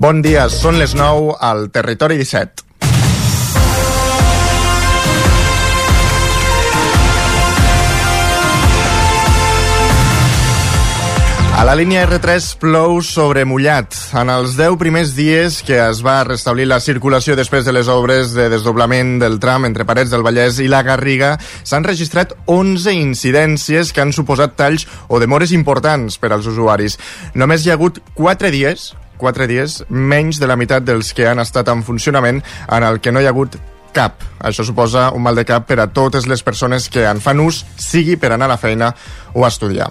Bon dia, són les 9 al Territori 17. A la línia R3 plou sobre mullat. En els 10 primers dies que es va restablir la circulació després de les obres de desdoblament del tram entre Parets del Vallès i la Garriga, s'han registrat 11 incidències que han suposat talls o demores importants per als usuaris. Només hi ha hagut 4 dies 4 dies, menys de la meitat dels que han estat en funcionament, en el que no hi ha hagut cap. Això suposa un mal de cap per a totes les persones que en fan ús, sigui per anar a la feina o a estudiar.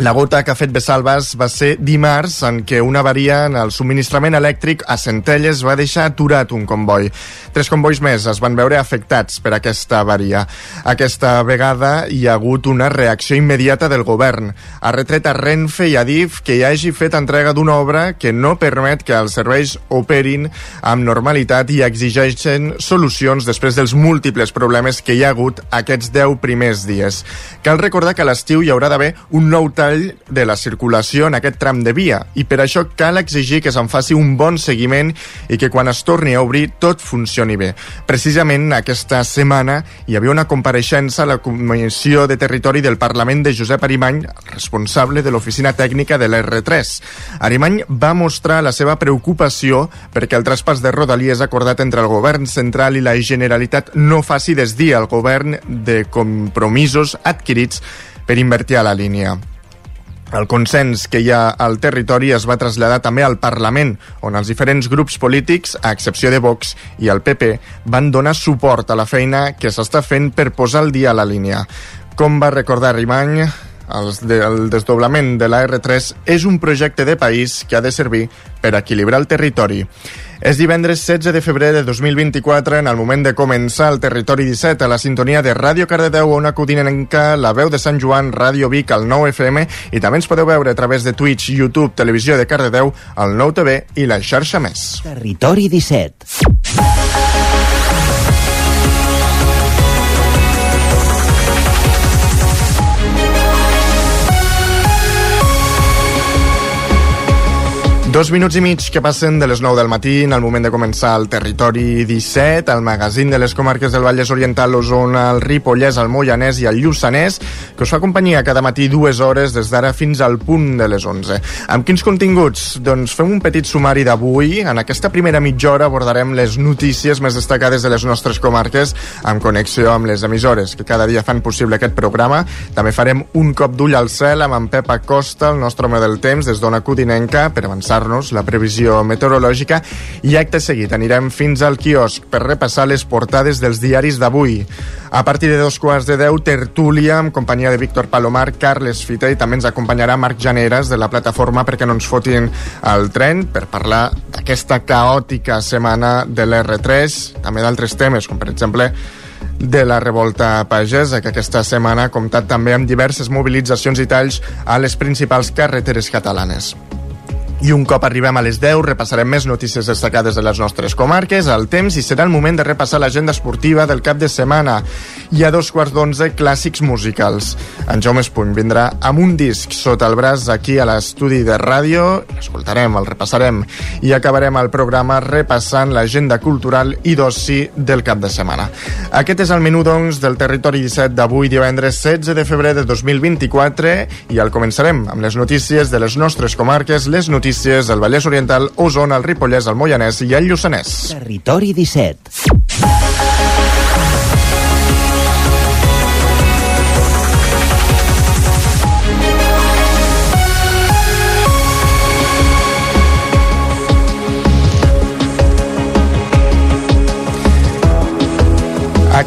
La gota que ha fet Bessalves va ser dimarts en què una avaria en el subministrament elèctric a Centelles va deixar aturat un comboi. Tres combois més es van veure afectats per aquesta avaria. Aquesta vegada hi ha hagut una reacció immediata del govern. Ha retret a Renfe i a DIF que hi hagi fet entrega d'una obra que no permet que els serveis operin amb normalitat i exigeixen solucions després dels múltiples problemes que hi ha hagut aquests 10 primers dies. Cal recordar que a l'estiu hi haurà d'haver un nou tall de la circulació en aquest tram de via i per això cal exigir que se'n faci un bon seguiment i que quan es torni a obrir tot funcioni bé. Precisament aquesta setmana hi havia una compareixença a la Comissió de Territori del Parlament de Josep Arimany, responsable de l'oficina tècnica de l'R3. Arimany va mostrar la seva preocupació perquè el traspàs de Rodalies acordat entre el govern central i la Generalitat no faci desdir al govern de compromisos adquirits per invertir a la línia. El consens que hi ha al territori es va traslladar també al Parlament, on els diferents grups polítics, a excepció de Vox i el PP, van donar suport a la feina que s'està fent per posar el dia a la línia. Com va recordar Rimany, el desdoblament de la R3 és un projecte de país que ha de servir per equilibrar el territori. És divendres 16 de febrer de 2024, en el moment de començar el Territori 17, a la sintonia de Ràdio Cardedeu, una codinenca, la veu de Sant Joan, Ràdio Vic, al 9 FM, i també ens podeu veure a través de Twitch, YouTube, Televisió de Cardedeu, el 9 TV i la xarxa més. Territori 17. Dos minuts i mig que passen de les 9 del matí en el moment de començar el Territori 17, el magazín de les comarques del Vallès Oriental, l'Osona, el Ripollès, el Moianès i el Lluçanès, que us fa companyia cada matí dues hores des d'ara fins al punt de les 11. Amb quins continguts? Doncs fem un petit sumari d'avui. En aquesta primera mitja hora abordarem les notícies més destacades de les nostres comarques amb connexió amb les emissores que cada dia fan possible aquest programa. També farem un cop d'ull al cel amb en Pep Acosta, el nostre home del temps, des d'Ona Codinenca, per avançar nos la previsió meteorològica i acte seguit anirem fins al quiosc per repassar les portades dels diaris d'avui. A partir de dos quarts de deu, tertúlia amb companyia de Víctor Palomar, Carles Fita i també ens acompanyarà Marc Janeres de la plataforma perquè no ens fotin el tren per parlar d'aquesta caòtica setmana de l'R3, també d'altres temes, com per exemple de la revolta pagesa, que aquesta setmana ha comptat també amb diverses mobilitzacions i talls a les principals carreteres catalanes. I un cop arribem a les 10 repassarem més notícies destacades de les nostres comarques, al temps, i serà el moment de repassar l'agenda esportiva del cap de setmana. I a dos quarts d'onze, clàssics musicals. En Jaume Espuny vindrà amb un disc sota el braç aquí a l'estudi de ràdio, l'escoltarem, el repassarem, i acabarem el programa repassant l'agenda cultural i d'oci del cap de setmana. Aquest és el menú, doncs, del Territori 17 d'avui, divendres 16 de febrer de 2024, i el començarem amb les notícies de les nostres comarques, les notícies notícies al Vallès Oriental, Osona, el Ripollès, el Moianès i el Lluçanès. Territori 17.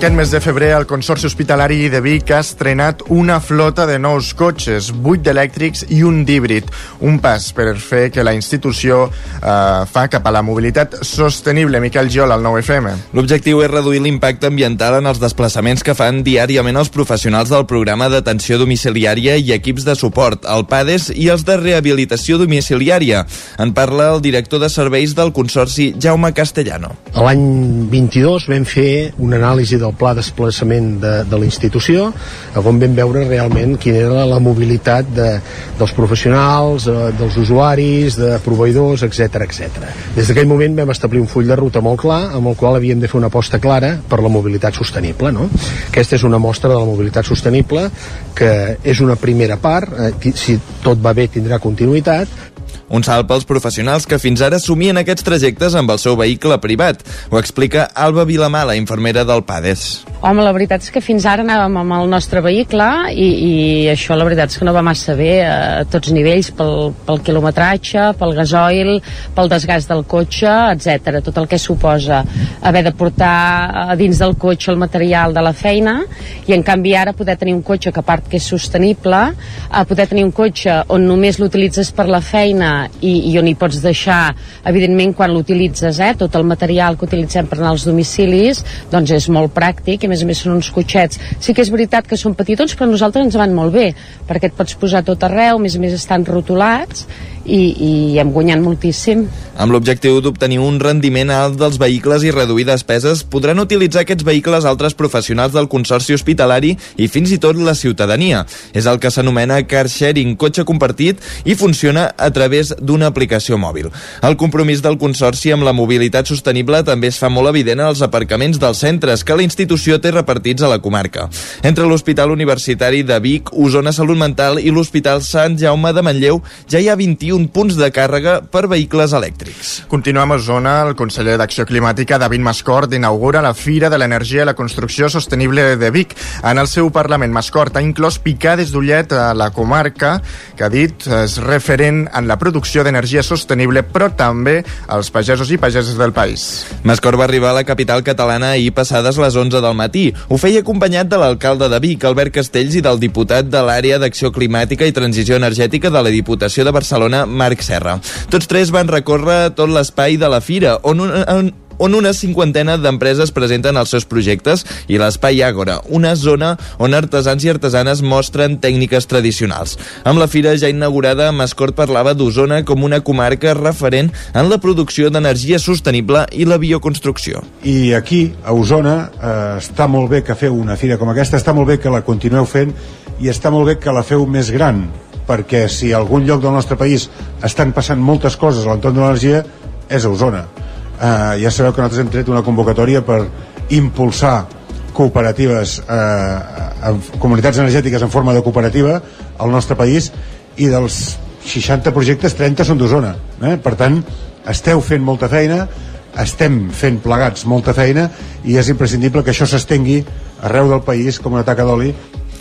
Aquest mes de febrer, el Consorci Hospitalari de Vic ha estrenat una flota de nous cotxes, 8 d'elèctrics i un d'híbrid. Un pas per fer que la institució eh, fa cap a la mobilitat sostenible. Miquel Giol, al 9FM. L'objectiu és reduir l'impacte ambiental en els desplaçaments que fan diàriament els professionals del programa d'atenció domiciliària i equips de suport, el PADES i els de rehabilitació domiciliària. En parla el director de serveis del Consorci, Jaume Castellano. L'any 22 vam fer una anàlisi del el pla desplaçament de, de la institució, on vam veure realment quina era la mobilitat de, dels professionals, eh, dels usuaris, de proveïdors, etc etc. Des d'aquell moment vam establir un full de ruta molt clar, amb el qual havíem de fer una aposta clara per la mobilitat sostenible. No? Aquesta és una mostra de la mobilitat sostenible que és una primera part, eh, si tot va bé tindrà continuïtat, un salt pels professionals que fins ara assumien aquests trajectes amb el seu vehicle privat. Ho explica Alba Vilamala, infermera del PADES. Home, la veritat és que fins ara anàvem amb el nostre vehicle i, i això la veritat és que no va massa bé a tots nivells, pel, pel quilometratge, pel gasoil, pel desgast del cotxe, etc. Tot el que suposa haver de portar dins del cotxe el material de la feina i en canvi ara poder tenir un cotxe que a part que és sostenible, a poder tenir un cotxe on només l'utilitzes per la feina i, i on hi pots deixar, evidentment, quan l'utilitzes, eh, tot el material que utilitzem per anar als domicilis, doncs és molt pràctic i més a més són uns cotxets. Sí que és veritat que són petitons, però a nosaltres ens van molt bé, perquè et pots posar tot arreu, a més a més estan rotulats i, i hem guanyat moltíssim. Amb l'objectiu d'obtenir un rendiment alt dels vehicles i reduir despeses, podran utilitzar aquests vehicles altres professionals del Consorci Hospitalari i fins i tot la ciutadania. És el que s'anomena car sharing, cotxe compartit, i funciona a través d'una aplicació mòbil. El compromís del Consorci amb la mobilitat sostenible també es fa molt evident als aparcaments dels centres que la institució té repartits a la comarca. Entre l'Hospital Universitari de Vic, Osona Salut Mental i l'Hospital Sant Jaume de Manlleu ja hi ha 21 21 punts de càrrega per vehicles elèctrics. Continuem a Osona. El conseller d'Acció Climàtica, David Mascort, inaugura la Fira de l'Energia i la Construcció Sostenible de Vic. En el seu Parlament, Mascort ha inclòs picades d'ullet a la comarca, que ha dit és referent en la producció d'energia sostenible, però també als pagesos i pageses del país. Mascort va arribar a la capital catalana ahir passades les 11 del matí. Ho feia acompanyat de l'alcalde de Vic, Albert Castells, i del diputat de l'àrea d'Acció Climàtica i Transició Energètica de la Diputació de Barcelona, Marc Serra. Tots tres van recórrer tot l'espai de la fira, on, on, on una cinquantena d'empreses presenten els seus projectes i l'Espai Àgora, una zona on artesans i artesanes mostren tècniques tradicionals. Amb la fira ja inaugurada, Mascort parlava d'Osona com una comarca referent en la producció d'energia sostenible i la bioconstrucció. I aquí, a Osona, eh, està molt bé que feu una fira com aquesta, està molt bé que la continueu fent i està molt bé que la feu més gran, perquè si a algun lloc del nostre país estan passant moltes coses a l'entorn de l'energia és a Osona eh, ja sabeu que nosaltres hem tret una convocatòria per impulsar cooperatives eh, en comunitats energètiques en forma de cooperativa al nostre país i dels 60 projectes 30 són d'Osona eh? per tant esteu fent molta feina estem fent plegats molta feina i és imprescindible que això s'estengui arreu del país com una taca d'oli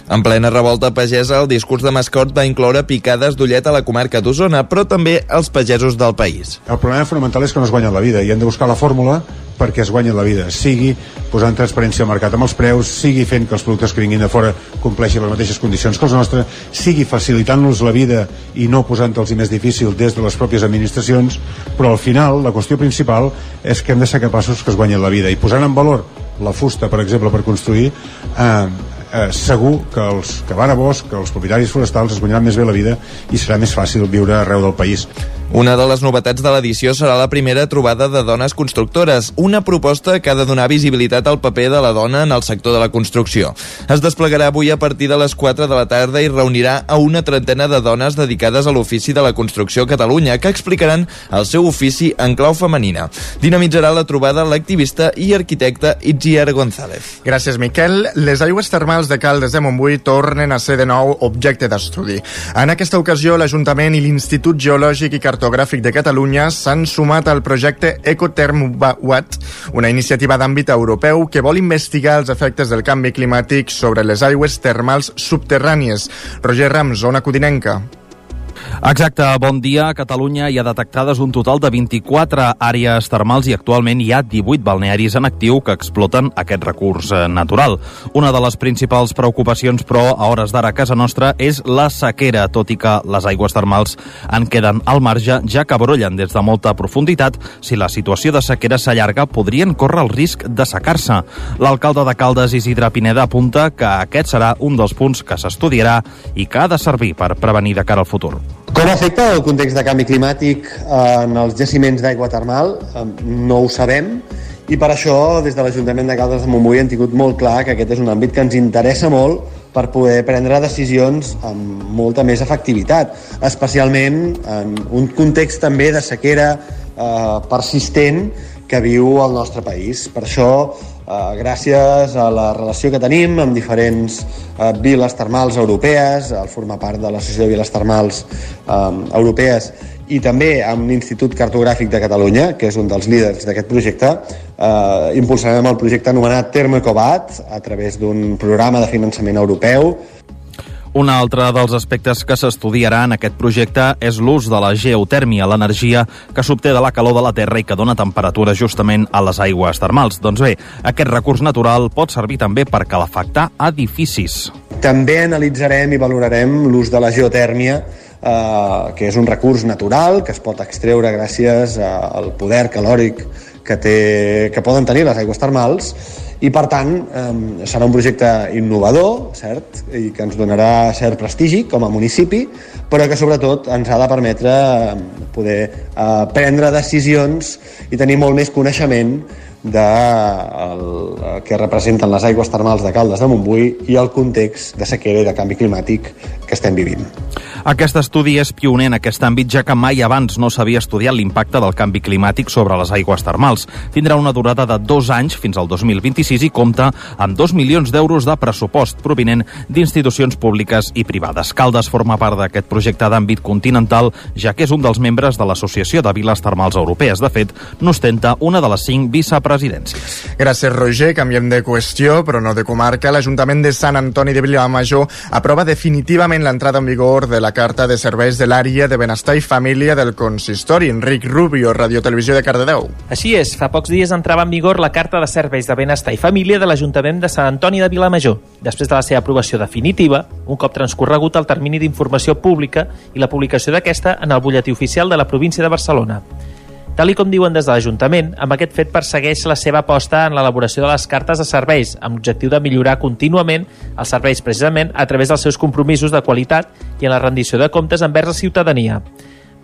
en plena revolta pagesa, el discurs de Mascort va incloure picades d'ullet a la comarca d'Osona, però també als pagesos del país. El problema fonamental és que no es guanya la vida i hem de buscar la fórmula perquè es guanyi la vida, sigui posant transparència al mercat amb els preus, sigui fent que els productes que vinguin de fora compleixin les mateixes condicions que els nostres, sigui facilitant-los la vida i no posant-los més difícil des de les pròpies administracions, però al final la qüestió principal és que hem de ser capaços que es guanyin la vida i posant en valor la fusta, per exemple, per construir, eh, eh, segur que els que van a bosc, que els propietaris forestals es guanyaran més bé la vida i serà més fàcil viure arreu del país. Una de les novetats de l'edició serà la primera trobada de dones constructores, una proposta que ha de donar visibilitat al paper de la dona en el sector de la construcció. Es desplegarà avui a partir de les 4 de la tarda i reunirà a una trentena de dones dedicades a l'ofici de la construcció a Catalunya, que explicaran el seu ofici en clau femenina. Dinamitzarà la trobada l'activista i arquitecte Itziar González. Gràcies, Miquel. Les aigües termals de Caldes de Montbui tornen a ser de nou objecte d'estudi. En aquesta ocasió, l'Ajuntament i l'Institut Geològic i Cartogràfic de Catalunya s'han sumat al projecte Ecoterm Watt, una iniciativa d'àmbit europeu que vol investigar els efectes del canvi climàtic sobre les aigües termals subterrànies. Roger Rams, zona codinenca. Exacte, bon dia. A Catalunya hi ha detectades un total de 24 àrees termals i actualment hi ha 18 balnearis en actiu que exploten aquest recurs eh, natural. Una de les principals preocupacions, però, a hores d'ara a casa nostra és la sequera, tot i que les aigües termals en queden al marge, ja que brollen des de molta profunditat. Si la situació de sequera s'allarga, podrien córrer el risc de secar-se. L'alcalde de Caldes, Isidre Pineda, apunta que aquest serà un dels punts que s'estudiarà i que ha de servir per prevenir de cara al futur. Com afecta el context de canvi climàtic en els jaciments d'aigua termal? No ho sabem i per això des de l'Ajuntament de Caldes de Montbui hem tingut molt clar que aquest és un àmbit que ens interessa molt per poder prendre decisions amb molta més efectivitat, especialment en un context també de sequera eh, persistent que viu el nostre país. Per això, eh, gràcies a la relació que tenim amb diferents eh, viles termals europees, al formar part de l'Associació de Viles Termals eh, Europees i també amb l'Institut Cartogràfic de Catalunya, que és un dels líders d'aquest projecte, eh, impulsarem el projecte anomenat Termoecobat a través d'un programa de finançament europeu un altre dels aspectes que s'estudiarà en aquest projecte és l'ús de la geotèrmia, l'energia que s'obté de la calor de la Terra i que dona temperatura justament a les aigües termals. Doncs bé, aquest recurs natural pot servir també per calefactar edificis. També analitzarem i valorarem l'ús de la geotèrmia eh, que és un recurs natural que es pot extreure gràcies al poder calòric que, té, que poden tenir les aigües termals i per tant eh, serà un projecte innovador, cert, i que ens donarà cert prestigi com a municipi, però que sobretot ens ha de permetre poder eh, prendre decisions i tenir molt més coneixement de el, que representen les aigües termals de Caldes de Montbui i el context de sequera i de canvi climàtic que estem vivint. Aquest estudi és pioner en aquest àmbit, ja que mai abans no s'havia estudiat l'impacte del canvi climàtic sobre les aigües termals. Tindrà una durada de dos anys fins al 2026 i compta amb dos milions d'euros de pressupost provinent d'institucions públiques i privades. Caldes forma part d'aquest projecte d'àmbit continental, ja que és un dels membres de l'Associació de Viles Termals Europees. De fet, n'ostenta una de les cinc vicepresidències. Gràcies, Roger. Canviem de qüestió, però no de comarca. L'Ajuntament de Sant Antoni de Vilamajor aprova definitivament l'entrada en vigor de la Carta de Serveis de l'Àrea de Benestar i Família del Consistori. Enric Rubio, Radio Televisió de Cardedeu. Així és, fa pocs dies entrava en vigor la Carta de Serveis de Benestar i Família de l'Ajuntament de Sant Antoni de Vilamajor, després de la seva aprovació definitiva, un cop transcorregut el termini d'informació pública i la publicació d'aquesta en el butlletí oficial de la província de Barcelona. Tal com diuen des de l'Ajuntament, amb aquest fet persegueix la seva aposta en l'elaboració de les cartes de serveis, amb l'objectiu de millorar contínuament els serveis precisament a través dels seus compromisos de qualitat i en la rendició de comptes envers la ciutadania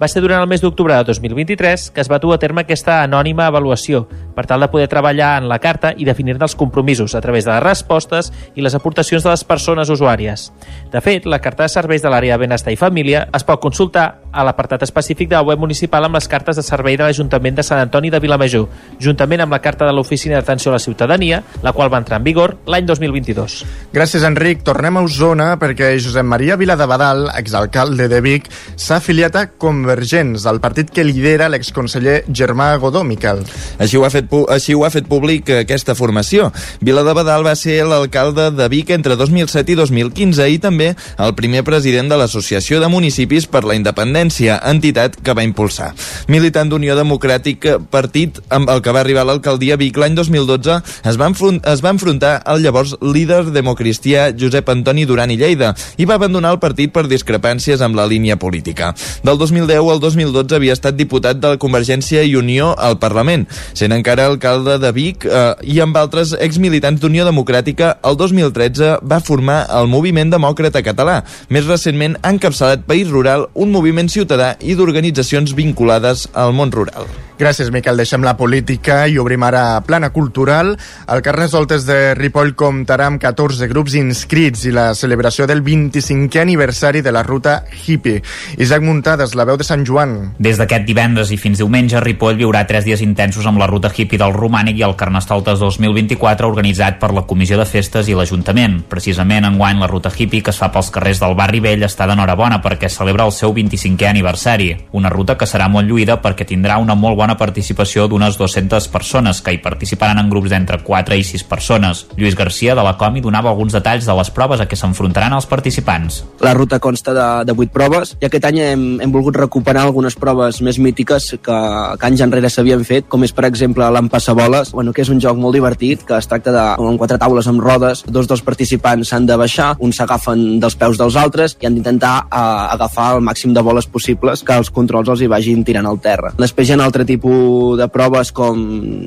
va ser durant el mes d'octubre de 2023 que es va dur a terme aquesta anònima avaluació per tal de poder treballar en la carta i definir-ne els compromisos a través de les respostes i les aportacions de les persones usuàries. De fet, la carta de serveis de l'àrea de benestar i família es pot consultar a l'apartat específic de la web municipal amb les cartes de servei de l'Ajuntament de Sant Antoni de Vilamajor, juntament amb la carta de l'Oficina d'Atenció a la Ciutadania, la qual va entrar en vigor l'any 2022. Gràcies, Enric. Tornem a Osona perquè Josep Maria Viladabadal, exalcalde de Vic, s'ha afiliat a Convergents, el partit que lidera l'exconseller Germà Godó, Miquel. Així ho, ha fet, així ho ha fet públic aquesta formació. Viladabadal va ser l'alcalde de Vic entre 2007 i 2015 i també el primer president de l'Associació de Municipis per la Independència, entitat que va impulsar. Militant d'Unió Democràtica, partit amb el que va arribar a l'alcaldia Vic l'any 2012, es va, es va enfrontar al llavors líder democristià Josep Antoni Duran i Lleida i va abandonar el partit per discrepàncies amb la línia política. Del 2010 al 2012 havia estat diputat de la Convergència i Unió al Parlament, sent encara alcalde de Vic eh, i amb altres exmilitants d'Unió Democràtica, el 2013 va formar el Moviment Demòcrata Català. Més recentment ha encapçalat País Rural, un moviment ciutadà i d'organitzacions vinculades al món rural. Gràcies, Miquel. Deixem la política i obrim ara plana cultural. El Carnesoltes de Ripoll comptarà amb 14 grups inscrits i la celebració del 25è aniversari de la ruta hippie. Isaac Muntades, la veu de Sant Joan. Des d'aquest divendres i fins diumenge, Ripoll viurà tres dies intensos amb la ruta hippie del Romànic i el Carnestoltes 2024 organitzat per la Comissió de Festes i l'Ajuntament. Precisament enguany la ruta hippie que es fa pels carrers del barri vell està d'enhorabona perquè celebra el seu 25è aniversari. Una ruta que serà molt lluïda perquè tindrà una molt bona bona participació d'unes 200 persones que hi participaran en grups d'entre 4 i 6 persones. Lluís Garcia de la Comi donava alguns detalls de les proves a què s'enfrontaran els participants. La ruta consta de, de 8 proves i aquest any hem, hem volgut recuperar algunes proves més mítiques que, que anys enrere s'havien fet, com és per exemple l'empassaboles, bueno, que és un joc molt divertit, que es tracta de amb quatre taules amb rodes, dos dels participants s'han de baixar, uns s'agafen dels peus dels altres i han d'intentar uh, agafar el màxim de boles possibles que els controls els hi vagin tirant al terra. Després hi ha un altre tipus tipus de proves com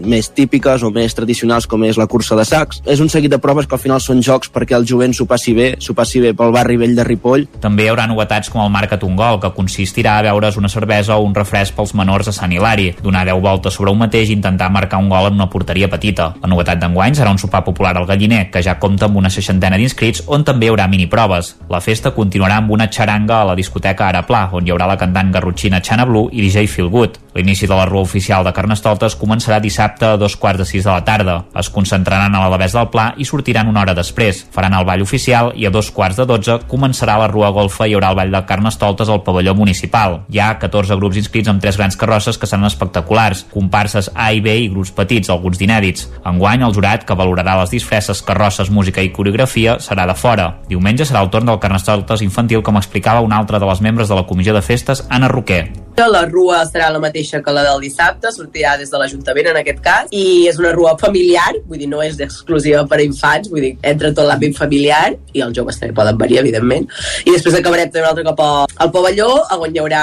més típiques o més tradicionals com és la cursa de sacs. És un seguit de proves que al final són jocs perquè el jovent s'ho passi bé, s'ho passi bé pel barri vell de Ripoll. També hi haurà novetats com el Marca't un gol, que consistirà a veure's una cervesa o un refresc pels menors a Sant Hilari, donar 10 voltes sobre un mateix i intentar marcar un gol en una porteria petita. La novetat d'enguany serà un sopar popular al Galliner, que ja compta amb una seixantena d'inscrits, on també hi haurà miniproves. La festa continuarà amb una xaranga a la discoteca Araplà, on hi haurà la cantant garrotxina Xana Blue i DJ Feel Good. L'inici de la rua oficial de Carnestoltes començarà dissabte a dos quarts de sis de la tarda. Es concentraran a l'Alavés del Pla i sortiran una hora després. Faran el ball oficial i a dos quarts de dotze començarà la rua golfa i hi haurà el ball de Carnestoltes al pavelló municipal. Hi ha 14 grups inscrits amb tres grans carrosses que seran espectaculars, comparses A i B i grups petits, alguns d'inèdits. Enguany, el jurat, que valorarà les disfresses, carrosses, música i coreografia, serà de fora. Diumenge serà el torn del Carnestoltes infantil, com explicava una altra de les membres de la comissió de festes, Anna Roquer. La rua serà la mateixa que la del dissabte, sortirà des de l'Ajuntament en aquest cas, i és una rua familiar, vull dir, no és exclusiva per a infants, vull dir, entra tot l'àmbit familiar, i els joves també poden venir, evidentment. I després acabarem també un altre cop al pavelló, on hi haurà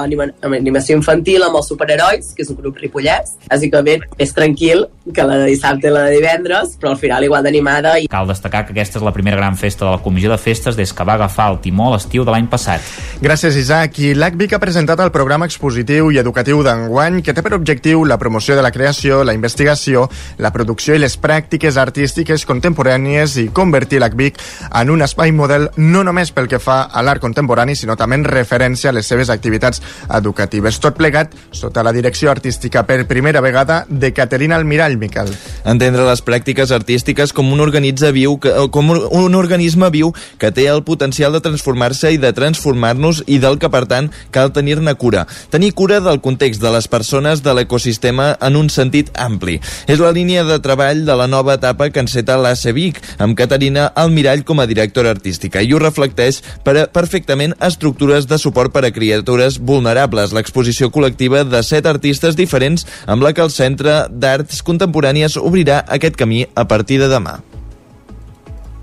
anima animació infantil amb els superherois, que és un grup ripollès. Bàsicament, és tranquil que la de dissabte i la de divendres, però al final igual d'animada. I... Cal destacar que aquesta és la primera gran festa de la Comissió de Festes des que va agafar el timó l'estiu de l'any passat. Gràcies, Isaac. I l'ACVIC ha presentat el programa expositiu i educatiu d'enguany que té per objectiu la promoció de la creació, la investigació, la producció i les pràctiques artístiques contemporànies i convertir l'ACVIC en un espai model no només pel que fa a l'art contemporani, sinó també en referència a les seves activitats educatives. Tot plegat sota la direcció artística per primera vegada de Caterina Almirall, Miquel. Entendre les pràctiques artístiques com un organitza viu com un, un organisme viu que té el potencial de transformar-se i de transformar-nos i del que, per tant, cal tenir-ne cura. Tenir cura del context de les persones de l'ecosistema en un sentit ampli. És la línia de treball de la nova etapa que enceta l'ACEVIC, amb Caterina Almirall com a directora artística, i ho reflecteix per a, perfectament estructures de suport per a criatures vulnerables, l'exposició col·lectiva de set artistes diferents amb la que el Centre d'Arts Contemporànies obrirà aquest camí a partir de demà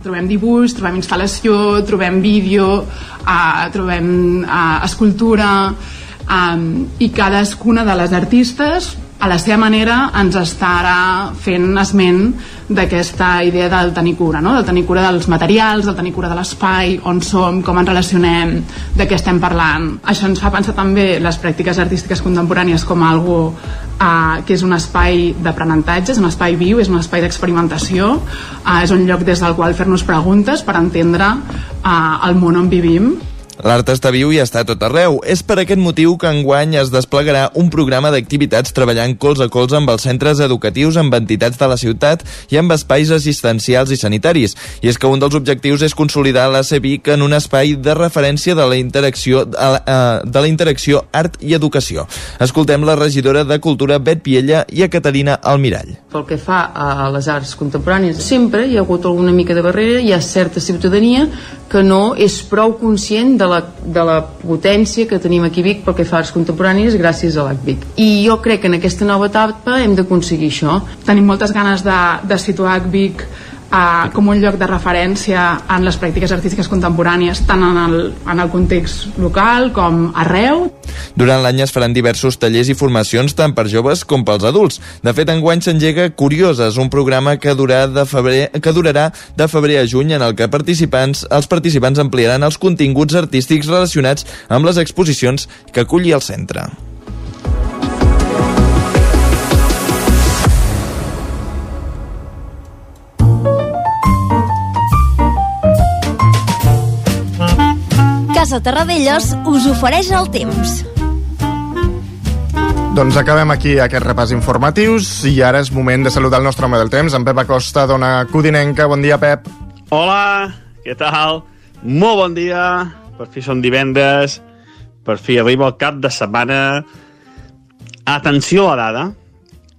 trobem dibuix, trobem instal·lació, trobem vídeo, uh, trobem uh, escultura, um, i cadascuna de les artistes a la seva manera ens estarà fent esment d'aquesta idea del tenir cura, no? del tenir cura dels materials, del tenir cura de l'espai, on som, com ens relacionem, de què estem parlant. Això ens fa pensar també les pràctiques artístiques contemporànies com algo eh, que és un espai d'aprenentatge, és un espai viu, és un espai d'experimentació, eh, és un lloc des del qual fer-nos preguntes per entendre eh, el món on vivim L'art està viu i està a tot arreu. És per aquest motiu que enguany es desplegarà un programa d'activitats treballant cols a cols amb els centres educatius, amb entitats de la ciutat i amb espais assistencials i sanitaris. I és que un dels objectius és consolidar la CEVIC en un espai de referència de la interacció, de la interacció art i educació. Escoltem la regidora de Cultura, Bet Piella, i a Caterina Almirall. Pel que fa a les arts contemporànies, sempre hi ha hagut alguna mica de barrera, hi ha certa ciutadania que no és prou conscient de la, de la potència que tenim aquí Vic pel que fa als contemporanis gràcies a l'ACVIC. I jo crec que en aquesta nova etapa hem d'aconseguir això. Tenim moltes ganes de, de situar ACVIC uh, com un lloc de referència en les pràctiques artístiques contemporànies tant en el, en el context local com arreu. Durant l'any es faran diversos tallers i formacions tant per joves com pels adults. De fet, enguany s'engega Curioses, un programa que, durà de febrer, que durarà de febrer a juny en el que participants, els participants ampliaran els continguts artístics relacionats amb les exposicions que aculli el centre. Casa Terradellos us ofereix el temps. Doncs acabem aquí aquest repàs informatius i ara és moment de saludar el nostre home del temps, en Pep Acosta, dona Codinenca. Bon dia, Pep. Hola, què tal? Molt bon dia. Per fi són divendres, per fi arriba el cap de setmana. Atenció a la dada,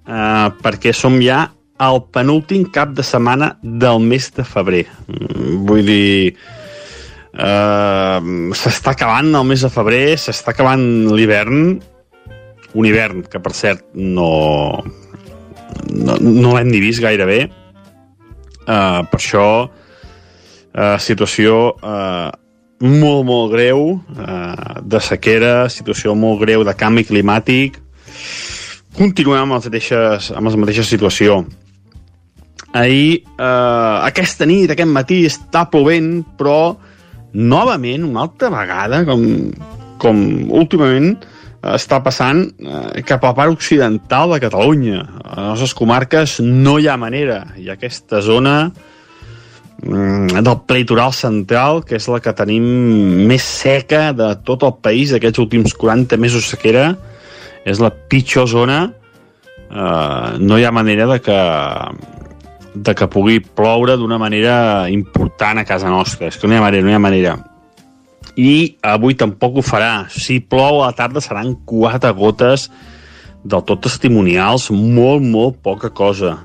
eh, perquè som ja al penúltim cap de setmana del mes de febrer. Mm, vull dir, Uh, s'està acabant el mes de febrer, s'està acabant l'hivern, un hivern que per cert no, no, no l'hem ni vist gaire bé. Uh, per això, uh, situació uh, molt, molt greu uh, de sequera, situació molt greu de canvi climàtic. continuem amb, les mateixes, amb la mateixa situació. Ahir, eh, aquesta nit, aquest matí, està plovent, però novament, una altra vegada, com, com últimament, està passant eh, cap a part occidental de Catalunya. A les nostres comarques no hi ha manera. Ha aquesta zona mm, del pleitoral central, que és la que tenim més seca de tot el país d'aquests últims 40 mesos sequera. És la pitjor zona. Eh, no hi ha manera de que de que pugui ploure d'una manera important a casa nostra. És que no hi ha manera, no hi ha manera i avui tampoc ho farà. Si plou a la tarda seran quatre gotes del tot testimonials, molt, molt poca cosa.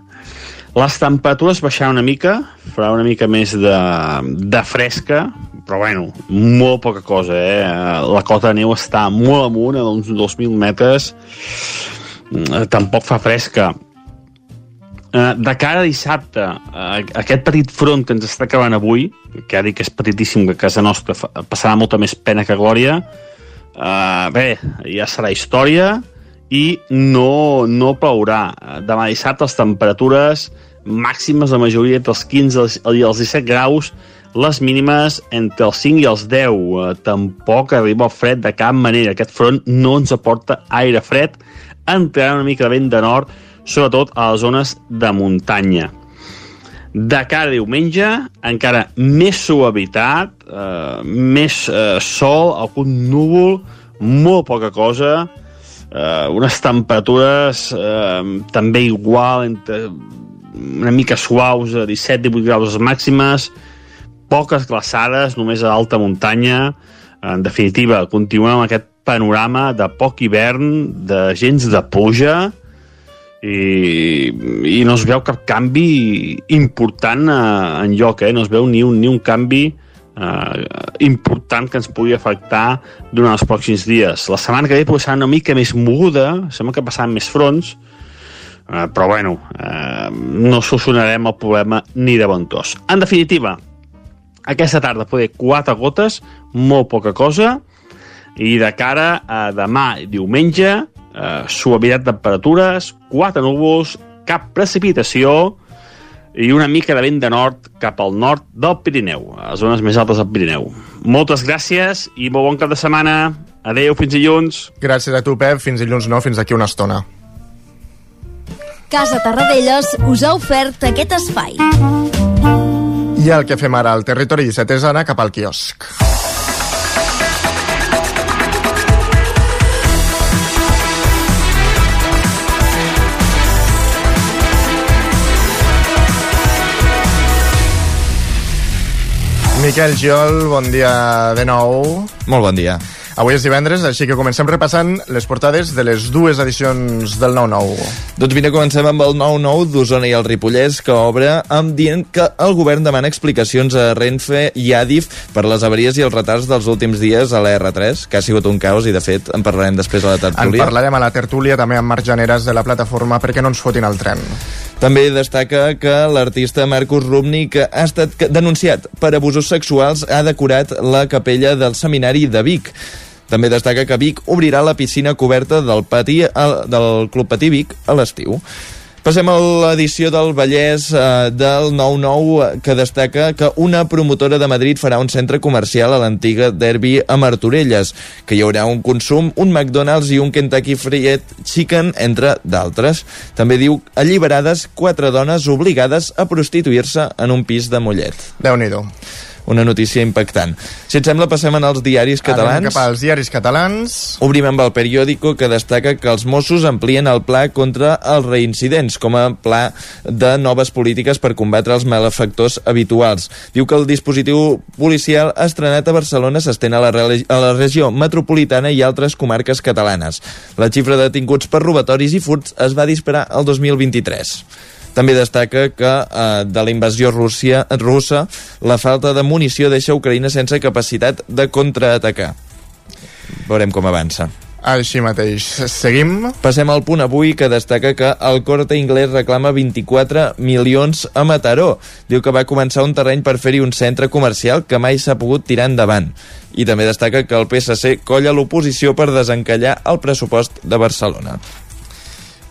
Les temperatures baixaran una mica, farà una mica més de, de fresca, però bueno, molt poca cosa, eh? La cota de neu està molt amunt, a uns 2.000 metres, tampoc fa fresca. Eh, de cara a dissabte, uh, aquest petit front que ens està acabant avui, que ja dic que és petitíssim, que a casa nostra passarà molta més pena que glòria, uh, bé, ja serà història i no, no plourà. Demà dissabte les temperatures màximes la majoria entre els 15 i els 17 graus, les mínimes entre els 5 i els 10. Uh, tampoc arriba el fred de cap manera. Aquest front no ens aporta aire fred, entrarà una mica de vent de nord, sobretot a les zones de muntanya. De cara a diumenge, encara més suavitat, eh, més eh, sol, algun núvol, molt poca cosa, eh, unes temperatures eh, també igual, entre una mica suaus, a 17-18 graus màximes, poques glaçades, només a alta muntanya. En definitiva, continuem amb aquest panorama de poc hivern, de gens de pluja, i, i no es veu cap canvi important eh, en lloc, eh? no es veu ni un, ni un canvi eh, important que ens pugui afectar durant els pròxims dies. La setmana que ve pot ser una mica més moguda, sembla que passaran més fronts, eh, però bueno, eh, no solucionarem el problema ni de bon tos. En definitiva, aquesta tarda poder quatre gotes, molt poca cosa, i de cara a demà diumenge eh, suavitat de temperatures, quatre núvols, cap precipitació i una mica de vent de nord cap al nord del Pirineu, a les zones més altes del Pirineu. Moltes gràcies i molt bon cap de setmana. Adeu, fins dilluns. Gràcies a tu, Pep. Fins dilluns no, fins d'aquí una estona. Casa Tarradellas us ha ofert aquest espai. I el que fem ara al Territori 17 és anar cap al quiosc. Miquel Giol, bon dia de nou. Molt bon dia. Avui és divendres, així que comencem repassant les portades de les dues edicions del 9-9. Doncs vine, comencem amb el 9-9 d'Osona i el Ripollès, que obre amb dient que el govern demana explicacions a Renfe i Adif per les avaries i els retards dels últims dies a la R3, que ha sigut un caos i, de fet, en parlarem després a la tertúlia. En parlarem a la tertúlia també amb Marc Janeres de la plataforma perquè no ens fotin el tren. També destaca que l'artista Marcus Rubnik ha estat denunciat per abusos sexuals, ha decorat la capella del seminari de Vic. També destaca que Vic obrirà la piscina coberta del, pati, del Club Patí Vic a l'estiu. Passem a l'edició del Vallès eh, del 9-9 que destaca que una promotora de Madrid farà un centre comercial a l'antiga Derby a Martorelles, que hi haurà un consum, un McDonald's i un Kentucky Fried Chicken, entre d'altres. També diu alliberades quatre dones obligades a prostituir-se en un pis de Mollet. déu nhi una notícia impactant. Si et sembla, passem als diaris catalans. Anem cap als diaris catalans. Obrim amb el periòdico que destaca que els Mossos amplien el pla contra els reincidents com a pla de noves polítiques per combatre els malefactors habituals. Diu que el dispositiu policial estrenat a Barcelona s'estén a, la a la regió metropolitana i altres comarques catalanes. La xifra de detinguts per robatoris i furts es va disparar el 2023. També destaca que eh, de la invasió Rússia, russa la falta de munició deixa Ucraïna sense capacitat de contraatacar. Veurem com avança. Així mateix. Seguim. Passem al punt avui que destaca que el Corte Inglés reclama 24 milions a Mataró. Diu que va començar un terreny per fer-hi un centre comercial que mai s'ha pogut tirar endavant. I també destaca que el PSC colla l'oposició per desencallar el pressupost de Barcelona.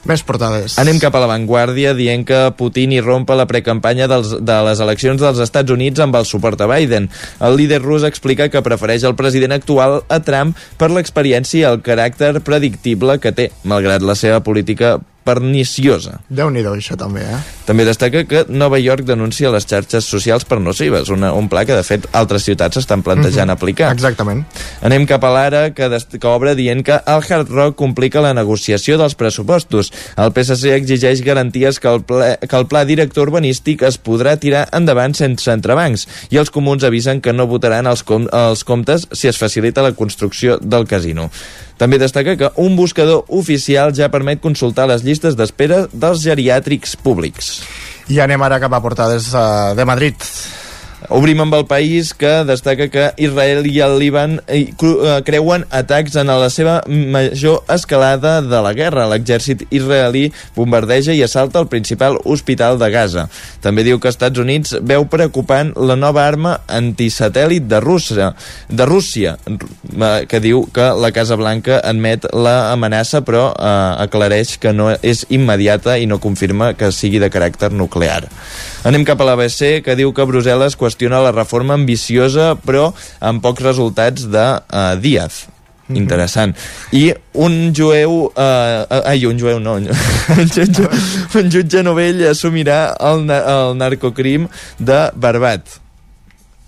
Més portades. Anem cap a l'avantguàrdia dient que Putin irrompa la precampanya dels, de les eleccions dels Estats Units amb el suport a Biden. El líder rus explica que prefereix el president actual a Trump per l'experiència i el caràcter predictible que té, malgrat la seva política perniciosa. déu nhi això també, eh? També destaca que Nova York denuncia les xarxes socials per nocives, una, un pla que de fet altres ciutats estan plantejant Mhm. aplicar. Exactament. Anem cap a l'ara, que, que obre dient que el Hard Rock complica la negociació dels pressupostos. El PSC exigeix garanties que el, ple, que el pla director urbanístic es podrà tirar endavant sense entrebancs i els comuns avisen que no votaran els, com, els comptes si es facilita la construcció del casino. També destaca que un buscador oficial ja permet consultar les llistes d'espera dels geriàtrics públics. I anem ara cap a portades uh, de Madrid. Obrim amb el país que destaca que Israel i el Líban eh, eh, creuen atacs en la seva major escalada de la guerra. L'exèrcit israelí bombardeja i assalta el principal hospital de Gaza. També diu que Estats Units veu preocupant la nova arma antisatèl·lit de Rússia, de Rússia eh, que diu que la Casa Blanca admet la amenaça però eh, aclareix que no és immediata i no confirma que sigui de caràcter nuclear. Anem cap a l'ABC que diu que Brussel·les qüestiona la reforma ambiciosa però amb pocs resultats de uh, Díaz. Interessant. I un jueu... Uh, ai, un jueu no. un, jutge, un jutge novell assumirà el, el narcocrim de Barbat.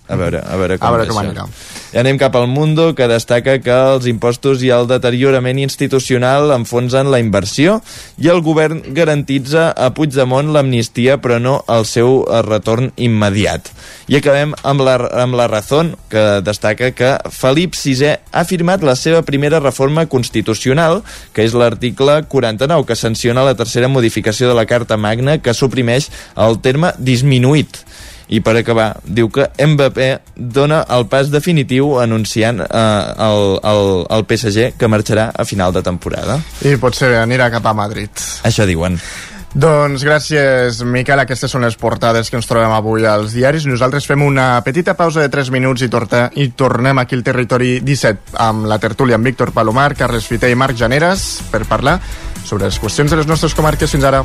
A veure, a veure com, A veure com anirà. I anem cap al Mundo, que destaca que els impostos i el deteriorament institucional enfonsen la inversió i el govern garantitza a Puigdemont l'amnistia, però no el seu eh, retorn immediat. I acabem amb la, amb la Razón, que destaca que Felip VI ha firmat la seva primera reforma constitucional, que és l'article 49, que sanciona la tercera modificació de la Carta Magna, que suprimeix el terme disminuït. I per acabar, diu que Mbappé dona el pas definitiu anunciant eh, el, el, el PSG que marxarà a final de temporada. I potser anirà cap a Madrid. Això diuen. Doncs gràcies, Miquel. Aquestes són les portades que ens trobem avui als diaris. Nosaltres fem una petita pausa de 3 minuts i, torta, i tornem aquí al territori 17 amb la tertúlia amb Víctor Palomar, Carles Fiter i Marc Janeres per parlar sobre les qüestions de les nostres comarques fins ara.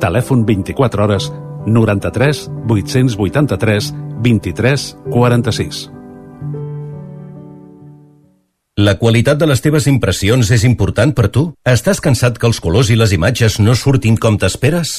Telèfon 24 hores 93 883 23 46. La qualitat de les teves impressions és important per tu? Estàs cansat que els colors i les imatges no surtin com t'esperes?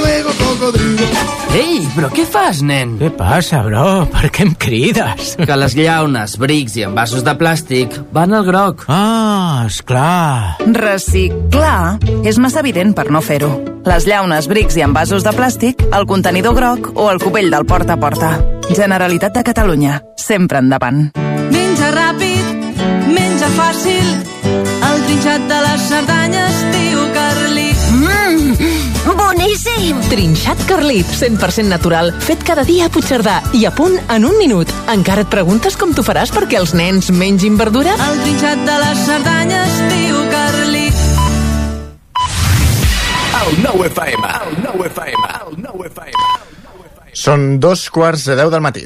cocodrilo. Ei, però què fas, nen? Què passa, bro? Per què em crides? Que les llaunes, brics i envasos de plàstic van al groc. Ah, esclar. Reciclar és massa evident per no fer-ho. Les llaunes, brics i envasos de plàstic, el contenidor groc o el cubell del porta a porta. Generalitat de Catalunya. Sempre endavant. Menja ràpid, menja fàcil, el trinxat de les Cerdanyes, tio Carlit. Mmm, boníssim! Trinxat Carlit, 100% natural, fet cada dia a Puigcerdà i a punt en un minut. Encara et preguntes com t'ho faràs perquè els nens mengin verdura? El trinxat de les Cerdanyes, tio Carlit. El nou FM, el nou FM, el nou FM. Són dos quarts de deu del matí.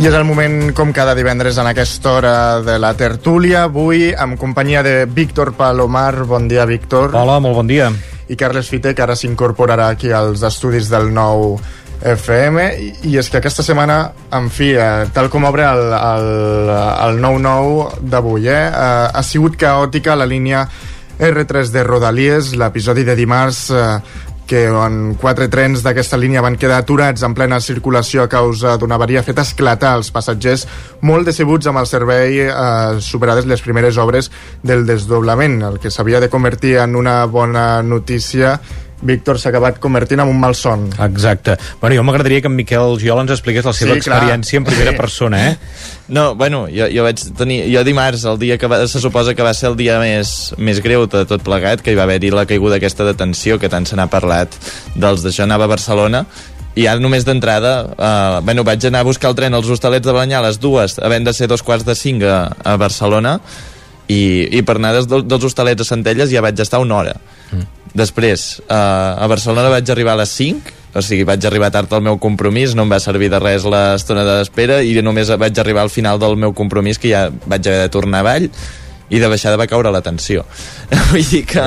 I és el moment, com cada divendres, en aquesta hora de la tertúlia. Avui, amb companyia de Víctor Palomar. Bon dia, Víctor. Hola, molt bon dia. I Carles Fite, que ara s'incorporarà aquí als estudis del nou FM. I, és que aquesta setmana, en fi, eh, tal com obre el, el, el 9-9 d'avui, eh, eh, ha sigut caòtica la línia R3 de Rodalies, l'episodi de dimarts eh, que en quatre trens d'aquesta línia van quedar aturats en plena circulació a causa d'una avaria fet esclatar els passatgers molt decebuts amb el servei eh, superades les primeres obres del desdoblament, el que s'havia de convertir en una bona notícia Víctor s'ha acabat convertint en un mal son. Exacte. Bueno, jo m'agradaria que en Miquel Giol ens expliqués la seva Sí, clar. experiència en primera Sí. persona, eh? No, bueno, jo, jo vaig tenir... Jo dimarts, el dia que va, se suposa que va ser el dia més, més greu de tot plegat, que hi va haver-hi la caiguda aquesta detenció, que tant se n'ha parlat dels d'això, anava a Barcelona, i ara només d'entrada, eh, bueno, vaig anar a buscar el tren als hostalets de Balanyà a les dues, havent de ser dos quarts de cinc a, a Barcelona, i, i per anar des, del- dels hostalets a Centelles ja vaig estar una hora. Mm. Després, eh, a Barcelona vaig arribar a les 5, o sigui, vaig arribar tard al meu compromís, no em va servir de res l'estona d'espera i només vaig arribar al final del meu compromís que ja vaig haver de tornar avall i de baixada va caure la tensió. Vull dir que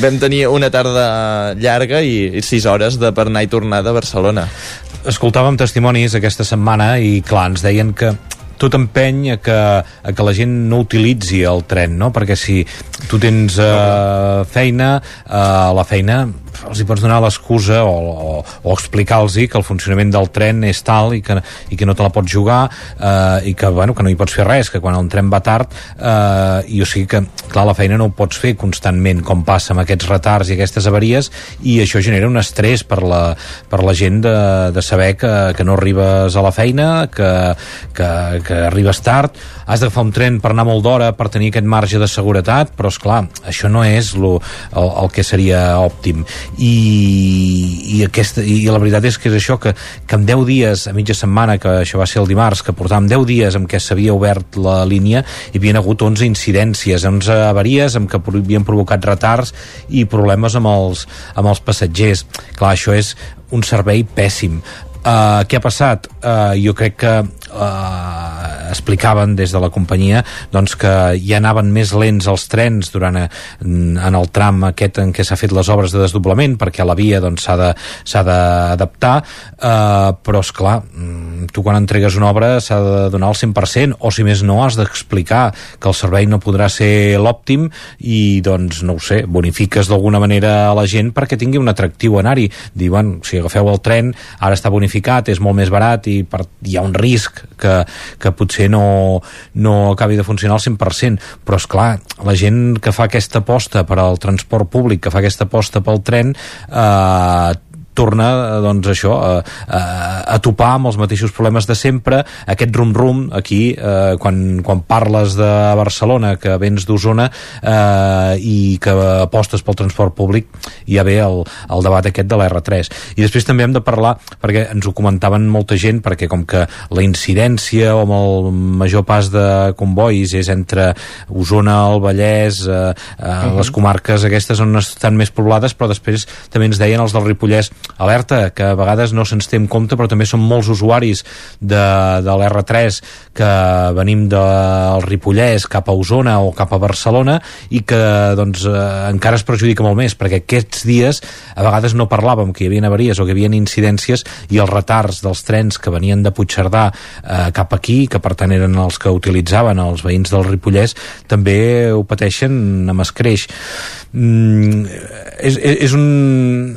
vam tenir una tarda llarga i, i sis hores de per anar i tornar de Barcelona. escoltàvem testimonis aquesta setmana i clar, ens deien que tot empeny a que, a que la gent no utilitzi el tren, no? Perquè si tu tens uh, feina, uh, la feina els hi pots donar l'excusa o, o, o explicar-los que el funcionament del tren és tal i que, i que no te la pots jugar eh, i que, bueno, que no hi pots fer res que quan el tren va tard eh, i o sigui que, clar, la feina no ho pots fer constantment com passa amb aquests retards i aquestes avaries i això genera un estrès per la, per la gent de, de saber que, que no arribes a la feina que, que, que arribes tard has d'agafar un tren per anar molt d'hora per tenir aquest marge de seguretat però és clar, això no és lo, el, el que seria òptim. I, i, aquesta, i la veritat és que és això que, que en 10 dies, a mitja setmana que això va ser el dimarts, que portàvem 10 dies en què s'havia obert la línia hi havien hagut 11 incidències 11 avaries en què havien provocat retards i problemes amb els, amb els passatgers. Clar, això és un servei pèssim. Uh, què ha passat? Uh, jo crec que uh, explicaven des de la companyia doncs que ja anaven més lents els trens durant a, en el tram aquest en què s'ha fet les obres de desdoblament perquè la via doncs, s'ha s'ha d'adaptar uh, però és clar tu quan entregues una obra s'ha de donar el 100% o si més no has d'explicar que el servei no podrà ser l'òptim i doncs no ho sé, bonifiques d'alguna manera a la gent perquè tingui un atractiu anar-hi. Bueno, si agafeu el tren ara està bonificat, és molt més barat i per, hi ha un risc que, que potser potser no, no acabi de funcionar al 100%, però és clar, la gent que fa aquesta aposta per al transport públic, que fa aquesta aposta pel tren, eh, torna doncs això a, a, a topar amb els mateixos problemes de sempre aquest rum-rum aquí eh, quan, quan parles de Barcelona que vens d'Osona eh, i que apostes pel transport públic ja ve el, el debat aquest de l'R3 i després també hem de parlar perquè ens ho comentaven molta gent perquè com que la incidència o amb el major pas de convois és entre Osona, el Vallès eh, eh, uh -huh. les comarques aquestes on estan més poblades però després també ens deien els del Ripollès alerta, que a vegades no se'ns té en compte, però també són molts usuaris de, de l'R3 que venim del Ripollès cap a Osona o cap a Barcelona i que doncs, eh, encara es perjudica molt més, perquè aquests dies a vegades no parlàvem que hi havia avaries o que hi havia incidències i els retards dels trens que venien de Puigcerdà eh, cap aquí, que per tant eren els que utilitzaven els veïns del Ripollès, també ho pateixen amb escreix. Mm, és, és un...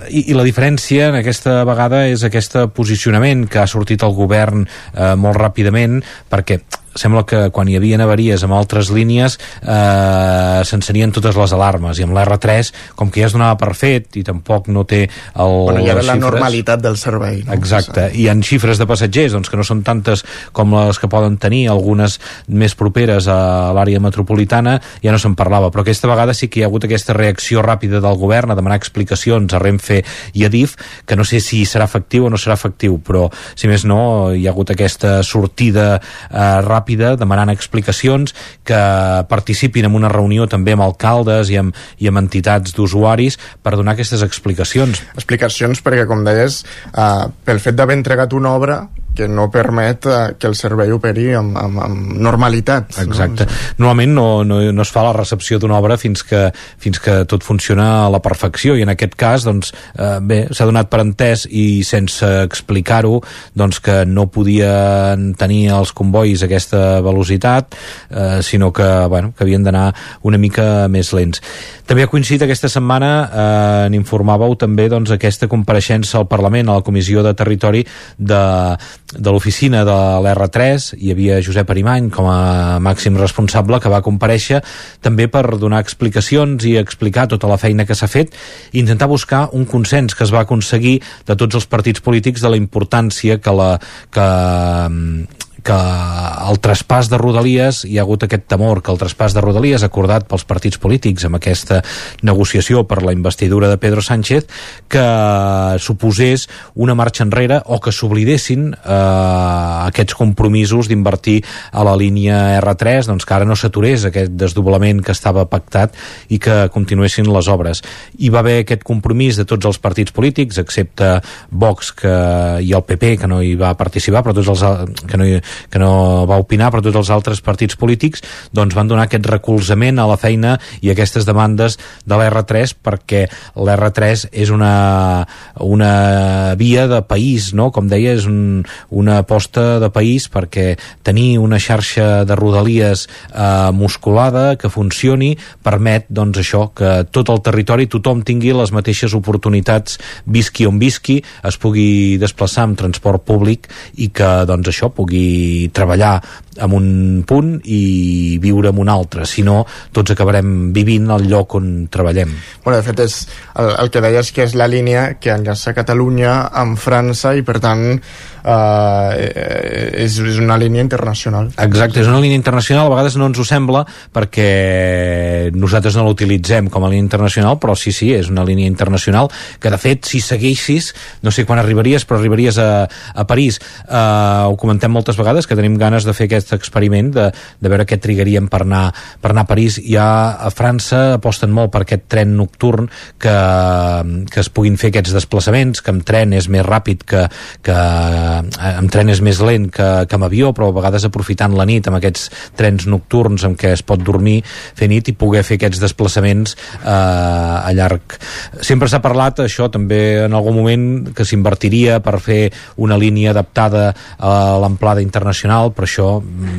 I, I la diferència en aquesta vegada és aquest posicionament que ha sortit el govern eh, molt ràpidament perquè sembla que quan hi havia avaries amb altres línies eh, s'encenien totes les alarmes i amb l'R3 com que ja es donava per fet i tampoc no té el, bueno, ja la xifres, normalitat del servei no? exacte, i en xifres de passatgers doncs, que no són tantes com les que poden tenir algunes més properes a l'àrea metropolitana ja no se'n parlava, però aquesta vegada sí que hi ha hagut aquesta reacció ràpida del govern a demanar explicacions a Renfe i a DIF que no sé si serà efectiu o no serà efectiu però si més no hi ha hagut aquesta sortida eh, ràpida ràpida demanant explicacions que participin en una reunió també amb alcaldes i amb, i amb entitats d'usuaris per donar aquestes explicacions. Explicacions perquè, com deies, eh, pel fet d'haver entregat una obra que no permet eh, que el servei operi amb, amb, amb normalitat. Exacte. No? Normalment no, no, no es fa la recepció d'una obra fins que, fins que tot funciona a la perfecció i en aquest cas doncs, eh, bé, s'ha donat per entès i sense explicar-ho doncs que no podien tenir els convois aquesta velocitat eh, sinó que, bueno, que havien d'anar una mica més lents. També ha coincidit aquesta setmana, eh, n'informàveu també doncs, aquesta compareixença al Parlament, a la Comissió de Territori de, de l'oficina de l'R3, hi havia Josep Arimany com a màxim responsable que va compareixer també per donar explicacions i explicar tota la feina que s'ha fet i intentar buscar un consens que es va aconseguir de tots els partits polítics de la importància que la, que, que el traspàs de Rodalies, hi ha hagut aquest temor que el traspàs de Rodalies acordat pels partits polítics amb aquesta negociació per la investidura de Pedro Sánchez que suposés una marxa enrere o que s'oblidessin eh, aquests compromisos d'invertir a la línia R3 doncs que ara no s'aturés aquest desdoblament que estava pactat i que continuessin les obres. Hi va haver aquest compromís de tots els partits polítics excepte Vox que, i el PP que no hi va participar però tots els que no hi, que no va opinar, però tots els altres partits polítics doncs van donar aquest recolzament a la feina i aquestes demandes de l'R3 perquè l'R3 és una, una via de país, no? com deia, és un, una aposta de país perquè tenir una xarxa de rodalies eh, musculada que funcioni permet doncs això, que tot el territori tothom tingui les mateixes oportunitats visqui on visqui, es pugui desplaçar amb transport públic i que doncs això pugui treballar en un punt i viure en un altre, si no tots acabarem vivint al lloc on treballem. Bueno, de fet, és el, el que deies que és la línia que enllaça Catalunya amb França i per tant eh, és, és una línia internacional. Exacte, és una línia internacional, a vegades no ens ho sembla perquè nosaltres no l'utilitzem com a línia internacional, però sí, sí, és una línia internacional que de fet, si segueixis, no sé quan arribaries, però arribaries a, a París. Eh, ho comentem moltes vegades, que tenim ganes de fer aquest experiment, de, de veure què trigaríem per anar, per anar a París. Ja a França aposten molt per aquest tren nocturn que, que es puguin fer aquests desplaçaments, que amb tren és més ràpid que, que eh, amb tren és més lent que, que amb avió, però a vegades aprofitant la nit amb aquests trens nocturns en què es pot dormir, fer nit i poder fer aquests desplaçaments eh, a llarg. Sempre s'ha parlat, això també en algun moment, que s'invertiria per fer una línia adaptada a l'amplada internacional, però això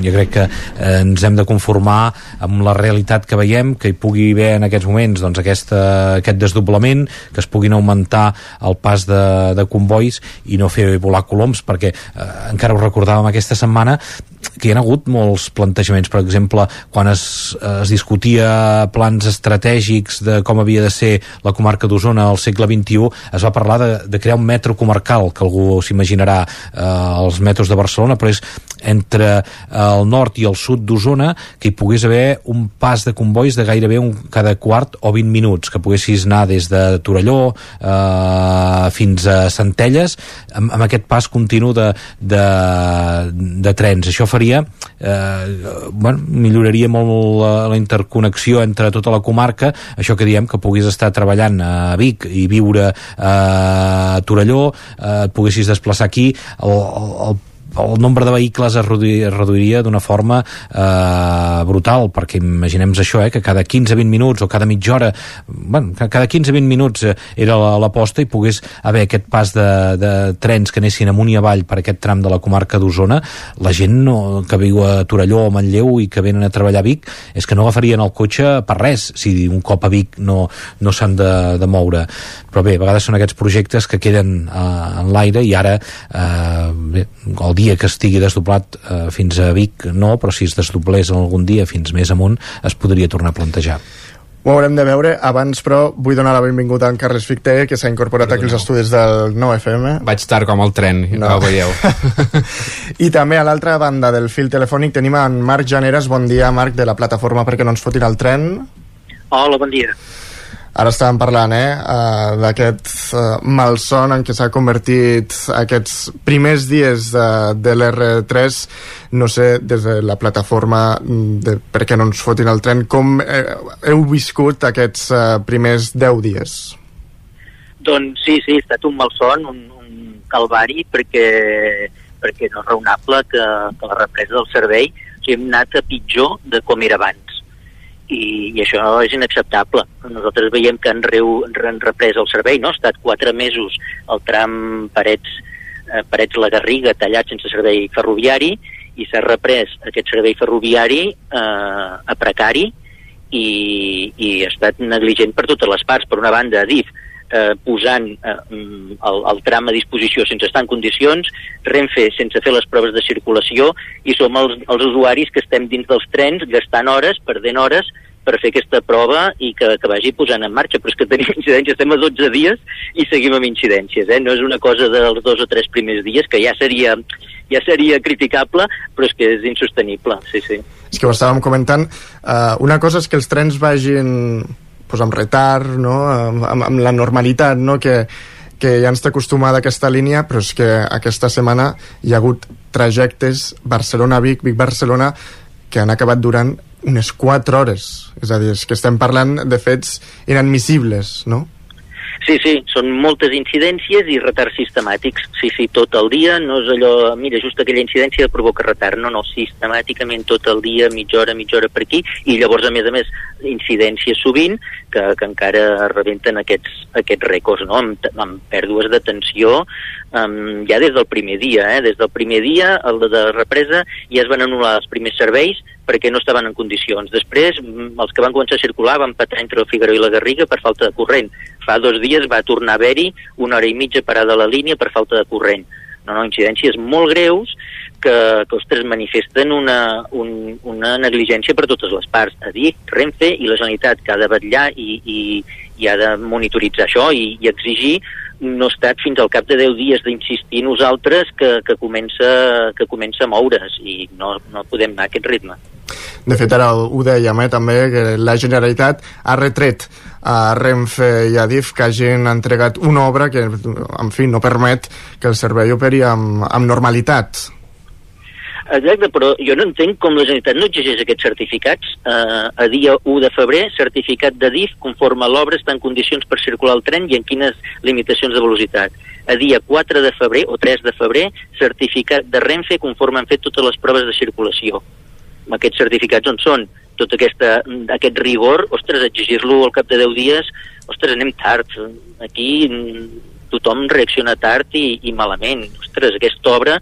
jo crec que eh, ens hem de conformar amb la realitat que veiem, que hi pugui haver en aquests moments doncs, aquesta, aquest desdoblament, que es puguin augmentar el pas de, de convois i no fer volar coloms, perquè eh, encara ho recordàvem aquesta setmana, que hi ha hagut molts plantejaments, per exemple, quan es, es discutia plans estratègics de com havia de ser la comarca d'Osona al segle XXI, es va parlar de, de crear un metro comarcal, que algú s'imaginarà eh, els metros de Barcelona, però és entre el nord i el sud d'Osona que hi pogués haver un pas de convois de gairebé un, cada quart o 20 minuts, que poguessis anar des de Torelló eh, fins a Centelles amb, amb aquest pas continu de, de, de trens. Això faria eh, bueno, milloraria molt la, la interconnexió entre tota la comarca, això que diem que puguis estar treballant a Vic i viure a Torelló, eh, et poguessis desplaçar aquí, el, el, el nombre de vehicles es reduiria d'una forma eh, brutal, perquè imaginem això, eh, que cada 15-20 minuts o cada mitja hora, bueno, cada 15-20 minuts eh, era l'aposta i pogués haver aquest pas de, de trens que anessin amunt i avall per aquest tram de la comarca d'Osona, la gent no, que viu a Torelló o Manlleu i que venen a treballar a Vic, és que no agafarien el cotxe per res, si un cop a Vic no, no s'han de, de moure. Però bé, a vegades són aquests projectes que queden eh, en l'aire i ara eh, bé, el dia dia que estigui desdoblat eh, fins a Vic no, però si es desdoblés algun dia fins més amunt es podria tornar a plantejar. Ho haurem de veure. Abans, però, vull donar la benvinguda a en Carles Ficté, que s'ha incorporat aquí als estudis del 9FM. Vaig tard com el tren, no, no ho veieu. I també a l'altra banda del fil telefònic tenim en Marc Janeres. Bon dia, Marc, de la plataforma perquè no ens fotin el tren. Hola, bon dia. Ara estàvem parlant eh, uh, d'aquest uh, malson en què s'ha convertit aquests primers dies de, de l'R3 no sé, des de la plataforma de perquè no ens fotin el tren com eh, heu viscut aquests primers 10 dies? Doncs sí, sí, ha estat un malson, un, un calvari perquè, perquè no és raonable que, que la represa del servei sigui, hem anat a pitjor de com era abans i, i això és inacceptable. Nosaltres veiem que han, reu, han reprès el servei, no? ha estat quatre mesos el tram Parets, eh, Parets la Garriga tallat sense servei ferroviari i s'ha reprès aquest servei ferroviari eh, a precari i, i ha estat negligent per totes les parts. Per una banda, DIF, eh, posant eh, el, el tram a disposició sense estar en condicions, Renfe sense fer les proves de circulació i som els, els usuaris que estem dins dels trens gastant hores, perdent hores per fer aquesta prova i que, que vagi posant en marxa, però és que tenim incidències, estem a 12 dies i seguim amb incidències, eh? no és una cosa dels dos o tres primers dies, que ja seria, ja seria criticable, però és que és insostenible, sí, sí. És que ho estàvem comentant, uh, una cosa és que els trens vagin pues, amb retard, no? amb, amb, amb la normalitat no? que, que ja ens té acostumada aquesta línia, però és que aquesta setmana hi ha hagut trajectes Barcelona-Vic, Vic-Barcelona, que han acabat durant unes 4 hores. És a dir, és que estem parlant de fets inadmissibles, no? Sí, sí, són moltes incidències i retards sistemàtics. Sí, sí, tot el dia, no és allò, mira, just aquella incidència provoca retard, no, no, sistemàticament tot el dia, mitja hora, mitja hora per aquí, i llavors, a més a més, incidències sovint que, que encara rebenten aquests, aquests rècords, no?, amb, amb pèrdues d'atenció um, ja des del primer dia, eh? des del primer dia, el de, de represa, ja es van anul·lar els primers serveis perquè no estaven en condicions. Després, mm, els que van començar a circular van patar entre el Figueroa i la Garriga per falta de corrent. Fa dos dies va tornar a haver-hi una hora i mitja parada a la línia per falta de corrent. No, no, incidències molt greus que, que ostres, manifesten una, un, una negligència per totes les parts. A dir, Renfe i la Generalitat que ha de vetllar i, i, i ha de monitoritzar això i, i exigir no ha estat fins al cap de 10 dies d'insistir nosaltres que, que, comença, que comença a moure's i no, no podem anar a aquest ritme. De fet, ara ho dèiem, eh, també, que la Generalitat ha retret a Renfe i a DIF que hagin entregat una obra que, en fi, no permet que el servei operi amb, amb normalitat. Exacte, però jo no entenc com la Generalitat no exigeix aquests certificats. Eh, a dia 1 de febrer, certificat de DIF conforme l'obra està en condicions per circular el tren i en quines limitacions de velocitat. A dia 4 de febrer o 3 de febrer, certificat de Renfe conforme han fet totes les proves de circulació. Aquests certificats on són? Tot aquesta, aquest rigor, ostres, exigir-lo al cap de 10 dies, ostres, anem tard. Aquí tothom reacciona tard i, i malament. Ostres, aquesta obra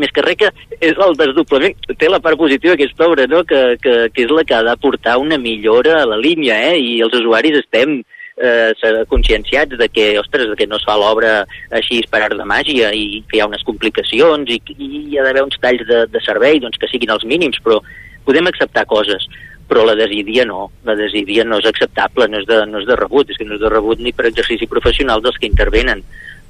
més que res que és el desdoblament, té la part positiva aquesta obra, no? que, que, que és la que ha de portar una millora a la línia, eh? i els usuaris estem eh, conscienciats de que, ostres, de que no es fa l'obra així per art de màgia i que hi ha unes complicacions i, i hi ha d'haver uns talls de, de servei doncs, que siguin els mínims, però podem acceptar coses però la desídia no, la desídia no és acceptable, no és, de, no és de rebut, és que no és de rebut ni per exercici professional dels que intervenen.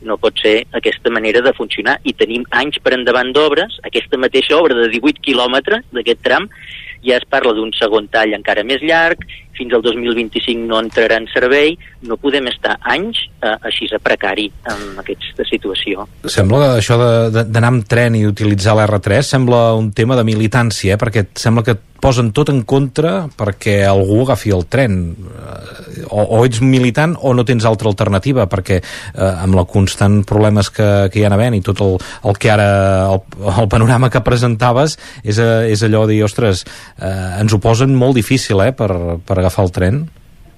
No pot ser aquesta manera de funcionar. I tenim anys per endavant d'obres, aquesta mateixa obra de 18 quilòmetres d'aquest tram, ja es parla d'un segon tall encara més llarg, fins al 2025 no entrarà en servei, no podem estar anys eh, així a precari en aquesta situació. Sembla que això d'anar amb tren i utilitzar l'R3 sembla un tema de militància, eh? perquè sembla que posen tot en contra perquè algú agafi el tren. Eh, O, o ets militant o no tens altra alternativa, perquè eh, amb la constant problemes que, que hi ha havent i tot el, el que ara, el, el panorama que presentaves, és, eh, és allò de dir, ostres, eh, ens ho posen molt difícil eh, per, per agafar el tren.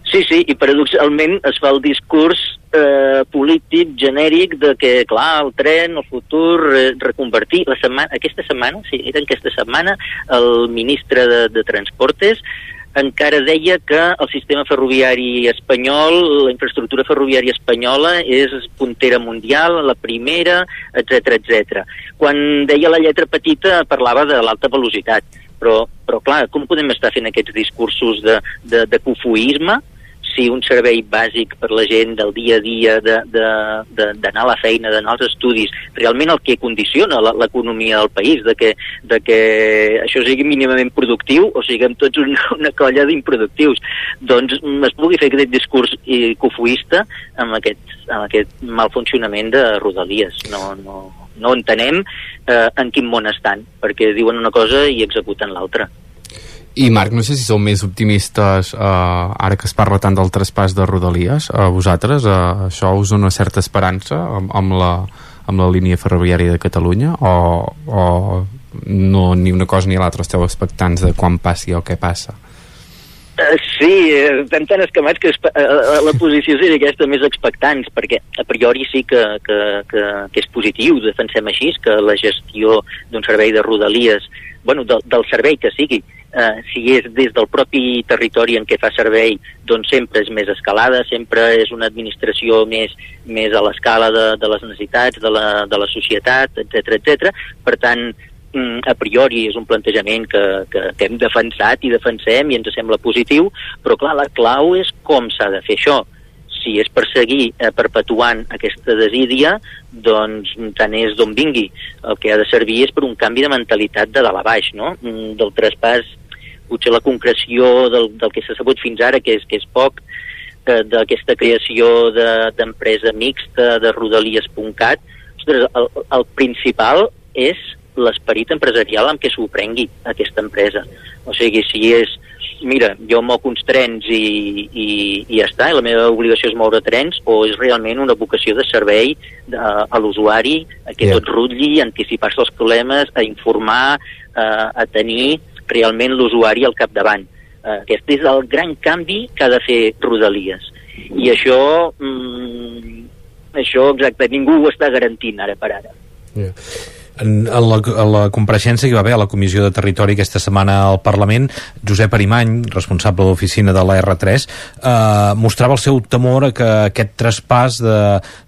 Sí, sí, i paradoxalment es fa el discurs eh, polític genèric de que, clar, el tren, el futur, eh, reconvertir... La setmana, aquesta setmana, sí, era aquesta setmana, el ministre de, de Transportes encara deia que el sistema ferroviari espanyol, la infraestructura ferroviària espanyola és puntera mundial, la primera, etc etc. Quan deia la lletra petita parlava de l'alta velocitat, però, però clar, com podem estar fent aquests discursos de, de, de cofoisme si un servei bàsic per la gent del dia a dia, d'anar a la feina, d'anar als estudis, realment el que condiciona l'economia del país, de que, de que això sigui mínimament productiu o siguem tots una, una colla d'improductius, doncs es pugui fer aquest discurs cofoista amb aquest, amb aquest mal funcionament de Rodalies. No, no, no entenem eh, en quin món estan, perquè diuen una cosa i executen l'altra. I Marc, no sé si sou més optimistes eh, ara que es parla tant del traspàs de Rodalies, a vosaltres eh, això us dona certa esperança amb, amb, la, amb la línia ferroviària de Catalunya o, o no ni una cosa ni l'altra esteu expectants de quan passi o què passa? Uh, sí, eh, estem tan escamats que espe- uh, la posició seria aquesta més expectants, perquè a priori sí que, que, que, que és positiu, defensem així, que la gestió d'un servei de rodalies, bueno, del, del servei que sigui, uh, si és des del propi territori en què fa servei, doncs sempre és més escalada, sempre és una administració més, més a l'escala de, de les necessitats de la, de la societat, etc etc. Per tant, a priori és un plantejament que, que, que hem defensat i defensem i ens sembla positiu, però clar, la clau és com s'ha de fer això. Si és per seguir eh, perpetuant aquesta desídia, doncs tant és d'on vingui. El que ha de servir és per un canvi de mentalitat de dalt a baix, no? Mm, Del traspàs, potser la concreció del, del que s'ha sabut fins ara, que és, que és poc, eh, d'aquesta creació de- d'empresa de, mixta de rodalies.cat, ostres, el, el principal és l'esperit empresarial amb què s'ho prengui aquesta empresa. O sigui, si és, mira, jo moc uns trens i, i, i ja està, i la meva obligació és moure trens, o és realment una vocació de servei de, a l'usuari, que Ja. tot rutlli, anticipar-se als problemes, a informar, a, a tenir realment l'usuari al capdavant. Aquest és el gran canvi que ha de fer Rodalies. I això, mm, això exacte, ningú ho està garantint ara per ara. En, en, la, en la compareixença que hi va haver a la Comissió de Territori aquesta setmana al Parlament, Josep Arimany, responsable de l'oficina de la R3, eh, mostrava el seu temor a que aquest traspàs de,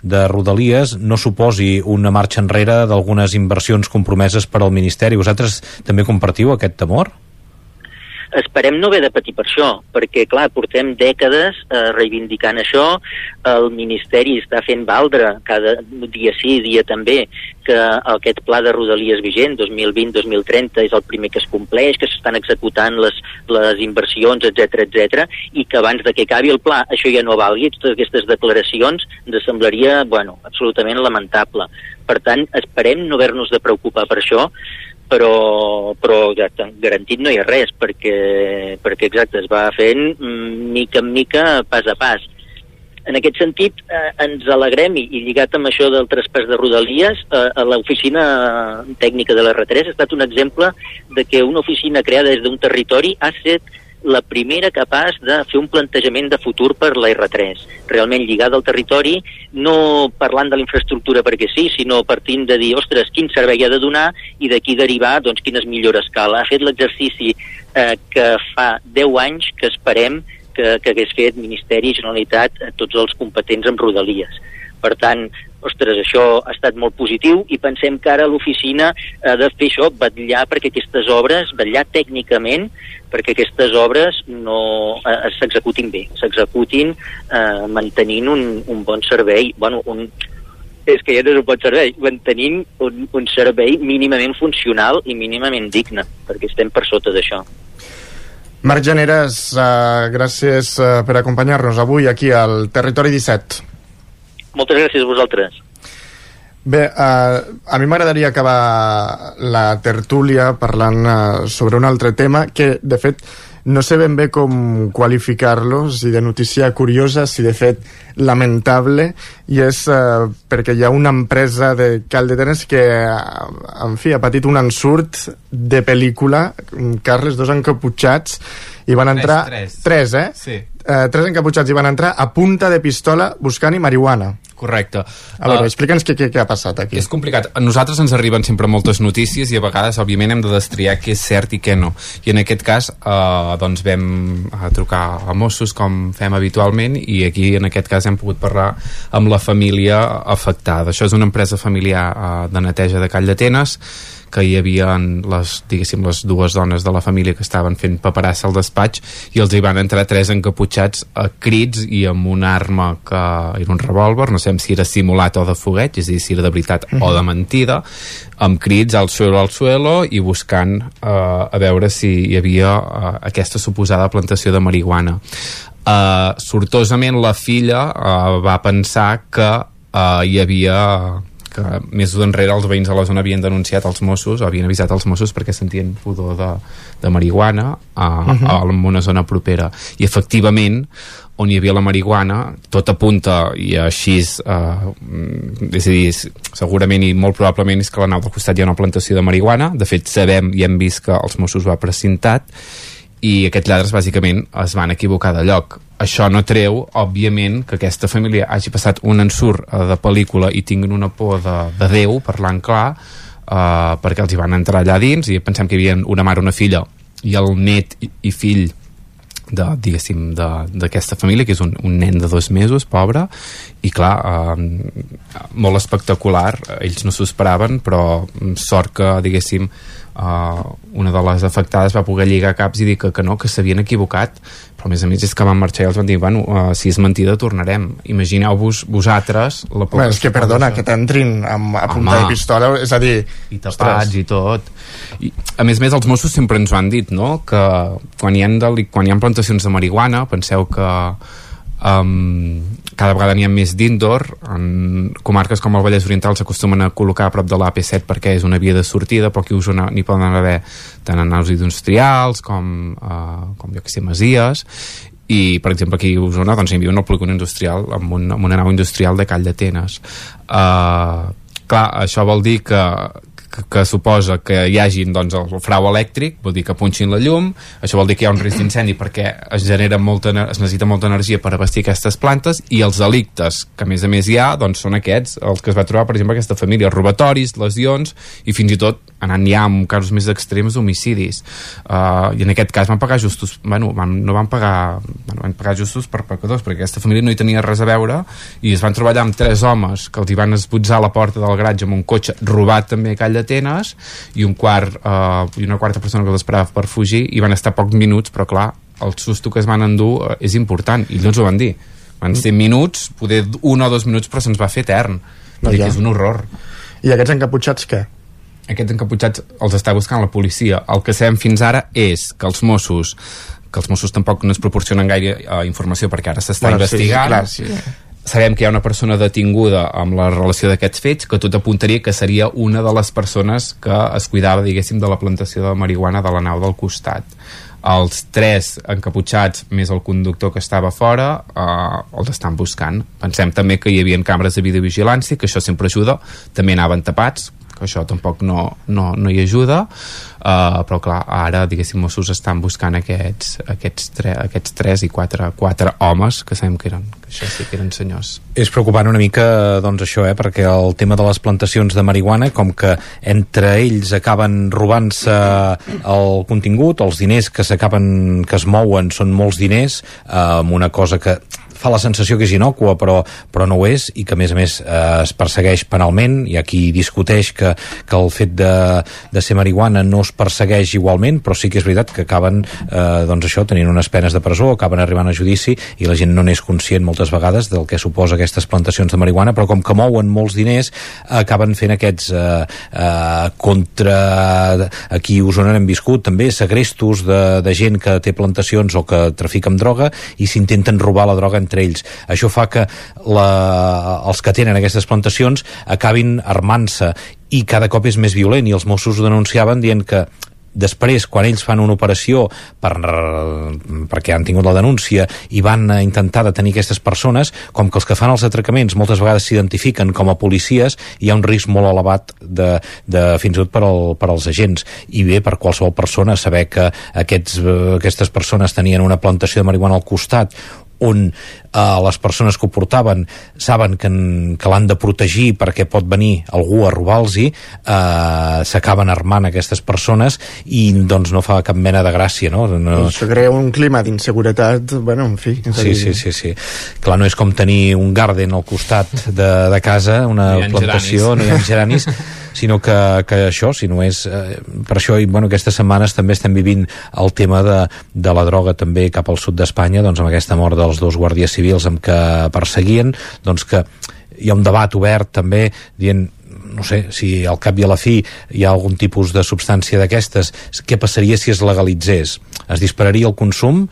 de Rodalies no suposi una marxa enrere d'algunes inversions compromeses per al Ministeri. Vosaltres també compartiu aquest temor? Esperem no haver de patir per això, perquè, clar, portem dècades eh, reivindicant això, el Ministeri està fent valdre cada dia sí, dia també, que aquest pla de rodalies vigent, 2020-2030, és el primer que es compleix, que s'estan executant les, les inversions, etc etc i que abans de que acabi el pla això ja no valgui, totes aquestes declaracions ens semblaria, bueno, absolutament lamentable. Per tant, esperem no haver-nos de preocupar per això, però, però exacte, garantit no hi ha res perquè, perquè exacte, es va fent mm, mica en mica, pas a pas. En aquest sentit eh, ens alegrem i, i lligat amb això del traspàs de Rodalies eh, l'oficina tècnica de l'R3 ha estat un exemple de que una oficina creada des d'un territori ha set la primera capaç de fer un plantejament de futur per la R3, realment lligada al territori, no parlant de la infraestructura perquè sí, sinó partint de dir, ostres, quin servei ha de donar i d'aquí derivar doncs, quines millores cal. Ha fet l'exercici eh, que fa 10 anys que esperem que, que hagués fet Ministeri i Generalitat a tots els competents en Rodalies. Per tant, ostres, això ha estat molt positiu i pensem que ara l'oficina ha de fer això, vetllar perquè aquestes obres, vetllar tècnicament perquè aquestes obres no eh, s'executin bé, s'executin eh, mantenint un, un bon servei, bueno, un, és que ja no és un bon servei, mantenint un, un servei mínimament funcional i mínimament digne, perquè estem per sota d'això. Marc Generes, uh, gràcies uh, per acompanyar-nos avui aquí al Territori 17. Moltes gràcies a vosaltres. Bé, uh, a mi m'agradaria acabar la tertúlia parlant uh, sobre un altre tema que, de fet, no sé ben bé com qualificar-lo, si de notícia curiosa, si de fet lamentable, i és uh, perquè hi ha una empresa de Caldetenes que, uh, en fi, ha patit un ensurt de pel·lícula, Carles, dos encaputxats, i van entrar... Tres, tres. Tres, eh? Sí. Uh, tres encaputxats i van entrar a punta de pistola buscant-hi marihuana. Correcte. A veure, uh, explica'ns què, què, què ha passat aquí. És complicat. A nosaltres ens arriben sempre moltes notícies i a vegades, òbviament, hem de destriar què és cert i què no. I en aquest cas, eh, doncs vam a trucar a Mossos, com fem habitualment, i aquí, en aquest cas, hem pogut parlar amb la família afectada. Això és una empresa familiar eh, de neteja de Call d'Atenes, que hi havia les, diguéssim, les dues dones de la família que estaven fent paperassa al despatx i els hi van entrar tres encaputxats a crits i amb una arma que era un revòlver, no sé si era simulat o de fogueig, és a dir, si era de veritat uh -huh. o de mentida, amb crits al suelo al suelo i buscant eh, a veure si hi havia eh, aquesta suposada plantació de marihuana. Eh, sortosament la filla eh, va pensar que eh, hi havia que més d'enrere els veïns de la zona havien denunciat als Mossos, havien avisat als Mossos perquè sentien pudor de, de marihuana a, uh -huh. a, en una zona propera. I efectivament on hi havia la marihuana, tot apunta i així eh, és a dir, segurament i molt probablement és que a la nau del costat hi ha una plantació de marihuana. De fet sabem i hem vist que els Mossos ho ha precintat i aquests lladres bàsicament es van equivocar de lloc. Això no treu, òbviament, que aquesta família hagi passat un ensurt eh, de pel·lícula i tinguin una por de, de Déu, parlant clar, eh, perquè els hi van entrar allà dins i pensem que hi havia una mare, una filla i el net i, i fill de, diguéssim, d'aquesta família, que és un, un nen de dos mesos, pobre, i clar, eh, molt espectacular, ells no s'ho esperaven, però sort que, diguéssim, eh, una de les afectades va poder lligar caps i dir que, que no, que s'havien equivocat, però a més a més és que van marxar i els van dir, bueno, uh, si és mentida tornarem. Imagineu-vos vosaltres la por... Bueno, és que perdona, que t'entrin amb, a punta de pistola, és a dir... I tapats ostres. i tot. I, a més a més, els Mossos sempre ens ho han dit, no?, que quan hi ha, quan hi ha plantacions de marihuana, penseu que um, cada vegada n'hi ha més d'indoor. En comarques com el Vallès Oriental s'acostumen a col·locar a prop de l'AP7 perquè és una via de sortida però aquí Osona n'hi poden haver tant en industrials com, uh, com jo que sé, masies. I per exemple aquí a Osona doncs, hi havia un polígon industrial amb, un, amb una nau industrial de Call d'Atenes. Uh, clar, això vol dir que, que, que suposa que hi hagin doncs, el frau elèctric, vol dir que punxin la llum, això vol dir que hi ha un risc d'incendi perquè es genera molta, es necessita molta energia per abastir aquestes plantes i els delictes que a més a més hi ha doncs, són aquests, els que es va trobar per exemple aquesta família, robatoris, lesions i fins i tot anant ja amb casos més extrems d'homicidis uh, i en aquest cas van pagar justos bueno, van, no van pagar bueno, van pagar justos per pecadors perquè aquesta família no hi tenia res a veure i es van trobar allà amb tres homes que els hi van esbutzar la porta del garatge amb un cotxe robat també a Call d'Atenes i un quart uh, i una quarta persona que els esperava per fugir i van estar pocs minuts però clar, el susto que es van endur uh, és important i no ens ho van dir van ser minuts, poder un o dos minuts però se'ns va fer etern no, ja. que és un horror i aquests encaputxats què? aquests encaputxats els està buscant la policia. El que sabem fins ara és que els Mossos que els Mossos tampoc no es proporcionen gaire uh, informació perquè ara s'està bueno, investigant. Sí, clar, sí. Sabem que hi ha una persona detinguda amb la relació d'aquests fets que tot apuntaria que seria una de les persones que es cuidava, diguéssim, de la plantació de marihuana de la nau del costat. Els tres encaputxats més el conductor que estava fora eh, els estan buscant. Pensem també que hi havia càmeres de videovigilància que això sempre ajuda. També anaven tapats que això tampoc no, no, no hi ajuda uh, però clar, ara diguéssim Mossos estan buscant aquests, aquests, tre, aquests tres i quatre, quatre homes que sabem que eren, que això sí que eren senyors. És preocupant una mica doncs això, eh, perquè el tema de les plantacions de marihuana, com que entre ells acaben robant-se el contingut, els diners que s'acaben que es mouen són molts diners, eh, amb una cosa que fa la sensació que és inocua però, però no ho és i que a més a més eh, es persegueix penalment hi ha qui discuteix que, que el fet de, de ser marihuana no es persegueix igualment però sí que és veritat que acaben eh, doncs això, tenint unes penes de presó acaben arribant a judici i la gent no n'és conscient moltes vegades del que suposa aquestes plantacions de marihuana però com que mouen molts diners acaben fent aquests eh, eh, contra aquí a Osona hem viscut també segrestos de, de gent que té plantacions o que trafica amb droga i s'intenten robar la droga entre ells. Això fa que la, els que tenen aquestes plantacions acabin armant-se i cada cop és més violent i els Mossos ho denunciaven dient que després, quan ells fan una operació per, perquè han tingut la denúncia i van intentar detenir aquestes persones, com que els que fan els atracaments moltes vegades s'identifiquen com a policies, hi ha un risc molt elevat de, de fins i tot per, al, per als agents. I bé, per qualsevol persona, saber que aquests, aquestes persones tenien una plantació de marihuana al costat on eh, les persones que ho portaven saben que, que l'han de protegir perquè pot venir algú a robar-los eh, s'acaben armant aquestes persones i doncs no fa cap mena de gràcia no? no... Això crea un clima d'inseguretat bueno, en fi sí, sí, sí, sí. clar, no és com tenir un garden al costat de, de casa una No hi ha plantació, geranis. no hi ha geranis sinó que, que això, si no és eh, per això, i bueno, aquestes setmanes també estem vivint el tema de, de la droga també cap al sud d'Espanya, doncs amb aquesta mort dels dos guàrdies civils amb què perseguien doncs que hi ha un debat obert també dient no sé, si al cap i a la fi hi ha algun tipus de substància d'aquestes, què passaria si es legalitzés? Es dispararia el consum?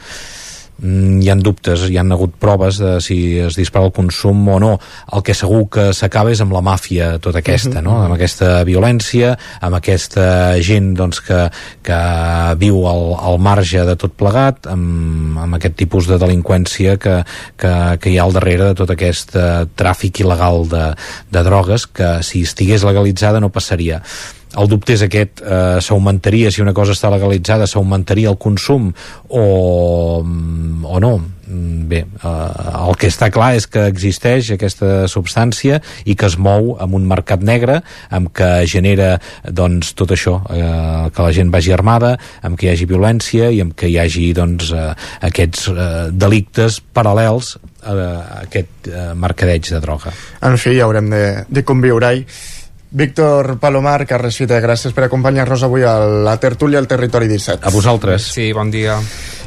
Mm, hi han dubtes, hi han hagut proves de si es dispara el consum o no. El que segur que s'acaba és amb la màfia tota aquesta, no? amb aquesta violència, amb aquesta gent doncs, que, que viu al, al marge de tot plegat, amb, amb aquest tipus de delinqüència que, que, que hi ha al darrere de tot aquest eh, tràfic il·legal de, de drogues que si estigués legalitzada no passaria el dubte és aquest, eh, s'augmentaria si una cosa està legalitzada, s'augmentaria el consum o, o no Mm, bé, eh, el que està clar és que existeix aquesta substància i que es mou amb un mercat negre amb que genera doncs tot això, eh, que la gent vagi armada amb que hi hagi violència i amb que hi hagi doncs eh, aquests eh, delictes paral·lels a, a aquest eh, mercadeig de droga. En fi, ja haurem de, de conviure-hi. Víctor Palomar, Carles Fita, gràcies per acompanyar-nos avui a la tertúlia al Territori 17. A vosaltres. Sí, bon dia.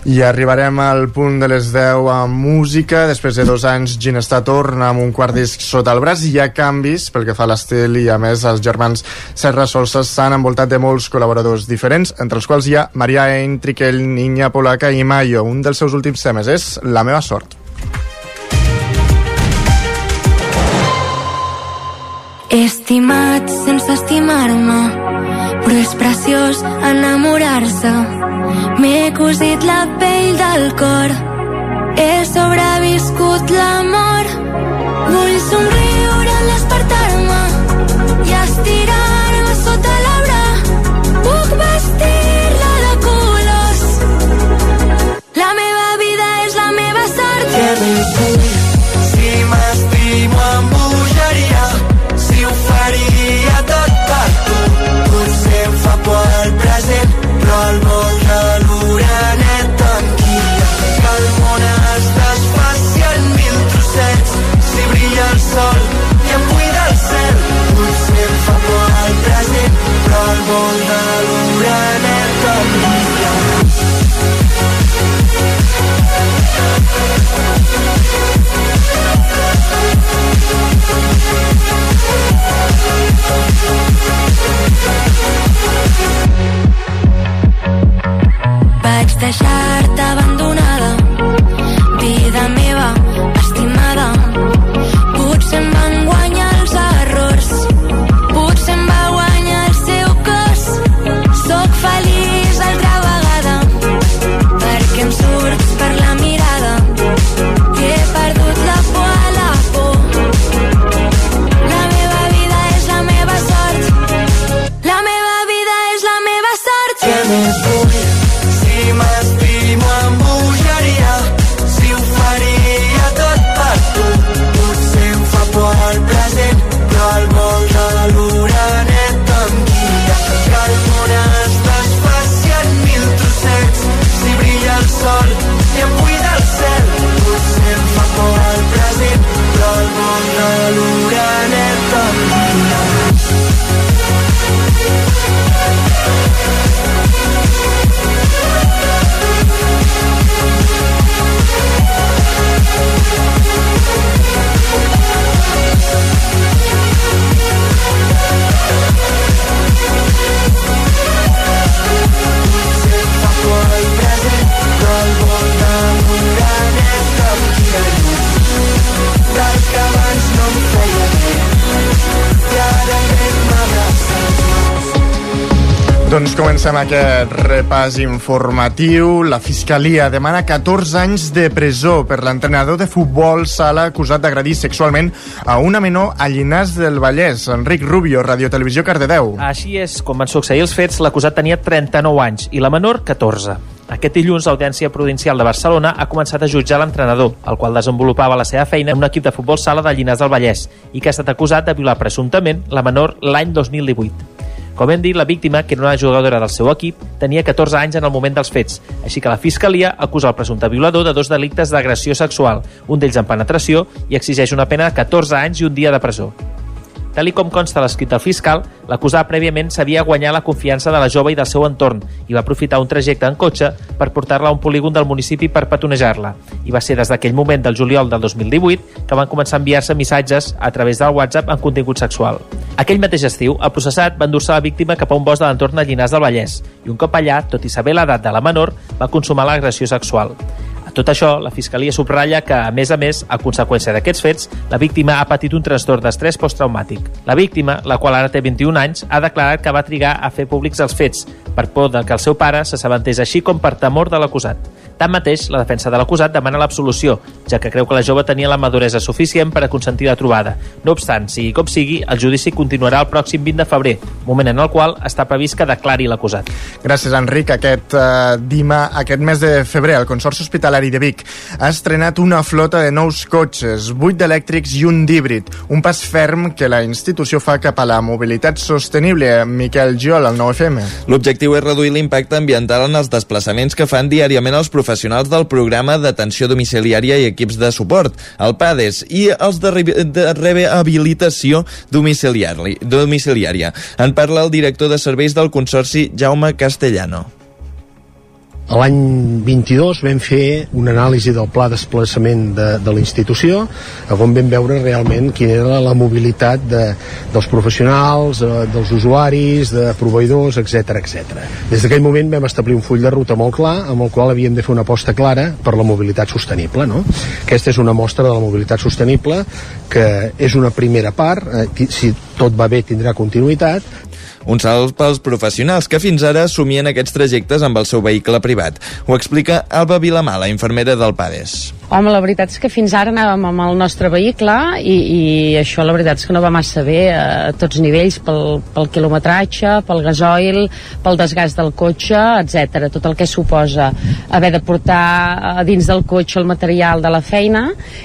I arribarem al punt de les 10 amb música. Després de dos anys, Ginestar torna amb un quart disc sota el braç. Hi ha canvis pel que fa a l'estil i, a més, els germans Serra Solsa s'han envoltat de molts col·laboradors diferents, entre els quals hi ha Maria Ein, Triquel, Niña Polaca i Mayo. Un dels seus últims temes és La meva sort. He estimat sense estimar-me, però és preciós enamorar-se. M'he cosit la pell del cor, he sobreviscut l'amor. Vull somriure deixar-te abandonada. Vida meva. Comencem aquest repàs informatiu. La Fiscalia demana 14 anys de presó per l'entrenador de futbol sala acusat d'agredir sexualment a una menor a Llinars del Vallès. Enric Rubio, Radio Televisió Cardedeu. Així és, com van succeir els fets, l'acusat tenia 39 anys i la menor 14. Aquest dilluns, l'Audiència Provincial de Barcelona ha començat a jutjar l'entrenador, el qual desenvolupava la seva feina en un equip de futbol sala de Llinars del Vallès i que ha estat acusat de violar presumptament la menor l'any 2018. Com hem dit, la víctima, que era una jugadora del seu equip, tenia 14 anys en el moment dels fets, així que la Fiscalia acusa el presumpte violador de dos delictes d'agressió sexual, un d'ells en penetració, i exigeix una pena de 14 anys i un dia de presó. Tal com consta l'escrit del fiscal, l'acusat prèviament sabia guanyar la confiança de la jove i del seu entorn i va aprofitar un trajecte en cotxe per portar-la a un polígon del municipi per petonejar-la. I va ser des d'aquell moment del juliol del 2018 que van començar a enviar-se missatges a través del WhatsApp amb contingut sexual. Aquell mateix estiu, el processat va endur-se la víctima cap a un bosc de l'entorn de Llinars del Vallès i un cop allà, tot i saber l'edat de la menor, va consumar l'agressió sexual. A tot això, la Fiscalia subratlla que, a més a més, a conseqüència d'aquests fets, la víctima ha patit un trastorn d'estrès posttraumàtic. La víctima, la qual ara té 21 anys, ha declarat que va trigar a fer públics els fets, per por de que el seu pare s'assabentés així com per temor de l'acusat. Tanmateix, la defensa de l'acusat demana l'absolució, ja que creu que la jove tenia la maduresa suficient per a consentir la trobada. No obstant, sigui com sigui, el judici continuarà el pròxim 20 de febrer, moment en el qual està previst que declari l'acusat. Gràcies, Enric. Aquest, uh, dima, aquest mes de febrer, el Consorci Hospitalari de Vic ha estrenat una flota de nous cotxes, 8 d'elèctrics i un d'híbrid, un pas ferm que la institució fa cap a la mobilitat sostenible. Miquel Giol, al 9FM. L'objectiu és reduir l'impacte ambiental en els desplaçaments que fan diàriament els professionals del programa d'atenció domiciliària i equips de suport, el PADES, i els de, re de rehabilitació domiciliària. En parla el director de serveis del Consorci, Jaume Castellano. L'any 22 vam fer una anàlisi del pla de desplaçament de, de la institució, on vam veure realment quina era la mobilitat de, dels professionals, eh, dels usuaris, de proveïdors, etc etc. Des d'aquell moment vam establir un full de ruta molt clar, amb el qual havíem de fer una aposta clara per la mobilitat sostenible. No? Aquesta és una mostra de la mobilitat sostenible que és una primera part, eh, si tot va bé tindrà continuïtat, un salt pels professionals que fins ara assumien aquests trajectes amb el seu vehicle privat. Ho explica Alba Vilamala, infermera del PADES. Home, la veritat és que fins ara anàvem amb el nostre vehicle i, i això la veritat és que no va massa bé a tots nivells, pel, pel quilometratge, pel gasoil, pel desgast del cotxe, etc. Tot el que suposa haver de portar a dins del cotxe el material de la feina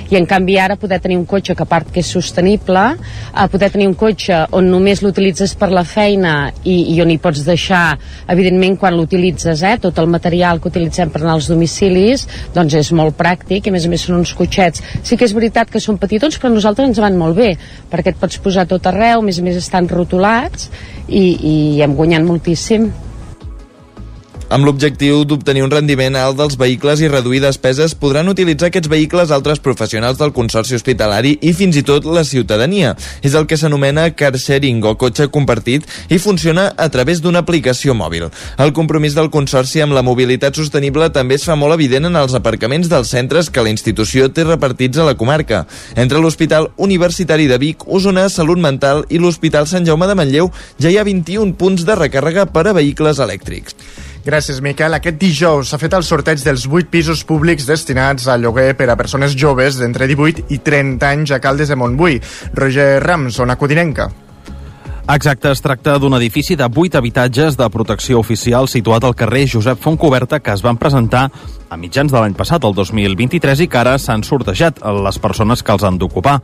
i en canvi ara poder tenir un cotxe que a part que és sostenible, a poder tenir un cotxe on només l'utilitzes per la feina i, i on hi pots deixar, evidentment quan l'utilitzes, eh, tot el material que utilitzem per anar als domicilis, doncs és molt pràctic i més a més són uns cotxets. Sí que és veritat que són petitons, però a nosaltres ens van molt bé, perquè et pots posar tot arreu, més a més estan rotulats i, i hem guanyat moltíssim amb l'objectiu d'obtenir un rendiment alt dels vehicles i reduir despeses, podran utilitzar aquests vehicles altres professionals del Consorci Hospitalari i fins i tot la ciutadania. És el que s'anomena car sharing o cotxe compartit i funciona a través d'una aplicació mòbil. El compromís del Consorci amb la mobilitat sostenible també es fa molt evident en els aparcaments dels centres que la institució té repartits a la comarca. Entre l'Hospital Universitari de Vic, Osona, Salut Mental i l'Hospital Sant Jaume de Manlleu ja hi ha 21 punts de recàrrega per a vehicles elèctrics. Gràcies, Miquel. Aquest dijous s'ha fet el sorteig dels 8 pisos públics destinats a lloguer per a persones joves d'entre 18 i 30 anys a Caldes de Montbui. Roger Rams, zona codinenca. Exacte, es tracta d'un edifici de 8 habitatges de protecció oficial situat al carrer Josep Fontcoberta que es van presentar a mitjans de l'any passat, el 2023, i que ara s'han sortejat les persones que els han d'ocupar.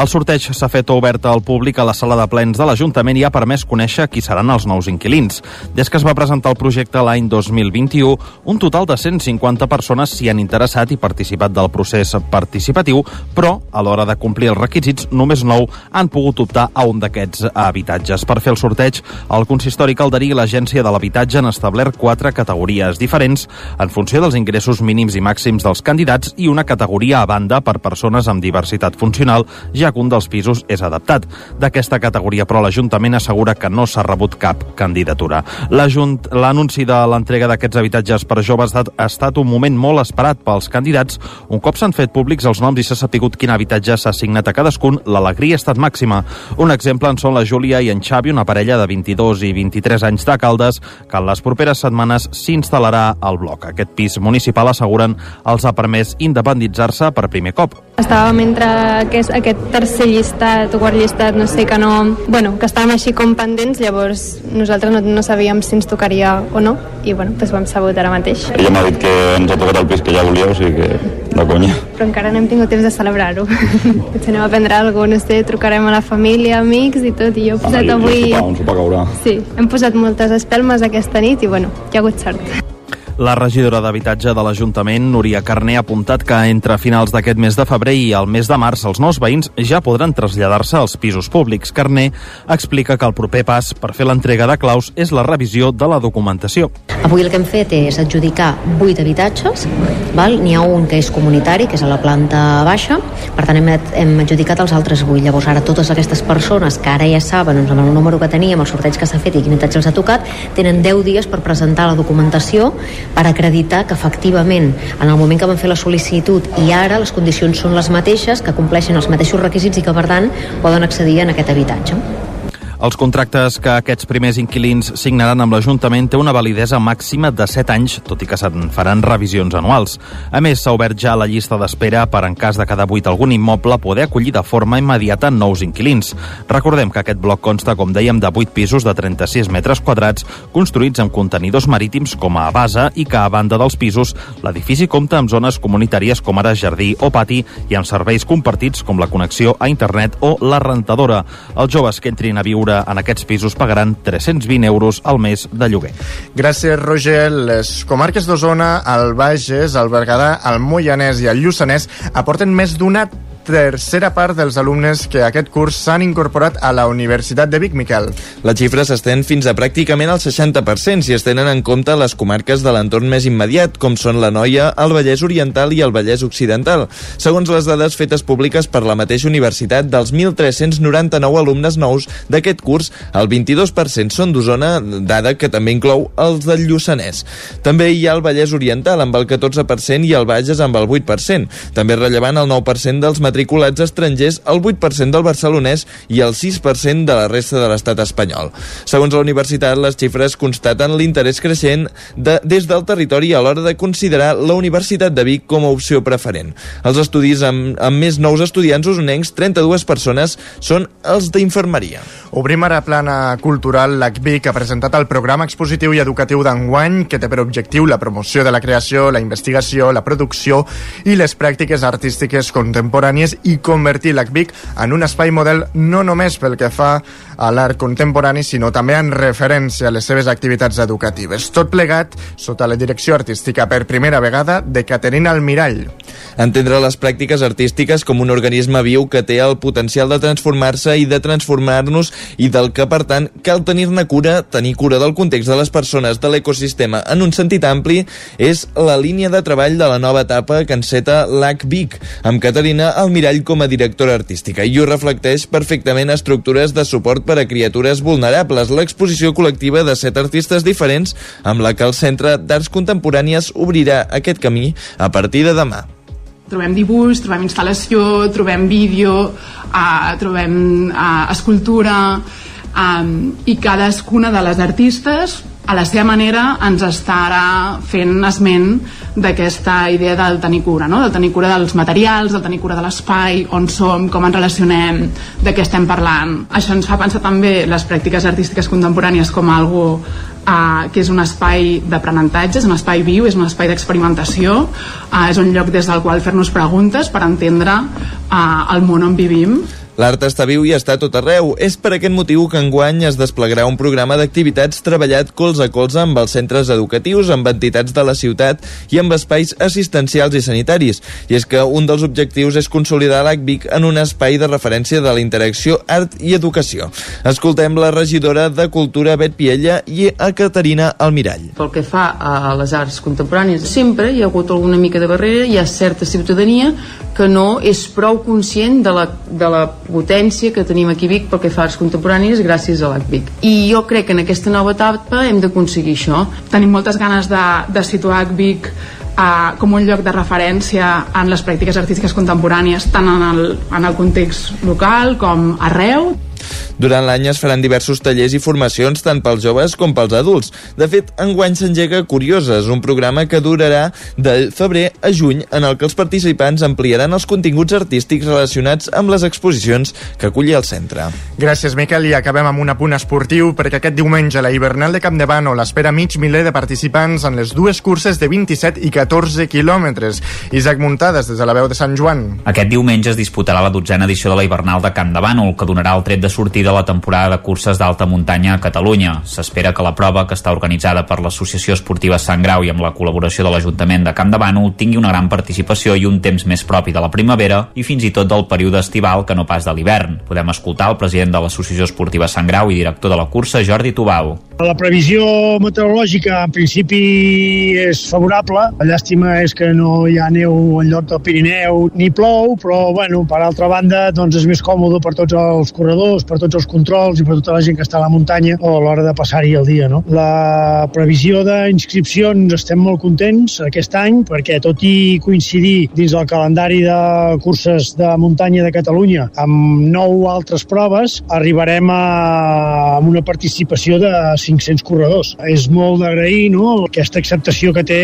El sorteig s'ha fet obert al públic a la sala de plens de l'Ajuntament i ha permès conèixer qui seran els nous inquilins. Des que es va presentar el projecte l'any 2021, un total de 150 persones s'hi han interessat i participat del procés participatiu, però a l'hora de complir els requisits, només nou han pogut optar a un d'aquests habitatges. Per fer el sorteig, el consistori calderí i l'Agència de l'Habitatge han establert quatre categories diferents en funció dels ingressos ingressos mínims i màxims dels candidats i una categoria a banda per persones amb diversitat funcional, ja que un dels pisos és adaptat. D'aquesta categoria, però, l'Ajuntament assegura que no s'ha rebut cap candidatura. L'anunci de l'entrega d'aquests habitatges per joves ha estat un moment molt esperat pels candidats. Un cop s'han fet públics els noms i s'ha sapigut quin habitatge s'ha assignat a cadascun, l'alegria ha estat màxima. Un exemple en són la Júlia i en Xavi, una parella de 22 i 23 anys de Caldes, que en les properes setmanes s'instal·larà al bloc. Aquest pis municipal, asseguren, els ha permès independitzar-se per primer cop. Estàvem entre aquest, aquest tercer llistat o quart llistat, no sé, que no... Bueno, que estàvem així com pendents, llavors nosaltres no, no sabíem si ens tocaria o no, i bueno, doncs ho hem sabut ara mateix. Ella m'ha dit que ens ha tocat el pis que ja volia, o sigui que de conya. Però encara no hem tingut temps de celebrar-ho. Potser anem a prendre alguna cosa, no sé, trucarem a la família, amics i tot, i jo he posat i avui... Un sopar, un sopar caurà. Sí, hem posat moltes espelmes aquesta nit i bueno, hi ha hagut sort. La regidora d'Habitatge de l'Ajuntament, Núria Carné, ha apuntat que entre finals d'aquest mes de febrer i el mes de març els nous veïns ja podran traslladar-se als pisos públics. Carné explica que el proper pas per fer l'entrega de claus és la revisió de la documentació. Avui el que hem fet és adjudicar 8 habitatges, n'hi ha un que és comunitari, que és a la planta baixa, per tant hem, hem adjudicat els altres 8. Llavors ara totes aquestes persones que ara ja saben doncs, amb el número que teníem, el sorteig que s'ha fet i quin habitatge els ha tocat, tenen 10 dies per presentar la documentació per acreditar que efectivament en el moment que van fer la sol·licitud i ara les condicions són les mateixes, que compleixen els mateixos requisits i que per tant poden accedir en aquest habitatge. Els contractes que aquests primers inquilins signaran amb l'Ajuntament té una validesa màxima de 7 anys, tot i que se'n faran revisions anuals. A més, s'ha obert ja la llista d'espera per, en cas de cada buit algun immoble, poder acollir de forma immediata nous inquilins. Recordem que aquest bloc consta, com dèiem, de 8 pisos de 36 metres quadrats, construïts amb contenidors marítims com a base i que, a banda dels pisos, l'edifici compta amb zones comunitàries com ara jardí o pati i amb serveis compartits com la connexió a internet o la rentadora. Els joves que entrin a viure viure en aquests pisos pagaran 320 euros al mes de lloguer. Gràcies, Roger. Les comarques d'Osona, el Bages, el Berguedà, el Moianès i el Lluçanès aporten més d'una tercera part dels alumnes que aquest curs s'han incorporat a la Universitat de Vic, Miquel. La xifra s'estén fins a pràcticament el 60% si es tenen en compte les comarques de l'entorn més immediat, com són la Noia, el Vallès Oriental i el Vallès Occidental. Segons les dades fetes públiques per la mateixa universitat, dels 1.399 alumnes nous d'aquest curs, el 22% són d'Osona, dada que també inclou els del Lluçanès. També hi ha el Vallès Oriental, amb el 14%, i el Bages, amb el 8%. També és rellevant el 9% dels matriculats estrangers, el 8% del barcelonès i el 6% de la resta de l'estat espanyol. Segons la universitat, les xifres constaten l'interès creixent de, des del territori a l'hora de considerar la Universitat de Vic com a opció preferent. Els estudis amb, amb més nous estudiants usonencs, 32 persones, són els d'infermeria. Obrim ara plana cultural. L'ACVIC ha presentat el programa expositiu i educatiu d'enguany que té per objectiu la promoció de la creació, la investigació, la producció i les pràctiques artístiques contemporànies i convertir l'ACVIC en un espai model no només pel que fa a l'art contemporani, sinó també en referència a les seves activitats educatives. Tot plegat sota la direcció artística per primera vegada de Caterina Almirall. Entendre les pràctiques artístiques com un organisme viu que té el potencial de transformar-se i de transformar-nos i del que, per tant, cal tenir-ne cura, tenir cura del context de les persones de l'ecosistema en un sentit ampli, és la línia de treball de la nova etapa que enceta l'ACVIC, amb Caterina Almirall com a directora artística, i ho reflecteix perfectament estructures de suport per a criatures vulnerables, l'exposició col·lectiva de set artistes diferents amb la que el Centre d'Arts Contemporànies obrirà aquest camí a partir de demà. Trobem dibuix, trobem instal·lació, trobem vídeo, uh, trobem uh, escultura um, i cadascuna de les artistes a la seva manera ens estarà fent esment d'aquesta idea del tenir cura, no? del tenir cura dels materials, del tenir cura de l'espai, on som, com ens relacionem, de què estem parlant. Això ens fa pensar també les pràctiques artístiques contemporànies com algo uh, que és un espai d'aprenentatge, és un espai viu, és un espai d'experimentació, uh, és un lloc des del qual fer-nos preguntes per entendre uh, el món on vivim L'art està viu i està tot arreu. És per aquest motiu que enguany es desplegarà un programa d'activitats treballat colze a colze amb els centres educatius, amb entitats de la ciutat i amb espais assistencials i sanitaris. I és que un dels objectius és consolidar l'ACVIC en un espai de referència de la interacció art i educació. Escoltem la regidora de Cultura, Bet Piella, i a Caterina Almirall. Pel que fa a les arts contemporànies, sempre hi ha hagut alguna mica de barrera, hi ha certa ciutadania que no és prou conscient de la, de la potència que tenim aquí a Vic pel que fa a arts contemporànies gràcies a l'ACVIC. I jo crec que en aquesta nova etapa hem d'aconseguir això. Tenim moltes ganes de, de situar Vic uh, com un lloc de referència en les pràctiques artístiques contemporànies tant en el, en el context local com arreu Durant l'any es faran diversos tallers i formacions tant pels joves com pels adults. De fet, enguany s'engega Curioses, un programa que durarà de febrer a juny en el que els participants ampliaran els continguts artístics relacionats amb les exposicions que aculli el centre. Gràcies, Miquel, i acabem amb un apunt esportiu perquè aquest diumenge la Hivernal de Campdevànol l'espera mig miler de participants en les dues curses de 27 i 14 quilòmetres. Isaac Muntades, des de la veu de Sant Joan. Aquest diumenge es disputarà la dotzena edició de la Hivernal de Camp de Bànol, que donarà el tret de sortida a la temporada de curses d'alta muntanya a Catalunya. S'espera que la prova, que està organitzada per l'Associació Esportiva Sant Grau i amb la col·laboració de l'Ajuntament de Camp de Bànol, tingui una gran participació i un temps més propi de la primavera i fins i tot del període estival que no pas de l'hivern. Podem escoltar el president de l'Associació Esportiva Sant Grau i director de la cursa, Jordi Tubau. La previsió meteorològica en principi és favorable. La llàstima és que no hi ha neu en lloc del Pirineu ni plou, però bueno, per altra banda doncs és més còmode per tots els corredors, per tots els controls i per tota la gent que està a la muntanya o a l'hora de passar-hi el dia. No? La previsió d'inscripcions estem molt contents aquest any perquè tot i coincidir dins el calendari de curses de muntanya de Catalunya amb nou altres proves, arribarem a, una participació de 500 corredors. És molt d'agrair no, aquesta acceptació que té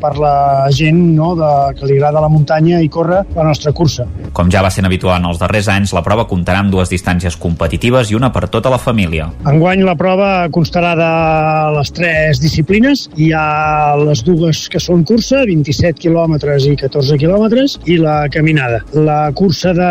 per la gent no, de, que li agrada la muntanya i córrer la nostra cursa. Com ja va sent habitual en els darrers anys, la prova comptarà amb dues distàncies competitives i una per tota la família. Enguany la prova constarà de les tres disciplines. Hi ha les dues que són cursa, 27 quilòmetres i 14 quilòmetres, i la caminada. La cursa de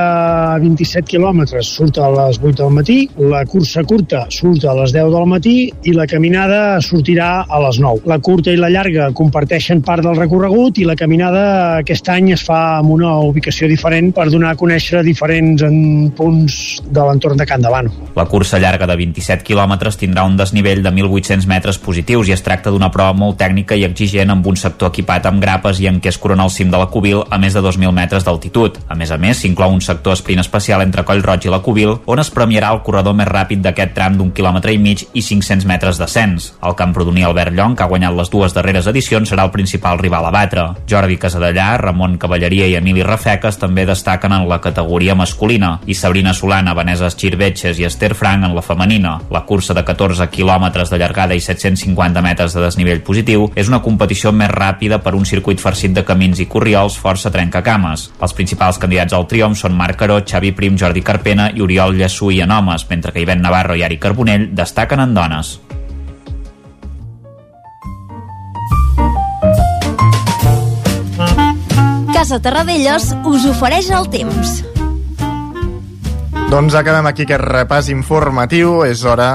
27 quilòmetres surt a les 8 del matí, la cursa curta surt a les 10 del matí i la caminada sortirà a les 9. La curta i la llarga comparteixen part del recorregut i la caminada aquest any es fa en una ubicació diferent per donar a conèixer diferents en punts de l'entorn de Can Davano. La cursa llarga de 27 quilòmetres tindrà un desnivell de 1.800 metres positius i es tracta d'una prova molt tècnica i exigent amb un sector equipat amb grapes i en què es corona el cim de la Cubil a més de 2.000 metres d'altitud. A més a més, s'inclou un sector sprint especial entre Coll Roig i la Cubil on es premiarà el corredor més ràpid d'aquest tram d'un quilòmetre i mig i 500 metres d'ascens. El camprodoní Albert Llong, que ha guanyat les dues darreres edicions, serà el principal rival a batre. Jordi Casadellà, Ramon Cavalleria i Emili Rafeques també destaquen en la categoria masculina i Sabrina Solana, Vanessa Chirvetxes i Esther Frank en la femenina. La cursa de 14 quilòmetres de llargada i 750 metres de desnivell positiu és una competició més ràpida per un circuit farcit de camins i corriols força trencacames. Els principals candidats al triomf són Marc Caró, Xavi Prim, Jordi Carpena i Oriol Llessui en homes, mentre que Iven Navarro i Ari Carbonell destaquen en dones. Casa Terradellos us ofereix el temps. Doncs acabem aquí aquest repàs informatiu. És hora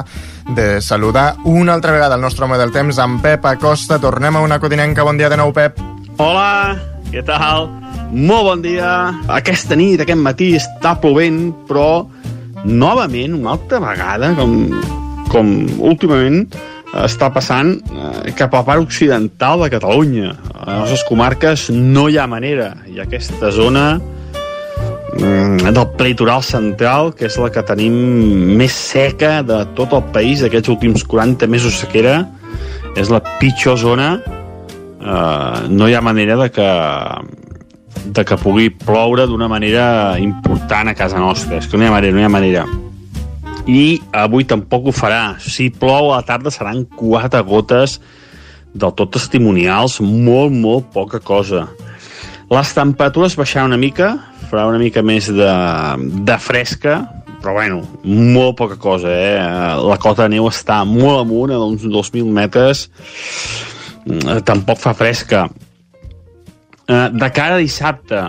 de saludar una altra vegada el nostre home del temps, en Pep Acosta. Tornem a una codinenca. Bon dia de nou, Pep. Hola, què tal? Molt bon dia. Aquesta nit, aquest matí, està plovent, però novament, una altra vegada, com, com últimament està passant eh, cap a part occidental de Catalunya. A les nostres comarques no hi ha manera. Ha aquesta zona del litoral central, que és la que tenim més seca de tot el país d'aquests últims 40 mesos sequera. És la pitjor zona. Eh, no hi ha manera de que de que pugui ploure d'una manera important a casa nostra. És que no hi ha manera, no hi ha manera i avui tampoc ho farà. Si plou a la tarda seran quatre gotes del tot testimonials, molt, molt poca cosa. Les temperatures baixaran una mica, farà una mica més de, de fresca, però bueno, molt poca cosa, eh? La cota de neu està molt amunt, a uns 2.000 metres, tampoc fa fresca. De cara a dissabte,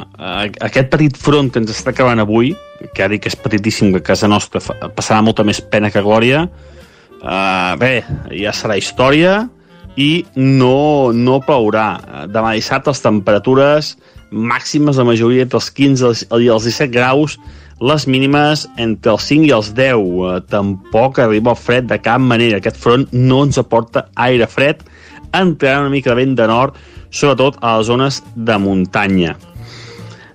aquest petit front que ens està acabant avui, que dic que és petitíssim, que a casa nostra passarà molta més pena que glòria, bé, ja serà història i no, no plourà. Demà dissabte les temperatures màximes la majoria entre els 15 i els 17 graus, les mínimes entre els 5 i els 10. Uh, tampoc arriba el fred de cap manera. Aquest front no ens aporta aire fred, entrarà una mica de vent de nord, sobretot a les zones de muntanya.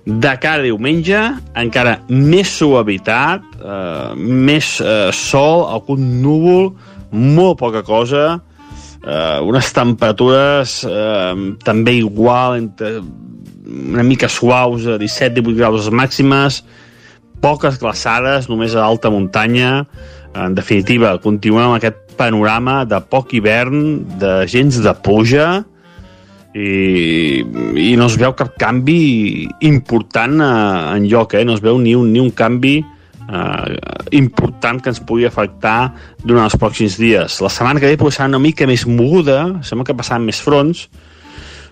De cara a diumenge, encara més suavitat, eh, més eh, sol, algun núvol, molt poca cosa, eh, unes temperatures eh, també igual, entre una mica suaus, 17-18 graus màximes, poques glaçades, només a alta muntanya. En definitiva, continuem amb aquest panorama de poc hivern, de gens de pluja, i, i no es veu cap canvi important eh, en lloc, eh? no es veu ni un, ni un canvi eh, important que ens pugui afectar durant els pròxims dies. La setmana que ve pot ser una mica més moguda, sembla que passaran més fronts,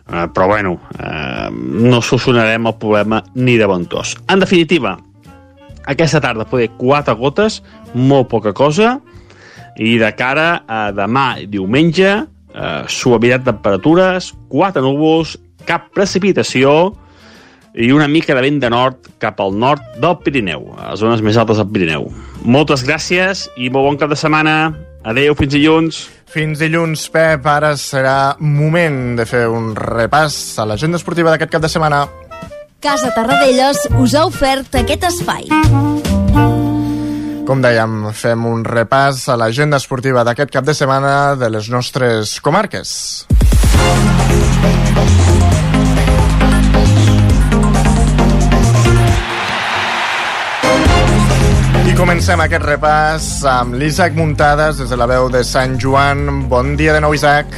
però bueno, eh, no solucionarem el problema ni de bon tos. En definitiva, aquesta tarda poder quatre gotes, molt poca cosa, i de cara a demà diumenge, eh, suavitat de temperatures, quatre núvols, cap precipitació i una mica de vent de nord cap al nord del Pirineu, a les zones més altes del Pirineu. Moltes gràcies i molt bon cap de setmana. Adeu, fins dilluns. Fins dilluns, Pep. Ara serà moment de fer un repàs a l'agenda esportiva d'aquest cap de setmana. Casa Tarradellas us ha ofert aquest espai. Com dèiem, fem un repàs a l'agenda esportiva d'aquest cap de setmana de les nostres comarques. Comencem aquest repàs amb l'Isaac Muntades des de la veu de Sant Joan. Bon dia de nou, Isaac.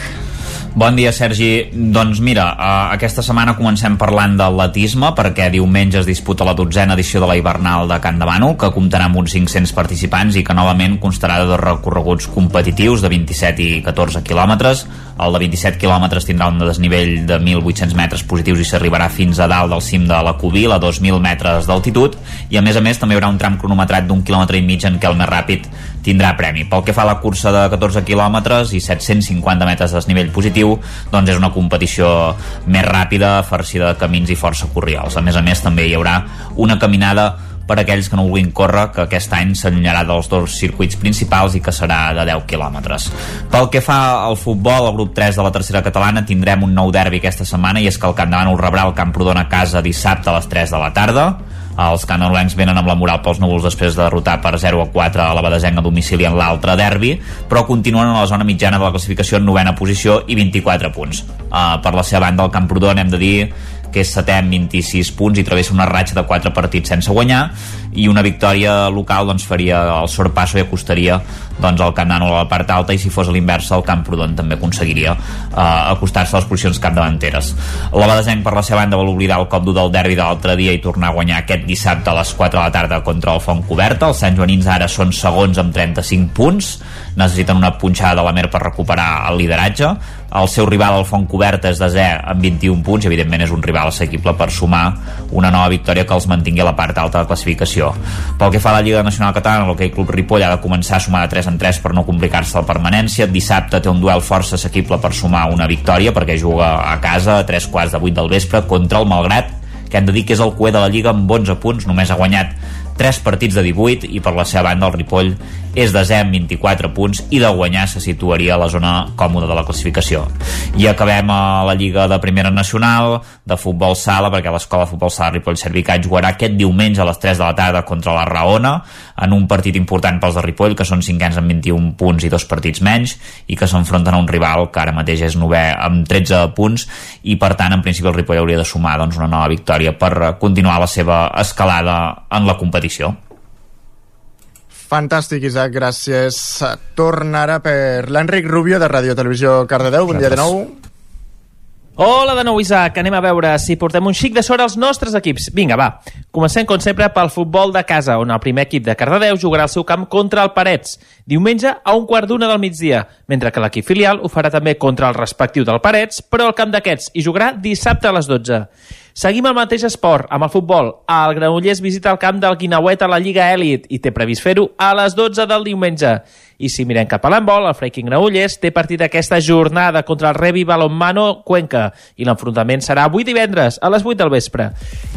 Bon dia, Sergi. Doncs mira, uh, aquesta setmana comencem parlant d'atletisme perquè diumenge es disputa la dotzena edició de la Hivernal de Can Bànol, que comptarà amb uns 500 participants i que novament constarà de dos recorreguts competitius de 27 i 14 quilòmetres. El de 27 quilòmetres tindrà un desnivell de 1.800 metres positius i s'arribarà fins a dalt del cim de la Cubil, a 2.000 metres d'altitud, i a més a més també hi haurà un tram cronometrat d'un quilòmetre i mig en què el més ràpid tindrà premi. Pel que fa a la cursa de 14 quilòmetres i 750 metres de desnivell positiu, doncs és una competició més ràpida, farcida de camins i força corriols. A més a més, també hi haurà una caminada per a aquells que no vulguin córrer, que aquest any s'allunyarà dels dos circuits principals i que serà de 10 quilòmetres. Pel que fa al futbol, al grup 3 de la tercera catalana tindrem un nou derbi aquesta setmana i és que el Camp de Bànol rebrà el Camprodon a casa dissabte a les 3 de la tarda els canalencs venen amb la moral pels núvols després de derrotar per 0 a 4 a la Badesenc a domicili en l'altre derbi, però continuen a la zona mitjana de la classificació en novena posició i 24 punts. Uh, per la seva banda, el Camprodon hem de dir que és setè amb 26 punts i travessa una ratxa de 4 partits sense guanyar i una victòria local doncs, faria el sorpasso i acostaria doncs, el Camp Nano a la part alta i si fos a l'inversa el Camprodon també aconseguiria eh, acostar-se a les posicions capdavanteres. La Badesenc per la seva banda vol oblidar el cop dur del derbi de l'altre dia i tornar a guanyar aquest dissabte a les 4 de la tarda contra el Font Coberta. Els Sant Joanins ara són segons amb 35 punts, necessiten una punxada de la Mer per recuperar el lideratge. El seu rival, el Font Coberta, és desè amb 21 punts, evidentment és un rival assequible per sumar una nova victòria que els mantingui a la part alta de la classificació. Pel que fa a la Lliga Nacional Catalana, l'Hockey Club Ripoll ha de començar a sumar de 3 en 3 per no complicar-se la permanència. Dissabte té un duel força assequible per sumar una victòria, perquè juga a casa a 3 quarts de 8 del vespre contra el Malgrat, que hem de dir que és el cué de la Lliga amb 11 punts, només ha guanyat 3 partits de 18 i per la seva banda el Ripoll és desè amb 24 punts i de guanyar se situaria a la zona còmoda de la classificació. I acabem a la Lliga de Primera Nacional de Futbol Sala, perquè l'Escola de Futbol Sala Ripoll Servicat jugarà aquest diumenge a les 3 de la tarda contra la Raona en un partit important pels de Ripoll, que són cinquens amb 21 punts i dos partits menys, i que s'enfronten a un rival que ara mateix és novè amb 13 punts, i per tant, en principi el Ripoll hauria de sumar doncs, una nova victòria per continuar la seva escalada en la competició. Fantàstic, Isaac, gràcies. Torna ara per l'Enric Rubio de Ràdio Televisió Cardedeu. Bon dia de nou. Hola de nou, Isaac. Anem a veure si portem un xic de sort als nostres equips. Vinga, va. Comencem, com sempre, pel futbol de casa, on el primer equip de Cardedeu jugarà al seu camp contra el Parets, diumenge a un quart d'una del migdia, mentre que l'equip filial ho farà també contra el respectiu del Parets, però al camp d'aquests, i jugarà dissabte a les 12. Seguim el mateix esport, amb el futbol. El Granollers visita el camp del Guinauet a la Lliga Elite i té previst fer-ho a les 12 del diumenge. I si mirem cap a l'handbol, el Freaking Granollers té partit aquesta jornada contra el Revi Balonmano Cuenca i l'enfrontament serà avui divendres a les 8 del vespre.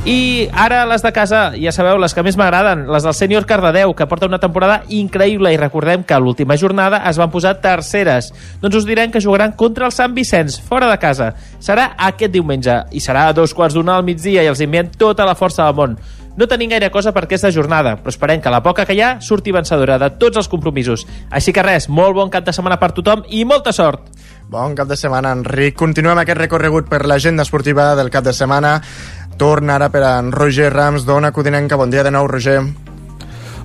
I ara les de casa, ja sabeu, les que més m'agraden, les del sènior Cardedeu, que porta una temporada increïble i recordem que a l'última jornada es van posar terceres. Doncs us direm que jugaran contra el Sant Vicenç, fora de casa. Serà aquest diumenge i serà a dos quarts d'una al migdia i els enviem tota la força del món. No tenim gaire cosa per aquesta jornada, però esperem que la poca que hi ha surti vencedora de tots els compromisos. Així que res, molt bon cap de setmana per tothom i molta sort! Bon cap de setmana, Enric. Continuem aquest recorregut per l'agenda esportiva del cap de setmana. Torna ara per en Roger Rams, d'Ona Codinenca. Bon dia de nou, Roger.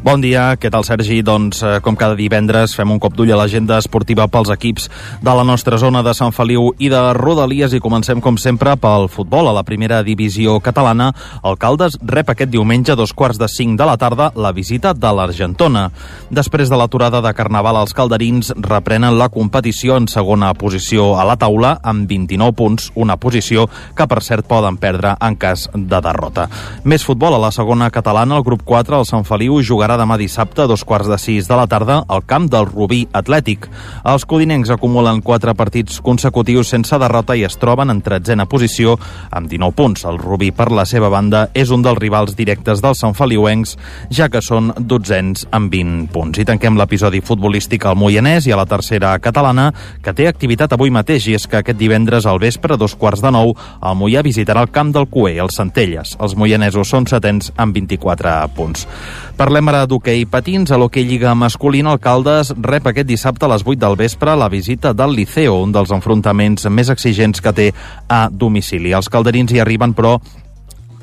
Bon dia, què tal Sergi? Doncs eh, com cada divendres fem un cop d'ull a l'agenda esportiva pels equips de la nostra zona de Sant Feliu i de Rodalies i comencem com sempre pel futbol a la primera divisió catalana. El Caldes rep aquest diumenge a dos quarts de cinc de la tarda la visita de l'Argentona. Després de l'aturada de Carnaval, els calderins reprenen la competició en segona posició a la taula amb 29 punts, una posició que per cert poden perdre en cas de derrota. Més futbol a la segona catalana, el grup 4, el Sant Feliu, jugarà demà dissabte a dos quarts de sis de la tarda al camp del Rubí Atlètic. Els codinencs acumulen quatre partits consecutius sense derrota i es troben en tretzena posició amb 19 punts. El Rubí, per la seva banda, és un dels rivals directes dels Sant Feliuencs, ja que són dotzens amb 20 punts. I tanquem l'episodi futbolístic al Moianès i a la tercera catalana, que té activitat avui mateix, i és que aquest divendres al vespre, a dos quarts de nou, el Moià visitarà el camp del Cué, els Centelles. Els moianesos són setens amb 24 punts. Parlem ara d'hoquei patins. A l'hoquei Lliga masculina, el Caldes rep aquest dissabte a les 8 del vespre la visita del Liceo, un dels enfrontaments més exigents que té a domicili. Els calderins hi arriben, però,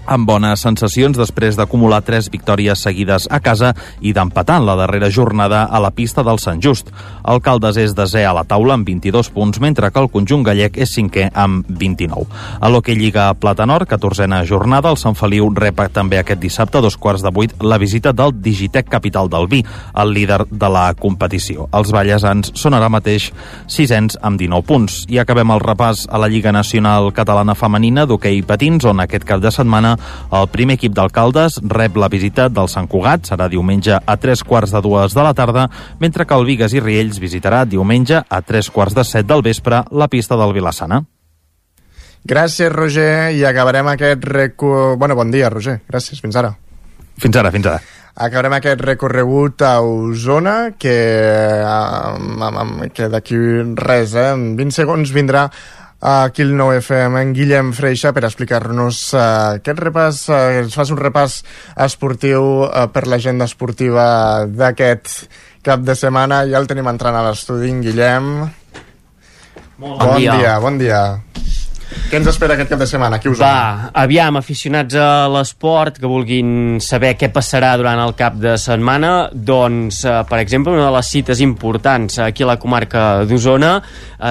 amb bones sensacions després d'acumular tres victòries seguides a casa i d'empatar la darrera jornada a la pista del Sant Just. El Caldes és desè a la taula amb 22 punts, mentre que el conjunt gallec és cinquè amb 29. A l'Hockey Lliga Platanor, 14a jornada, el Sant Feliu rep també aquest dissabte a dos quarts de vuit la visita del Digitec Capital del Vi, el líder de la competició. Els ballesans són ara mateix sisens amb 19 punts. I acabem el repàs a la Lliga Nacional Catalana Femenina d'hoquei patins, on aquest cap de setmana el primer equip d'alcaldes rep la visita del Sant Cugat, serà diumenge a tres quarts de dues de la tarda, mentre que el Vigues i Riells visitarà diumenge a tres quarts de set del vespre la pista del Vilassana. Gràcies, Roger, i acabarem aquest recu... Bueno, bon dia, Roger. Gràcies, fins ara. Fins ara, fins ara. Acabarem aquest recorregut a Osona, que, eh, que d'aquí res, eh, en 20 segons vindrà aquí el 9FM en Guillem Freixa per explicar-nos uh, aquest repàs, uh, ens fas un repàs esportiu uh, per l'agenda esportiva d'aquest cap de setmana. Ja el tenim entrant a l'estudi, en Guillem. Bon, bon dia. dia. Bon dia. Què ens espera aquest cap de setmana? Aquí us Va, aviam, aficionats a l'esport que vulguin saber què passarà durant el cap de setmana, doncs, eh, per exemple, una de les cites importants aquí a la comarca d'Osona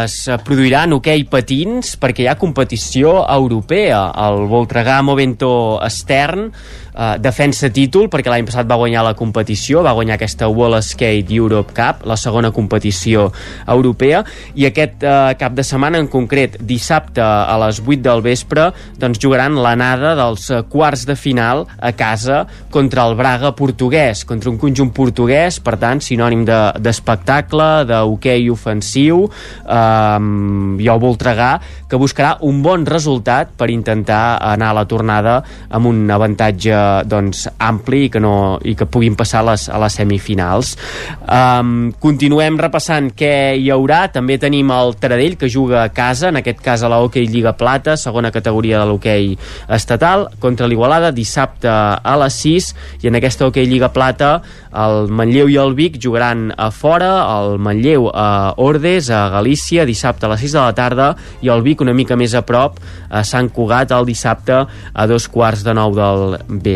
es produirà en hoquei patins perquè hi ha competició europea. El Voltregà Movento Estern eh, defensa títol perquè l'any passat va guanyar la competició, va guanyar aquesta Wall Skate Europe Cup, la segona competició europea, i aquest eh, cap de setmana en concret, dissabte a les 8 del vespre, doncs jugaran l'anada dels eh, quarts de final a casa contra el Braga portuguès, contra un conjunt portuguès, per tant, sinònim d'espectacle, de, d'hoquei ofensiu, eh, i el Voltregà, que buscarà un bon resultat per intentar anar a la tornada amb un avantatge doncs, ampli i que, no, i que puguin passar a les, a les semifinals. Um, continuem repassant què hi haurà. També tenim el Taradell, que juga a casa, en aquest cas a la Hockey Lliga Plata, segona categoria de l'hoquei estatal, contra l'Igualada, dissabte a les 6, i en aquesta Hockey Lliga Plata el Manlleu i el Vic jugaran a fora, el Manlleu a Ordes, a Galícia, dissabte a les 6 de la tarda, i el Vic una mica més a prop, a Sant Cugat, el dissabte a dos quarts de nou del vespre.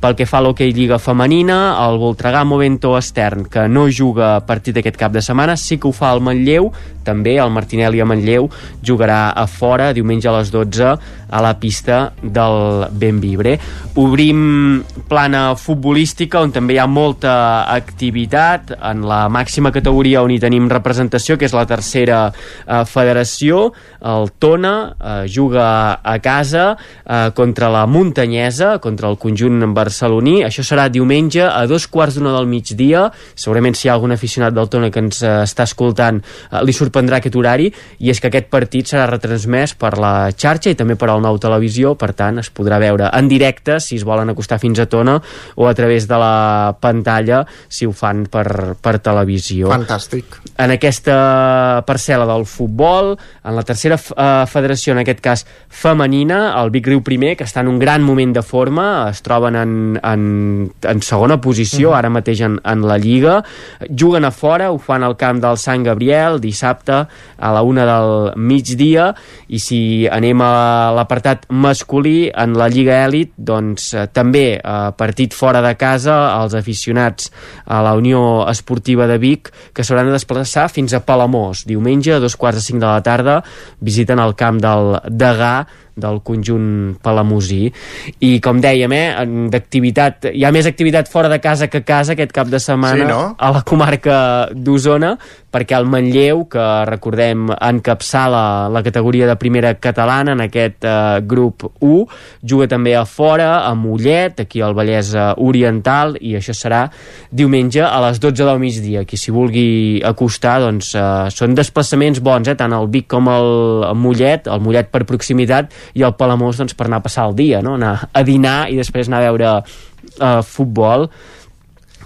Pel que fa a l'hoquei Lliga Femenina, el Voltregà Movento Estern, que no juga a partir d'aquest cap de setmana, sí que ho fa el Manlleu, també el Martinelli a Manlleu jugarà a fora diumenge a les 12 a la pista del Benvibre. Obrim plana futbolística on també hi ha molta activitat en la màxima categoria on hi tenim representació, que és la tercera eh, federació. El Tona eh, juga a casa eh, contra la Muntanyesa, contra el conjunt barceloní. Això serà diumenge a dos quarts d'una del migdia. Segurament si hi ha algun aficionat del Tona que ens eh, està escoltant eh, li sorprendrà aquest horari i és que aquest partit serà retransmès per la xarxa i també per al nou televisió, per tant es podrà veure en directe si es volen acostar fins a Tona o a través de la pantalla si ho fan per, per televisió. Fantàstic. En aquesta parcel·la del futbol, en la tercera eh, federació, en aquest cas femenina, el Vic Riu primer, que està en un gran moment de forma, es troben en, en, en segona posició, Mhm. ara mateix en, en la Lliga. Juguen a fora, ho fan al camp del Sant Gabriel, dissabte a la una del migdia, i si anem a l'apartat masculí, en la Lliga Èlit, doncs eh, també eh, partit fora de casa, els aficionats a la Unió Esportiva de Vic, que s'hauran de desplaçar fins a Palamós. Diumenge, a dos quarts de cinc de la tarda, visiten el camp del Degà, del conjunt palamosí i com dèiem, eh, d'activitat hi ha més activitat fora de casa que a casa aquest cap de setmana Sí, no? a la comarca d'Osona perquè el Manlleu, que recordem encapçala la categoria de primera catalana en aquest eh, grup 1, juga també a fora, a Mollet, aquí al Vallès eh, Oriental, i això serà diumenge a les 12 del migdia. Qui s'hi vulgui acostar, doncs eh, són desplaçaments bons, eh, tant el Vic com el Mollet, el Mollet per proximitat i el Palamós doncs, per anar a passar el dia, no? anar a dinar i després anar a veure eh, futbol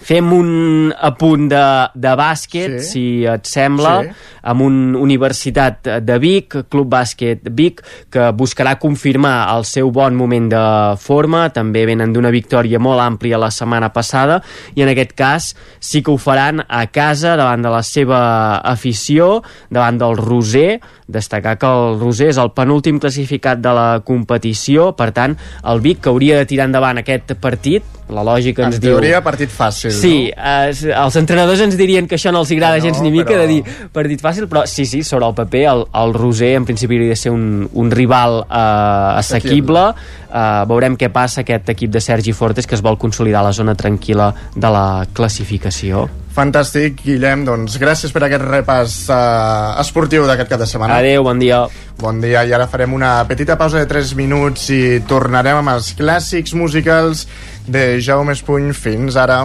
fem un apunt de, de bàsquet, Sí. si et sembla, Sí. amb un Universitat de Vic, Club Bàsquet Vic, que buscarà confirmar el seu bon moment de forma, també venen d'una victòria molt àmplia la setmana passada, i en aquest cas sí que ho faran a casa, davant de la seva afició, davant del Roser, destacar que el Roser és el penúltim classificat de la competició, per tant, el Vic, que hauria de tirar endavant aquest partit, la lògica ens En diu... teoria, partit fàcil, Sí, eh, els entrenadors ens dirien que això no els agrada no, gens ni mica però- de dir partit fàcil, però sí, sí, sobre el paper el, el Roser en principi hauria de ser un, un rival eh, assequible eh, veurem què passa aquest equip de Sergi Fortes que es vol consolidar a la zona tranquil·la de la classificació Fantàstic, Guillem. Doncs gràcies per aquest repàs uh, esportiu d'aquest cap de setmana. Adéu, bon dia. Bon dia, i ara farem una petita pausa de 3 minuts i tornarem amb els clàssics musicals de Jaume Espuny. Fins ara.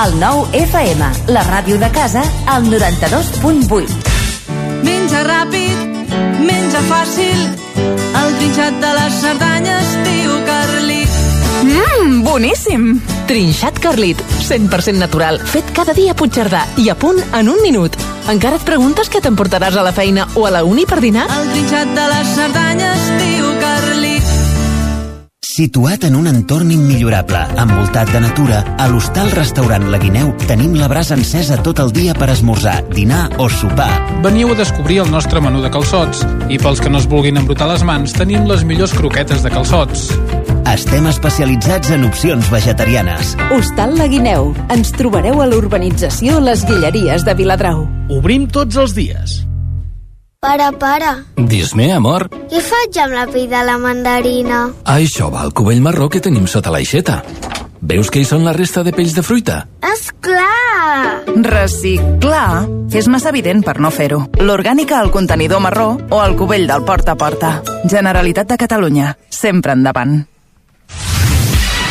El nou FM, la ràdio de casa, al 92.8. Menja ràpid, menja fàcil, el trinxat de les Cerdanyes, tio Carlit. Mmm, boníssim! Trinxat Carlit, 100% natural, fet cada dia a Puigcerdà i a punt en un minut. Encara et preguntes què t'emportaràs a la feina o a la uni per dinar? El trinxat de les Cerdanyes, tio Carlit. Situat en un entorn immillorable, envoltat de natura, a l'hostal restaurant La Guineu tenim la brasa encesa tot el dia per esmorzar, dinar o sopar. Veniu a descobrir el nostre menú de calçots i pels que no es vulguin embrutar les mans tenim les millors croquetes de calçots. Estem especialitzats en opcions vegetarianes. Hostal La Guineu. Ens trobareu a l'urbanització Les Guilleries de Viladrau. Obrim tots els dies. Pare, pare, Dis-me, amor. què faig amb la pell de la mandarina? Això va al cubell marró que tenim sota l'aixeta. Veus que hi són la resta de pells de fruita? És clar! Reciclar és massa evident per no fer-ho. L'orgànica al contenidor marró o al cubell del porta a porta. Generalitat de Catalunya. Sempre endavant.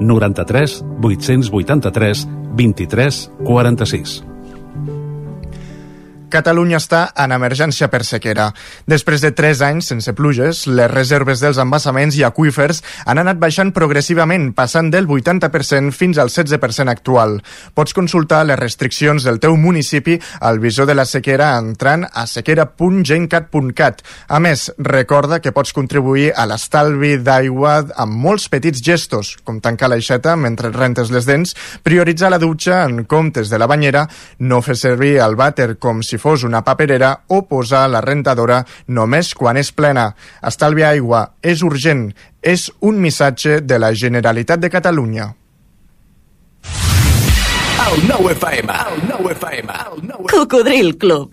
93 883 23 46. Catalunya està en emergència per sequera. Després de 3 anys sense pluges, les reserves dels embassaments i aqüífers han anat baixant progressivament, passant del 80% fins al 16% actual. Pots consultar les restriccions del teu municipi al visor de la sequera entrant a sequera.gencat.cat. A més, recorda que pots contribuir a l'estalvi d'aigua amb molts petits gestos, com tancar l'aixeta mentre rentes les dents, prioritzar la dutxa en comptes de la banyera, no fer servir el vàter com si fos una paperera o posar la rentadora només quan és plena. Estalviar aigua és urgent. És un missatge de la Generalitat de Catalunya. El nou FM, el nou FM, el nou Cocodril Club.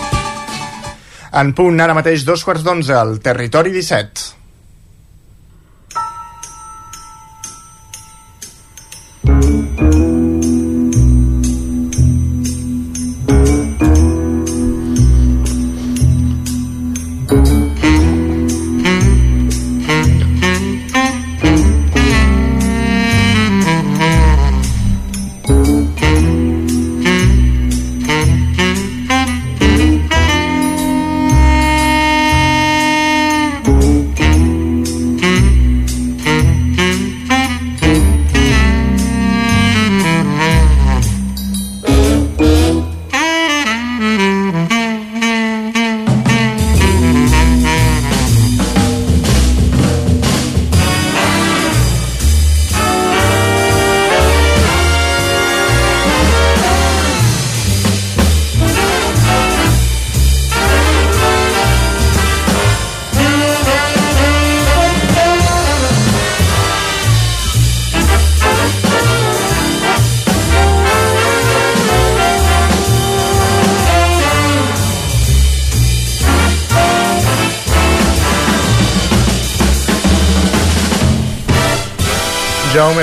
En punt, ara mateix, dos quarts d'onze, al Territori 17.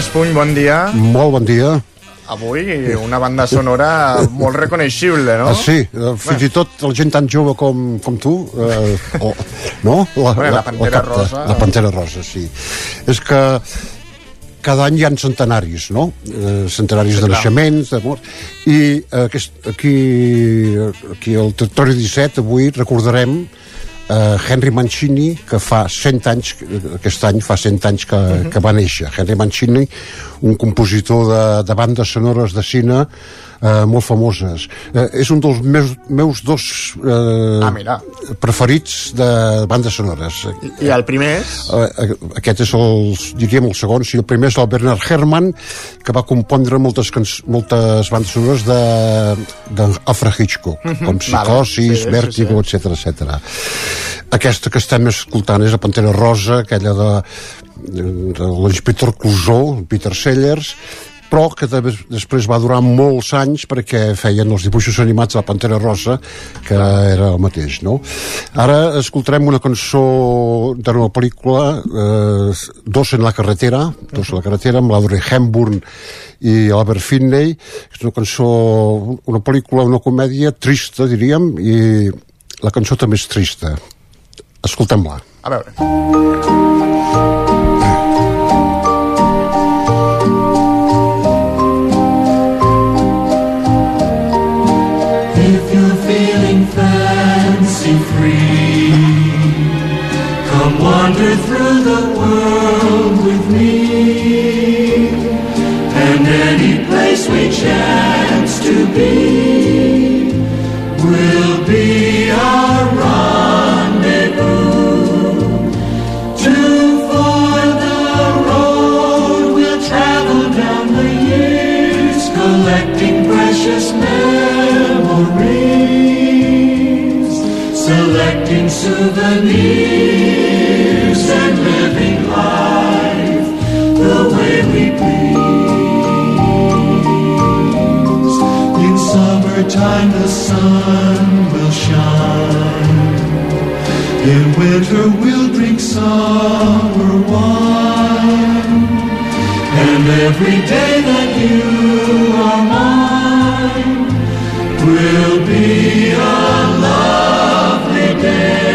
Espuny, bon dia. Molt bon dia. Avui una banda sonora molt reconeixible, no? Ah, sí, eh, fins i tot la gent tan jove com, com tu, eh, o, no? La, Bé, la Pantera Rosa. La Pantera Rosa, sí. És que cada any hi ha centenaris, no? Eh, centenaris Sí, de naixements, de morts, i aquest, aquí, aquí al territori 17 avui recordarem eh, Henry Mancini, que fa 100 anys, aquest any fa 100 anys que, uh Mhm. -huh. que va néixer. Henry Mancini, un compositor de, de bandes sonores de cine eh, molt famoses. Eh, és un dels meus, meus dos eh, Ah, mira. preferits de bandes sonores. I el primer és? Eh, aquest és el, diríem el segon, sí, el primer és el Bernard Herrmann, que va compondre moltes, moltes bandes sonores de, de Alfred Hitchcock, Mhm, com vale, Psicosis, sí, sí, Vértigo, etc etc. Aquesta que estem escoltant és la Pantera Rosa, aquella de l'inspector Clouseau, Peter Sellers, però que de, després va durar molts anys perquè feien els dibuixos animats de la Pantera Rosa, que era el mateix, no? Ara escoltarem una cançó de una pel·lícula, eh, Dos en la carretera, Dos en la carretera, amb l'Audrey Hepburn i Albert Finney. És una cançó, una pel·lícula, una comèdia trista, diríem, i la cançó també és trista. Escoltem-la. A veure. Wander through the world with me. And any place we chance to be will be our rendezvous. Too for the road we'll travel down the years, collecting precious memories, selecting souvenirs summertime the way we be In summer time the sun will shine. In winter we'll drink summer wine. And every day that you are mine will be a lovely day.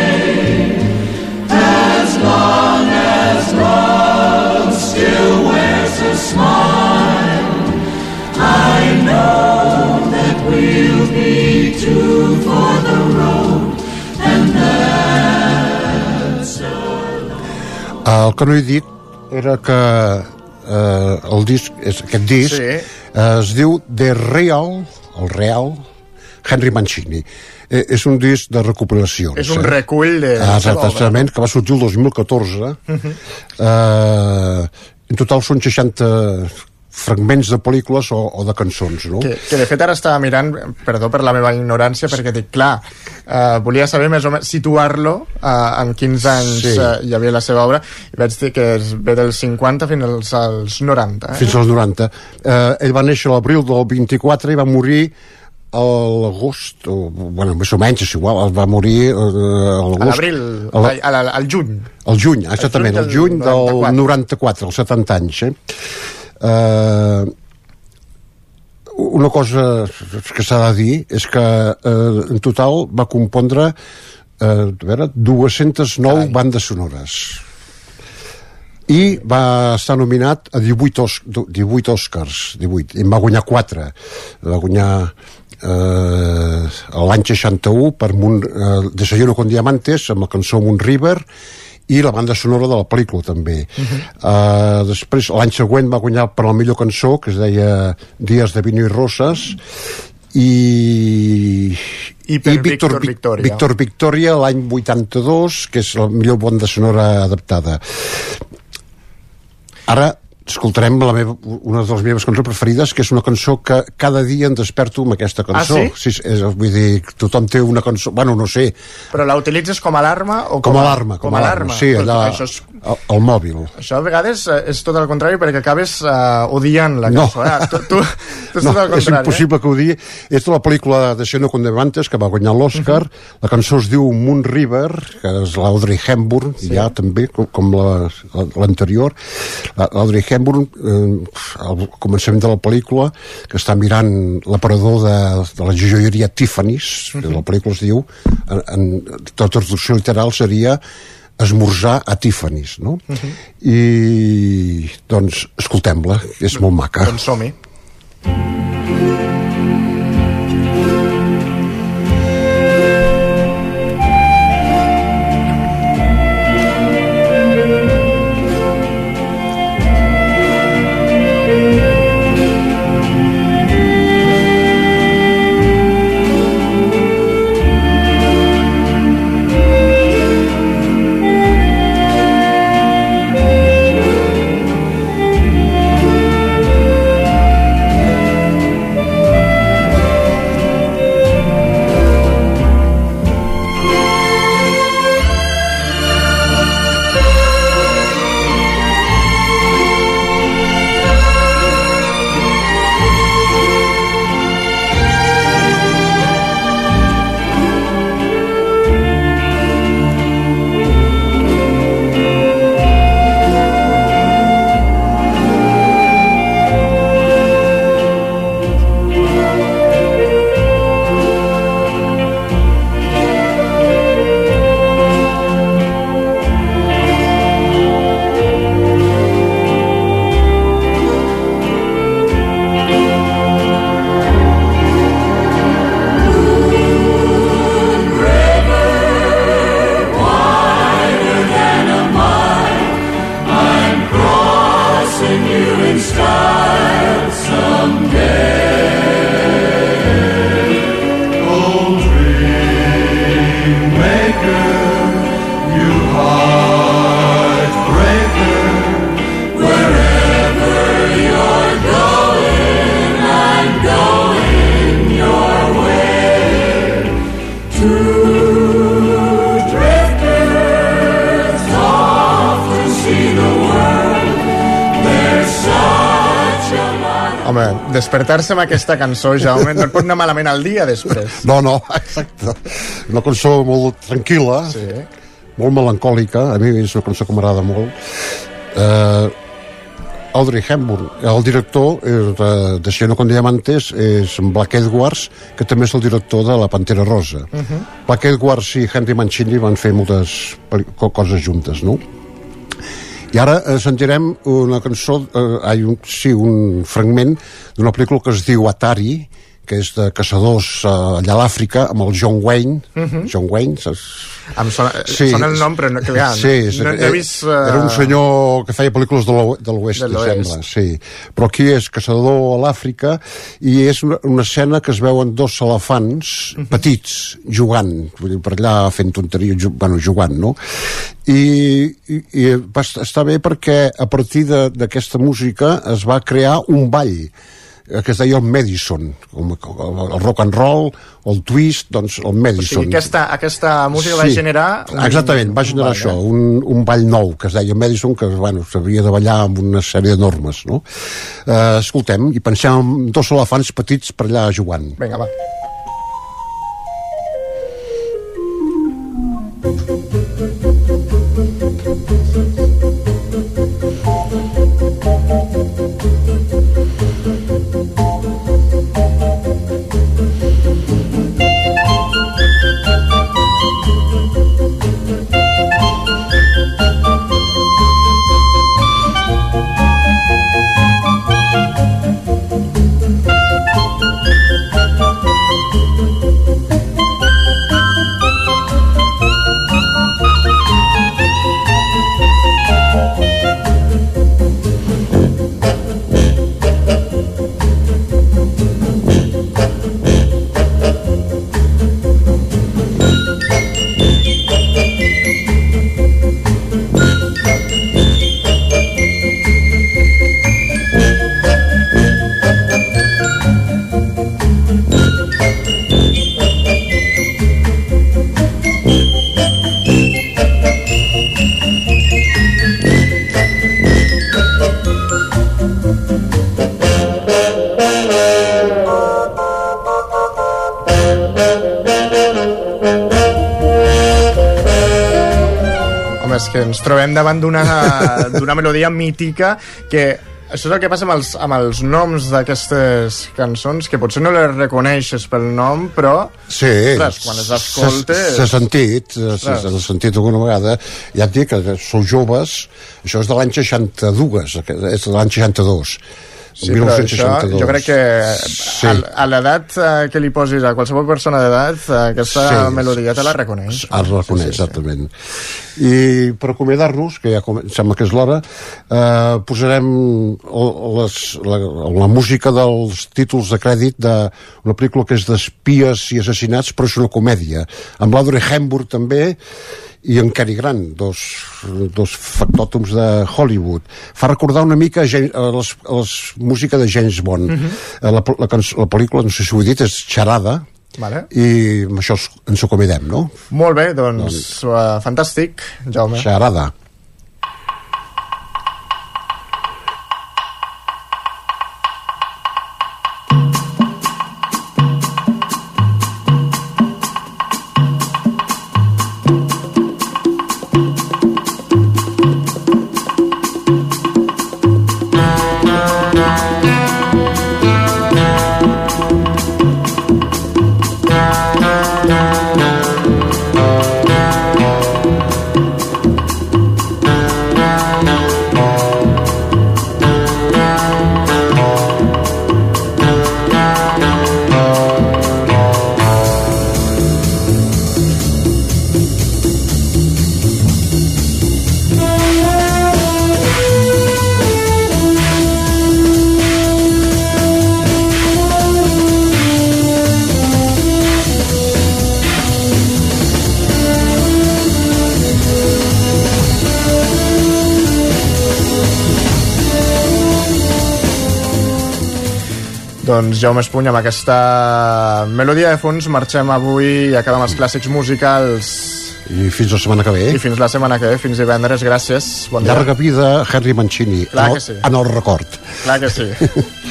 El que no he dit era que eh, el disc, és, aquest disc Sí. eh, es diu The Real, el Real, Henry Mancini. Eh, és un disc de recopilacions. És un eh? recull de Ah. Exactament, que va sortir el 2014. Mhm. eh, en total són 60 fragments de pel·lícules o, o de cançons, no? Que, que de fet ara estava mirant, perdó per la meva ignorància, perquè dic, clar, eh, volia saber més o menys situar-lo eh, en quins anys Sí. eh, hi havia la seva obra, i vaig dir que es ve dels 50 fins als, als 90. Eh? Fins als 90. Eh, ell va néixer l'abril del 24 i va morir a l'agost, o, bueno, més o menys, és igual, va morir eh, a A l'agost. l'abril, a la- ai, a la- al juny. Al juny, exactament, el juny juny del del 94, als 70 anys. Eh? Uh, una cosa que s'ha de dir és que uh, en total va compondre uh, a veure, 209 Carai. bandes sonores. I va estar nominat a 18, os 18 Oscars 18, i en va guanyar 4 va guanyar eh, l'any 61 per Moon, eh, Desayuno con Diamantes amb la cançó Moon River i la banda sonora de la pel·lícula també uh -huh. uh, després l'any següent va guanyar per la millor cançó que es deia Dies de vino i roses i I per i Víctor Vic- Victoria. Víctor Victoria l'any 82 que és la millor banda sonora adaptada ara escoltarem la meva, una de les meves cançons preferides que és una cançó que cada dia em desperto amb aquesta cançó. Ah, sí? sí és, vull dir, tothom té una cançó bueno, no sé, Però la utilitzes com a alarma o com a alarma com, a alarma, sí, Però allà Això és, al mòbil això a vegades eh, és tot el contrari perquè acabes uh, odiant la No. cançó. Eh? Tu, tu, tu és no, el és contrari. impossible que ho digui és de la pel·lícula de Xeno Condevantes que va guanyar l'Oscar Mhm. la cançó es diu Moon River que és l'Audrey Hepburn sí. ja també com, com la- la- l'anterior La- l'Audrey Hepburn eh, al començament de la pel·lícula que està mirant l'aparador de, de la joieria Tiffany's que Mhm. la pel·lícula es diu en, en tota traducció literal seria esmorzar a Tiffany's no? Mhm. i doncs escoltem-la és molt maca Doncs som-hi. Despertar-se amb aquesta cançó, Jaume, no et pot anar malament al dia després. No, no, exacte. Una cançó molt tranquil·la, sí. molt melancòlica, a mi és una cançó que m'agrada molt. Uh, Audrey Hepburn, el director és de, Cieno con Diamantes és Black Edwards, que també és el director de La Pantera Rosa. Uh -huh. Black Edwards i Henry Mancini van fer moltes coses juntes, no? I ara eh, sentirem una cançó, eh, ai, un, sí, un fragment d'una pel·lícula que es diu Atari, que és de caçadors eh, allà a l'Àfrica, amb el John Wayne. Mhm. John Wayne, saps? Em sona, sí. sona el nom, però no, clar, sí, és, no, no he vist... Uh... Era un senyor que feia pel·lícules de l'o- de l'oest, sembla, sí. Però aquí és caçador a l'Àfrica i és una, una escena que es veuen dos elefants Mhm. petits jugant, vull dir, per allà fent tonteria, ju bueno, jugant, no? I, i, i va est- estar bé perquè a partir d'aquesta música es va crear un ball eh, que es deia el Madison, com, com el rock and roll, el twist, doncs el O Madison. sigui, aquesta, aquesta música va generar... un- Exactament, va generar un això, ball, un, un ball nou que es deia Madison, que bueno, s'havia de ballar amb una sèrie de normes, no? Eh, escoltem, i pensem en dos elefants petits per allà jugant. Vinga, va. Davant d'una melodia mítica que això és el que passa amb els, amb els noms d'aquestes cançons, que potser no les reconeixes pel nom, però Sí, ostres, quan les escoltes... s'ha sentit, s'ha sentit alguna vegada. Ja et dic que sou joves, això és de l'any 62, aquest- és de l'any 62. Sí, però això, 1962. jo crec que Sí. a, a l'edat eh, que li posis a qualsevol persona d'edat, eh, aquesta Sí. melodia te la reconeix. Es reconeix, exactament. I per acomiadar-nos, que ja sembla que és l'hora, eh, posarem les, la, la música dels títols de crèdit d'una pel·lícula que és d'espies i assassinats, però és una comèdia, amb l'Audrey Hepburn també, i en Cary Grant, dos, dos factòtums de Hollywood. Fa recordar una mica James, a, les, les música de James Bond. Mhm. Eh, la, la, cançó- la pel·lícula, no sé si ho he dit, és Xarada, Vale. i amb això ens acomidem, no? Molt bé, doncs, uh, fantàstic, Jaume. Xarada. Jaume Espuny, amb aquesta melodia de fons marxem avui i acabem els clàssics musicals. I fins la setmana que ve. I fins la setmana que ve, fins divendres, gràcies. Bon dia. Llarga vida, Henry Mancini. Clar en, el, sí. en el record. Clar que sí.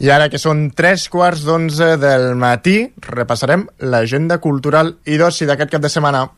I ara que són tres quarts d'onze del matí, repassarem l'agenda cultural i d'oci d'aquest cap de setmana.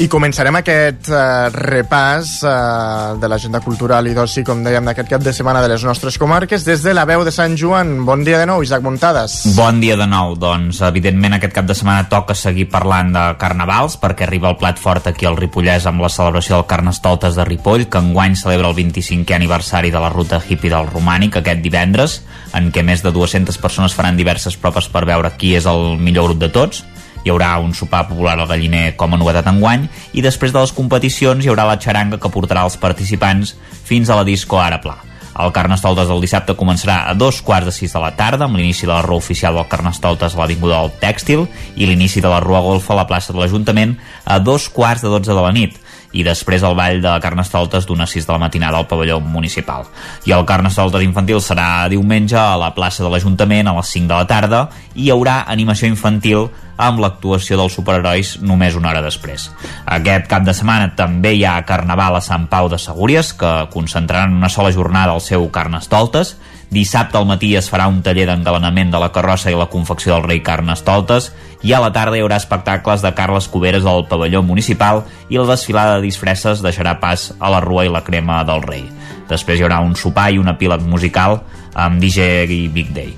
I començarem aquest uh, repàs uh, de l'agenda cultural i d'oci, com dèiem, d'aquest cap de setmana de les nostres comarques, des de la veu de Sant Joan. Bon dia de nou, Isaac Muntades. Bon dia de nou. Doncs, evidentment, aquest cap de setmana toca seguir parlant de carnavals, perquè arriba el plat fort aquí al Ripollès amb la celebració del Carnestoltes de Ripoll, que enguany celebra el 25è aniversari de la ruta hippie del Romànic aquest divendres, en què més de 200 persones faran diverses proves per veure qui és el millor grup de tots hi haurà un sopar popular al galliner com a novetat enguany i després de les competicions hi haurà la xaranga que portarà els participants fins a la disco Ara Pla. El Carnestoltes del dissabte començarà a dos quarts de sis de la tarda amb l'inici de la rua oficial del Carnestoltes a l'Avinguda del Tèxtil i l'inici de la rua Golfa a la plaça de l'Ajuntament a dos quarts de dotze de la nit i després el ball de Carnestoltes d'una 6 de la matinada al pavelló municipal. I el Carnestoltes infantil serà diumenge a la plaça de l'Ajuntament a les 5 de la tarda i hi haurà animació infantil amb l'actuació dels superherois només una hora després. Aquest cap de setmana també hi ha Carnaval a Sant Pau de Segúries, que concentraran una sola jornada el seu Carnestoltes. Dissabte al matí es farà un taller d'engalanament de la carrossa i la confecció del rei Carnestoltes i a la tarda hi haurà espectacles de Carles Cuberes al pavelló municipal i la desfilada de disfresses deixarà pas a la rua i la crema del rei. Després hi haurà un sopar i un epíleg musical amb DJ i Big Day.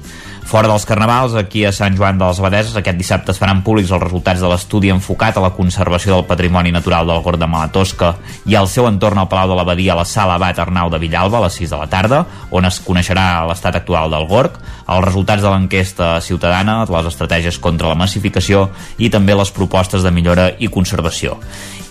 Fora dels carnavals, aquí a Sant Joan de les Abadeses, aquest dissabte es faran públics els resultats de l'estudi enfocat a la conservació del patrimoni natural del Gord de Malatosca i al seu entorn al Palau de l'Abadia a la Sala Abat Arnau de Villalba a les 6 de la tarda, on es coneixerà l'estat actual del Gorg, els resultats de l'enquesta ciutadana, les estratègies contra la massificació i també les propostes de millora i conservació.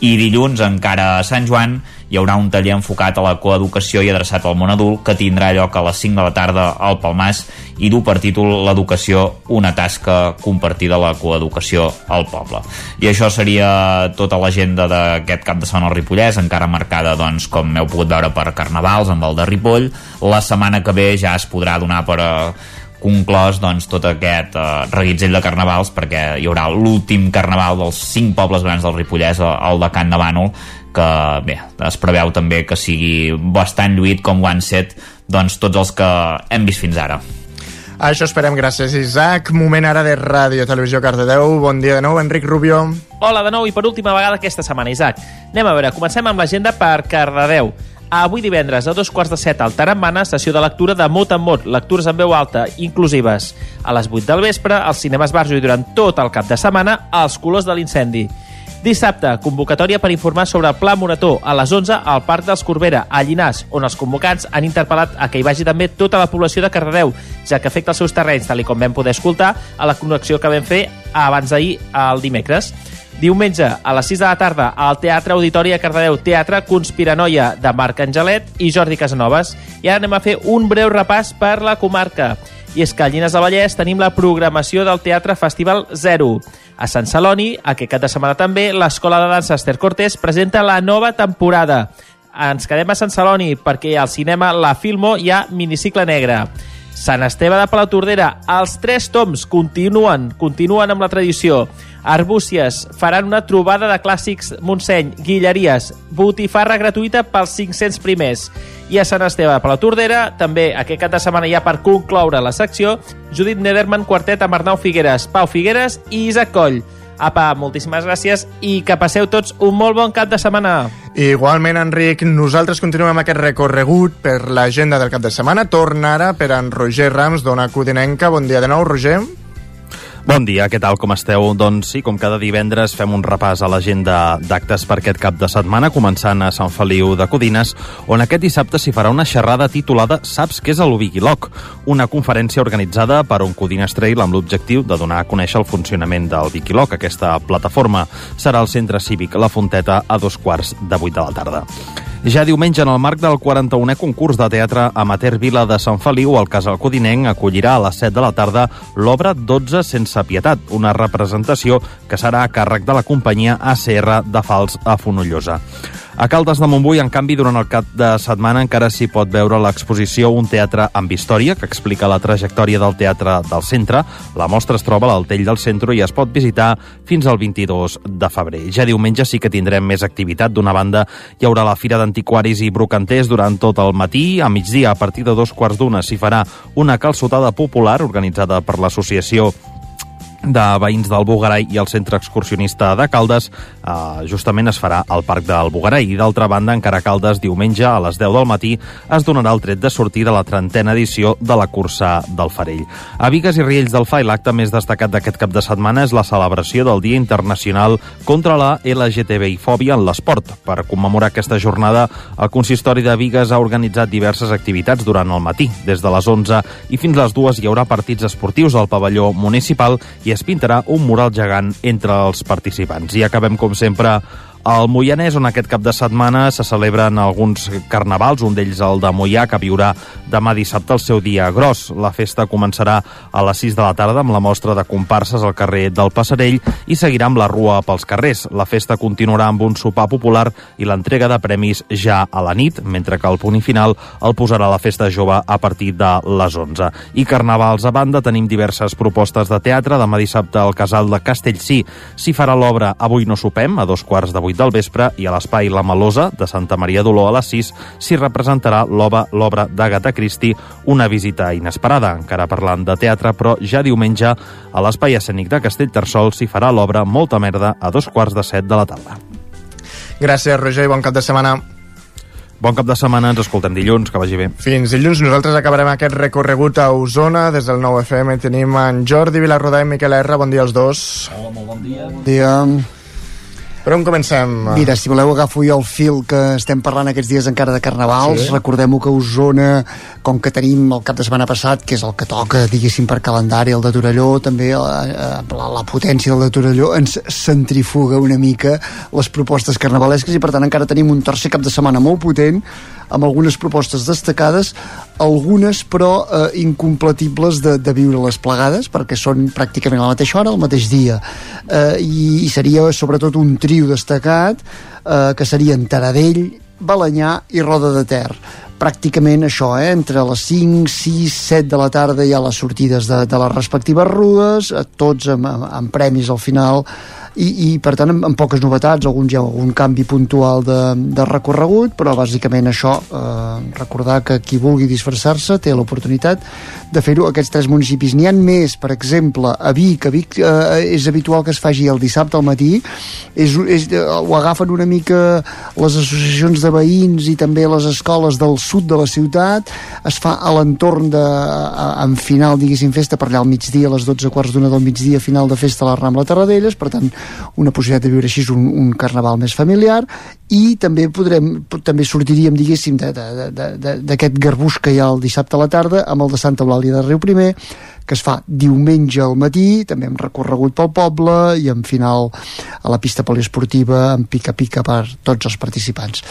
I dilluns, encara a Sant Joan, hi haurà un taller enfocat a la coeducació i adreçat al món adult que tindrà lloc a les 5 de la tarda al Palmàs i du per títol l'educació, una tasca compartida la coeducació al poble. I això seria tota l'agenda d'aquest cap de setmana al Ripollès, encara marcada, doncs, com heu pogut veure per Carnavals, amb el de Ripoll. La setmana que ve ja es podrà donar per a conclòs doncs, tot aquest eh, reguitzell de carnavals perquè hi haurà l'últim carnaval dels cinc pobles grans del Ripollès, el de Can de Bànol que bé, es preveu també que sigui bastant lluït com ho han set doncs, tots els que hem vist fins ara. Això esperem, gràcies Isaac. Moment ara de Ràdio Televisió Cardedeu. Bon dia de nou, Enric Rubio. Hola de nou i per última vegada aquesta setmana, Isaac. Anem a veure, comencem amb l'agenda per Cardedeu. Avui divendres, a dos quarts de set, al Tarambana, sessió de lectura de mot en mot, lectures en veu alta, inclusives. A les 8 del vespre, als cinemes Barjo i durant tot el cap de setmana, als colors de l'incendi. Dissabte, convocatòria per informar sobre el Pla Morató a les 11 al Parc dels Corbera, a Llinàs, on els convocants han interpel·lat a que hi vagi també tota la població de Cardedeu, ja que afecta els seus terrenys, tal com vam poder escoltar a la connexió que vam fer abans d'ahir, el dimecres. Diumenge, a les 6 de la tarda, al Teatre Auditori a Cardedeu, Teatre Conspiranoia de Marc Angelet i Jordi Casanovas. I ara anem a fer un breu repàs per la comarca. I és que a Llinars del Vallès tenim la programació del Teatre Festival 0. A Sant Celoni, aquest cap de setmana també, l'Escola de Dansa Esther Cortés presenta la nova temporada. Ens quedem a Sant Celoni perquè al cinema La Filmo hi ha minicicle negre. Sant Esteve de Palatordera, els tres toms continuen, continuen amb la tradició. Arbúcies faran una trobada de clàssics Montseny, Guilleries, botifarra gratuïta pels 500 primers. I a Sant Esteve de Palatordera, també aquest cap de setmana ja per concloure la secció, Judit Nederman quartet amb Arnau Figueres, Pau Figueres i Isaac Coll. Apa, moltíssimes gràcies i que passeu tots un molt bon cap de setmana. Igualment, Enric, nosaltres continuem aquest recorregut per l'agenda del cap de setmana. Torna ara per en Roger Rams, d'Ona Codinenca. Bon dia de nou, Roger. Bon dia, què tal, com esteu? Doncs sí, com cada divendres fem un repàs a l'agenda d'actes per aquest cap de setmana, començant a Sant Feliu de Codines, on aquest dissabte s'hi farà una xerrada titulada Saps què és el Wikiloc? Una conferència organitzada per un Codines Trail amb l'objectiu de donar a conèixer el funcionament del Wikiloc. Aquesta plataforma serà al centre cívic La Fonteta a dos quarts de vuit de la tarda. Ja diumenge, en el marc del 41è concurs de teatre Amateur Vila de Sant Feliu, el Casal Codinenc acollirà a les 7 de la tarda l'obra 12 sense pietat, una representació que serà a càrrec de la companyia ACR de Fals a Fonollosa. A Caldes de Montbui, en canvi, durant el cap de setmana encara s'hi pot veure l'exposició Un teatre amb història, que explica la trajectòria del teatre del centre. La mostra es troba a l'Altell del Centre i es pot visitar fins al 22 de febrer. Ja diumenge sí que tindrem més activitat. D'una banda, hi haurà la Fira d'Antiquaris i Brocanters durant tot el matí. A migdia, a partir de dos quarts d'una, s'hi farà una calçotada popular organitzada per l'associació de veïns del Bugarai i el centre excursionista de Caldes eh, justament es farà al Parc del Bugarai i d'altra banda encara a Caldes diumenge a les 10 del matí es donarà el tret de sortir de la trentena edició de la cursa del Farell. A Vigues i Riells del FAI l'acte més destacat d'aquest cap de setmana és la celebració del Dia Internacional contra la LGTBI-fòbia en l'esport. Per commemorar aquesta jornada, el consistori de Vigues ha organitzat diverses activitats durant el matí. Des de les 11 i fins les 2 hi haurà partits esportius al pavelló municipal i es pintarà un mural gegant entre els participants. I acabem, com sempre, al Moianès, on aquest cap de setmana se celebren alguns carnavals, un d'ells el de Moià, que viurà demà dissabte el seu dia gros. La festa començarà a les 6 de la tarda amb la mostra de comparses al carrer del Passarell i seguirà amb la rua pels carrers. La festa continuarà amb un sopar popular i l'entrega de premis ja a la nit, mentre que el punt final el posarà la festa jove a partir de les 11. I carnavals a banda, tenim diverses propostes de teatre. Demà dissabte al Casal de Castellcí s'hi farà l'obra Avui no sopem, a dos quarts de del vespre, i a l'Espai La Malosa, de Santa Maria d'Oló a les 6, s'hi representarà l'obra l'obra d'Agatha Christie, Una visita inesperada. Encara parlant de teatre, però ja diumenge a l'Espai Escènic de Castellterçol s'hi farà l'obra Molta merda a dos quarts de set de la tarda. Gràcies, Roger, i bon cap de setmana. Bon cap de setmana, ens escoltem dilluns, que vagi bé. Fins dilluns nosaltres acabarem aquest recorregut a Osona. Des del 9 FM tenim en Jordi Vilarrodà i Miquel R. Bon dia als dos. Hola, molt bon dia. Dia. Per on comencem? Mira, si voleu agafo jo el fil que estem parlant aquests dies encara de carnavals. Sí. Recordem-ho que Osona, com que tenim el cap de setmana passat, que és el que toca, diguéssim, per calendari, el de Torelló, també eh, la, la potència del de Torelló, ens centrifuga una mica les propostes carnavalesques i per tant encara tenim un tercer cap de setmana molt potent amb algunes propostes destacades, algunes però eh, incompletibles de, de viure-les plegades, perquè són pràcticament a la mateixa hora, al mateix dia. Eh, i, I seria sobretot un trio destacat, eh, que serien Taradell, Balanyà i Roda de Ter pràcticament això, eh? entre les 5, 6, 7 de la tarda hi ha les sortides de, de les respectives rues, eh, tots amb, amb, amb premis al final, i, i per tant amb, amb poques novetats, alguns hi ha algun canvi puntual de, de recorregut, però bàsicament això, eh, recordar que qui vulgui disfressar-se té l'oportunitat de fer-ho aquests tres municipis. N'hi han més, per exemple, a Vic, a Vic eh, és habitual que es faci el dissabte al matí, és, és, eh, ho agafen una mica les associacions de veïns i també les escoles del sud de la ciutat, es fa a l'entorn de, a- en final, diguéssim, festa per allà al migdia, a les 12 quarts d'una del migdia, final de festa a la Rambla Tarradellas, per tant, una possibilitat de viure així un, un carnaval més familiar i també podrem, també sortiríem, diguéssim, d'aquest garbuix que hi ha el dissabte a la tarda amb el de Santa Eulàlia de Riu Primer, que es fa diumenge al matí, també amb recorregut pel poble i en final a la pista poliesportiva amb pica-pica per tots els participants.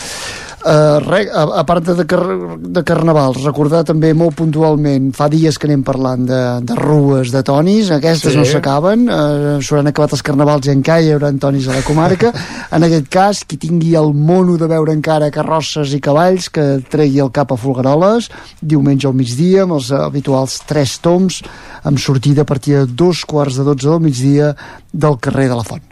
Uh, re, a, a part de, car de carnavals, recordar també molt puntualment, fa dies que anem parlant de, de rues de tonis, aquestes Sí. no s'acaben, uh, s'hauran acabat els carnavals i encara hi haurà tonis a la comarca. en aquest cas, qui tingui el mono de veure encara carrosses i cavalls, que tregui el cap a Folgueroles, diumenge al migdia, amb els habituals tres toms, amb sortida a partir de dos quarts de dotze del migdia del carrer de la Font.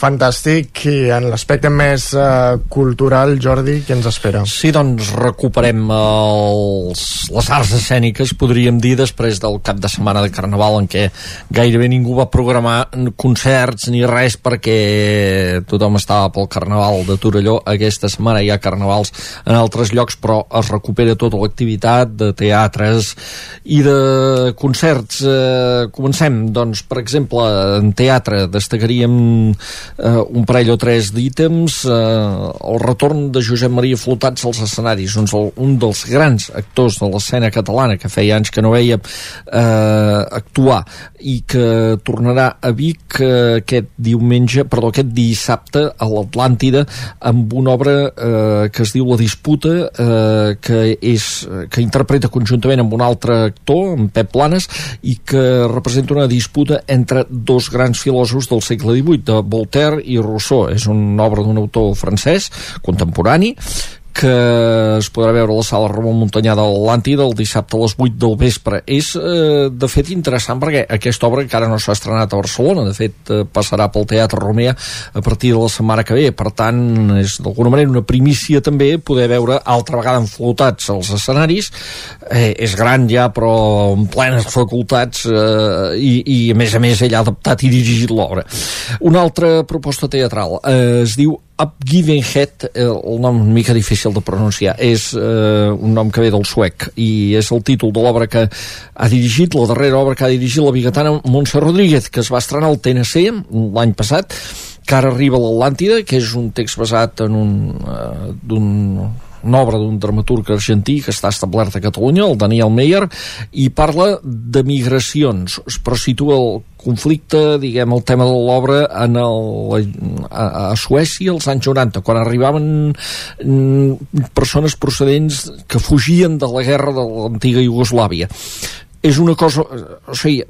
Fantàstic, i en l'aspecte més uh, cultural, Jordi, què ens espera? Sí, doncs recuperem els, les arts escèniques, podríem dir, després del cap de setmana de Carnaval en què gairebé ningú va programar concerts ni res perquè tothom estava pel Carnaval de Torelló. Aquesta setmana hi ha carnavals en altres llocs, però es recupera tota l'activitat de teatres i de concerts. Eh, comencem, doncs, per exemple, en teatre destacaríem eh, un parell o tres d'ítems, eh, el retorn de Josep Maria Flotats als escenaris, un, un dels grans actors de l'escena catalana que feia anys que no veia eh, actuar i que tornarà a Vic eh, aquest diumenge, perdó, aquest dissabte a l'Atlàntida amb una obra eh, que es diu La Disputa eh, que, és, que interpreta conjuntament amb un altre actor, en Pep Planes i que representa una disputa entre dos grans filòsofs del segle XVIII, de Voltaire Auxerre i Rousseau. És una obra d'un autor francès contemporani que es podrà veure a la sala Ramon Montanyà de l'Atlàntida el dissabte a les 8 del vespre. És, eh, de fet, interessant perquè aquesta obra encara no s'ha estrenat a Barcelona, de fet, eh, passarà pel Teatre Romea a partir de la setmana que ve, per tant, és d'alguna manera una primícia també poder veure altra vegada enflotats als escenaris. Eh, és gran ja, però en plenes facultats eh, i, i, a més a més, ell ha adaptat i dirigit l'obra. Una altra proposta teatral eh, es diu Up Given Head, eh, el nom una mica difícil de pronunciar, és eh, un nom que ve del suec i és el títol de l'obra que ha dirigit, la darrera obra que ha dirigit la bigatana Montse Rodríguez, que es va estrenar al TNC l'any passat, que ara arriba a l'Atlàntida, que és un text basat en un, eh, d'un una obra d'un dramaturg argentí que està establert a Catalunya, el Daniel Meyer, i parla de migracions, però situa el conflicte, diguem, el tema de l'obra en el, a, a Suècia als anys 90, quan arribaven mm, persones procedents que fugien de la guerra de l'antiga Iugoslàvia és una cosa o sigui,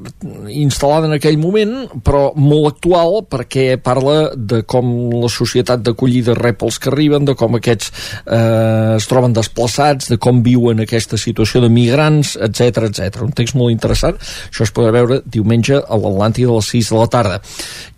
instal·lada en aquell moment però molt actual perquè parla de com la societat d'acollida rep els que arriben, de com aquests eh, es troben desplaçats, de com viuen aquesta situació de migrants, etc etc. Un text molt interessant, això es podrà veure diumenge a l'Atlàntida a les 6 de la tarda.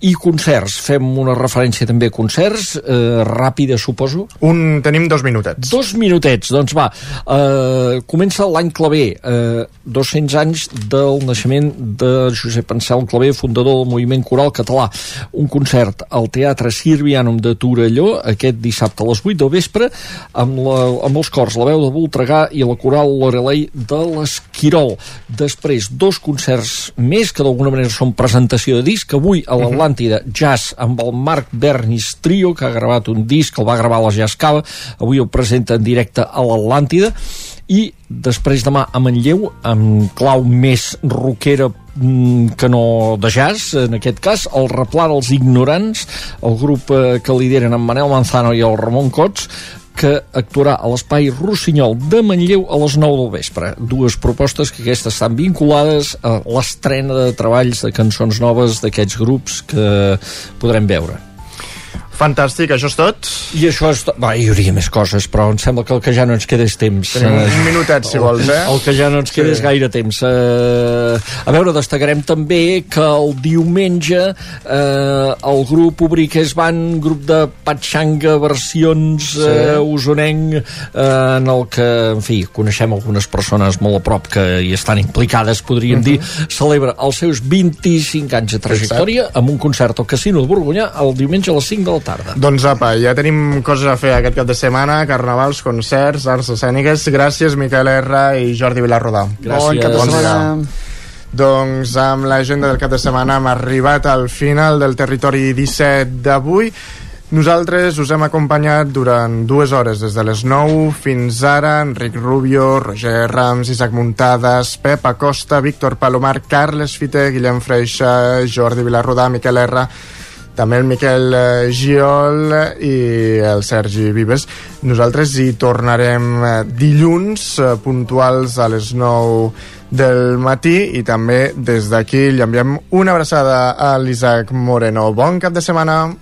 I concerts, fem una referència també a concerts, eh, ràpida suposo? Un, tenim dos minutets. Dos minutets, doncs va, eh, comença l'any claver, eh, 200 anys del naixement de Josep Ansel Clavé, fundador del moviment coral català. Un concert al Teatre Sirvianum de Torelló aquest dissabte a les 8 del vespre amb, la, amb els cors La Veu de Voltregà i la coral Lorelei de l'Esquirol. Després, dos concerts més que d'alguna manera són presentació de disc. Avui a l'Atlàntida Jazz amb el Marc Bernis Trio, que ha gravat un disc, el va gravar a la Jazz Cava, avui el presenta en directe a l'Atlàntida i després demà a Manlleu amb clau més rockera mm, que no de jazz, en aquest cas el Replà dels Ignorants el grup eh, que lideren en Manel Manzano i el Ramon Cots que actuarà a l'espai Rossinyol de Manlleu a les 9 del vespre. Dues propostes que aquestes estan vinculades a l'estrena de treballs de cançons noves d'aquests grups que podrem veure. Fantàstic, això és tot? I això és tot. Va, hi hauria més coses, però em sembla que el que ja no ens queda és temps. Tenim un minutet, si vols, eh? El que ja no ens queda sí. és gaire temps. Uh, a veure, destacarem també que el diumenge uh, el grup Ubriques Van, grup de Patxanga versions sí. uh, usonenc, uh, en el que, en fi, coneixem algunes persones molt a prop que hi estan implicades, podríem uh -huh. dir, celebra els seus 25 anys de trajectòria amb un concert al Casino de Borgunyà el diumenge a les 5 de la tarda. Doncs apa, ja tenim coses a fer aquest cap de setmana, carnavals, concerts, arts escèniques. Gràcies, Miquel R i Jordi Vilarrodà. Gràcies. Bon cap de Bon setmana. dia. Doncs amb l'agenda del cap de setmana hem arribat al final del territori 17 d'avui. Nosaltres us hem acompanyat durant dues hores, des de les 9 fins ara, Enric Rubio, Roger Rams, Isaac Muntades, Pep Acosta, Víctor Palomar, Carles Fite, Guillem Freixa, Jordi Vilarrodà, Miquel R, també el Miquel eh, Giol i el Sergi Vives. Nosaltres hi tornarem eh, dilluns, eh, puntuals a les 9 del matí i també des d'aquí li enviem una abraçada a l'Isaac Moreno. Bon cap de setmana!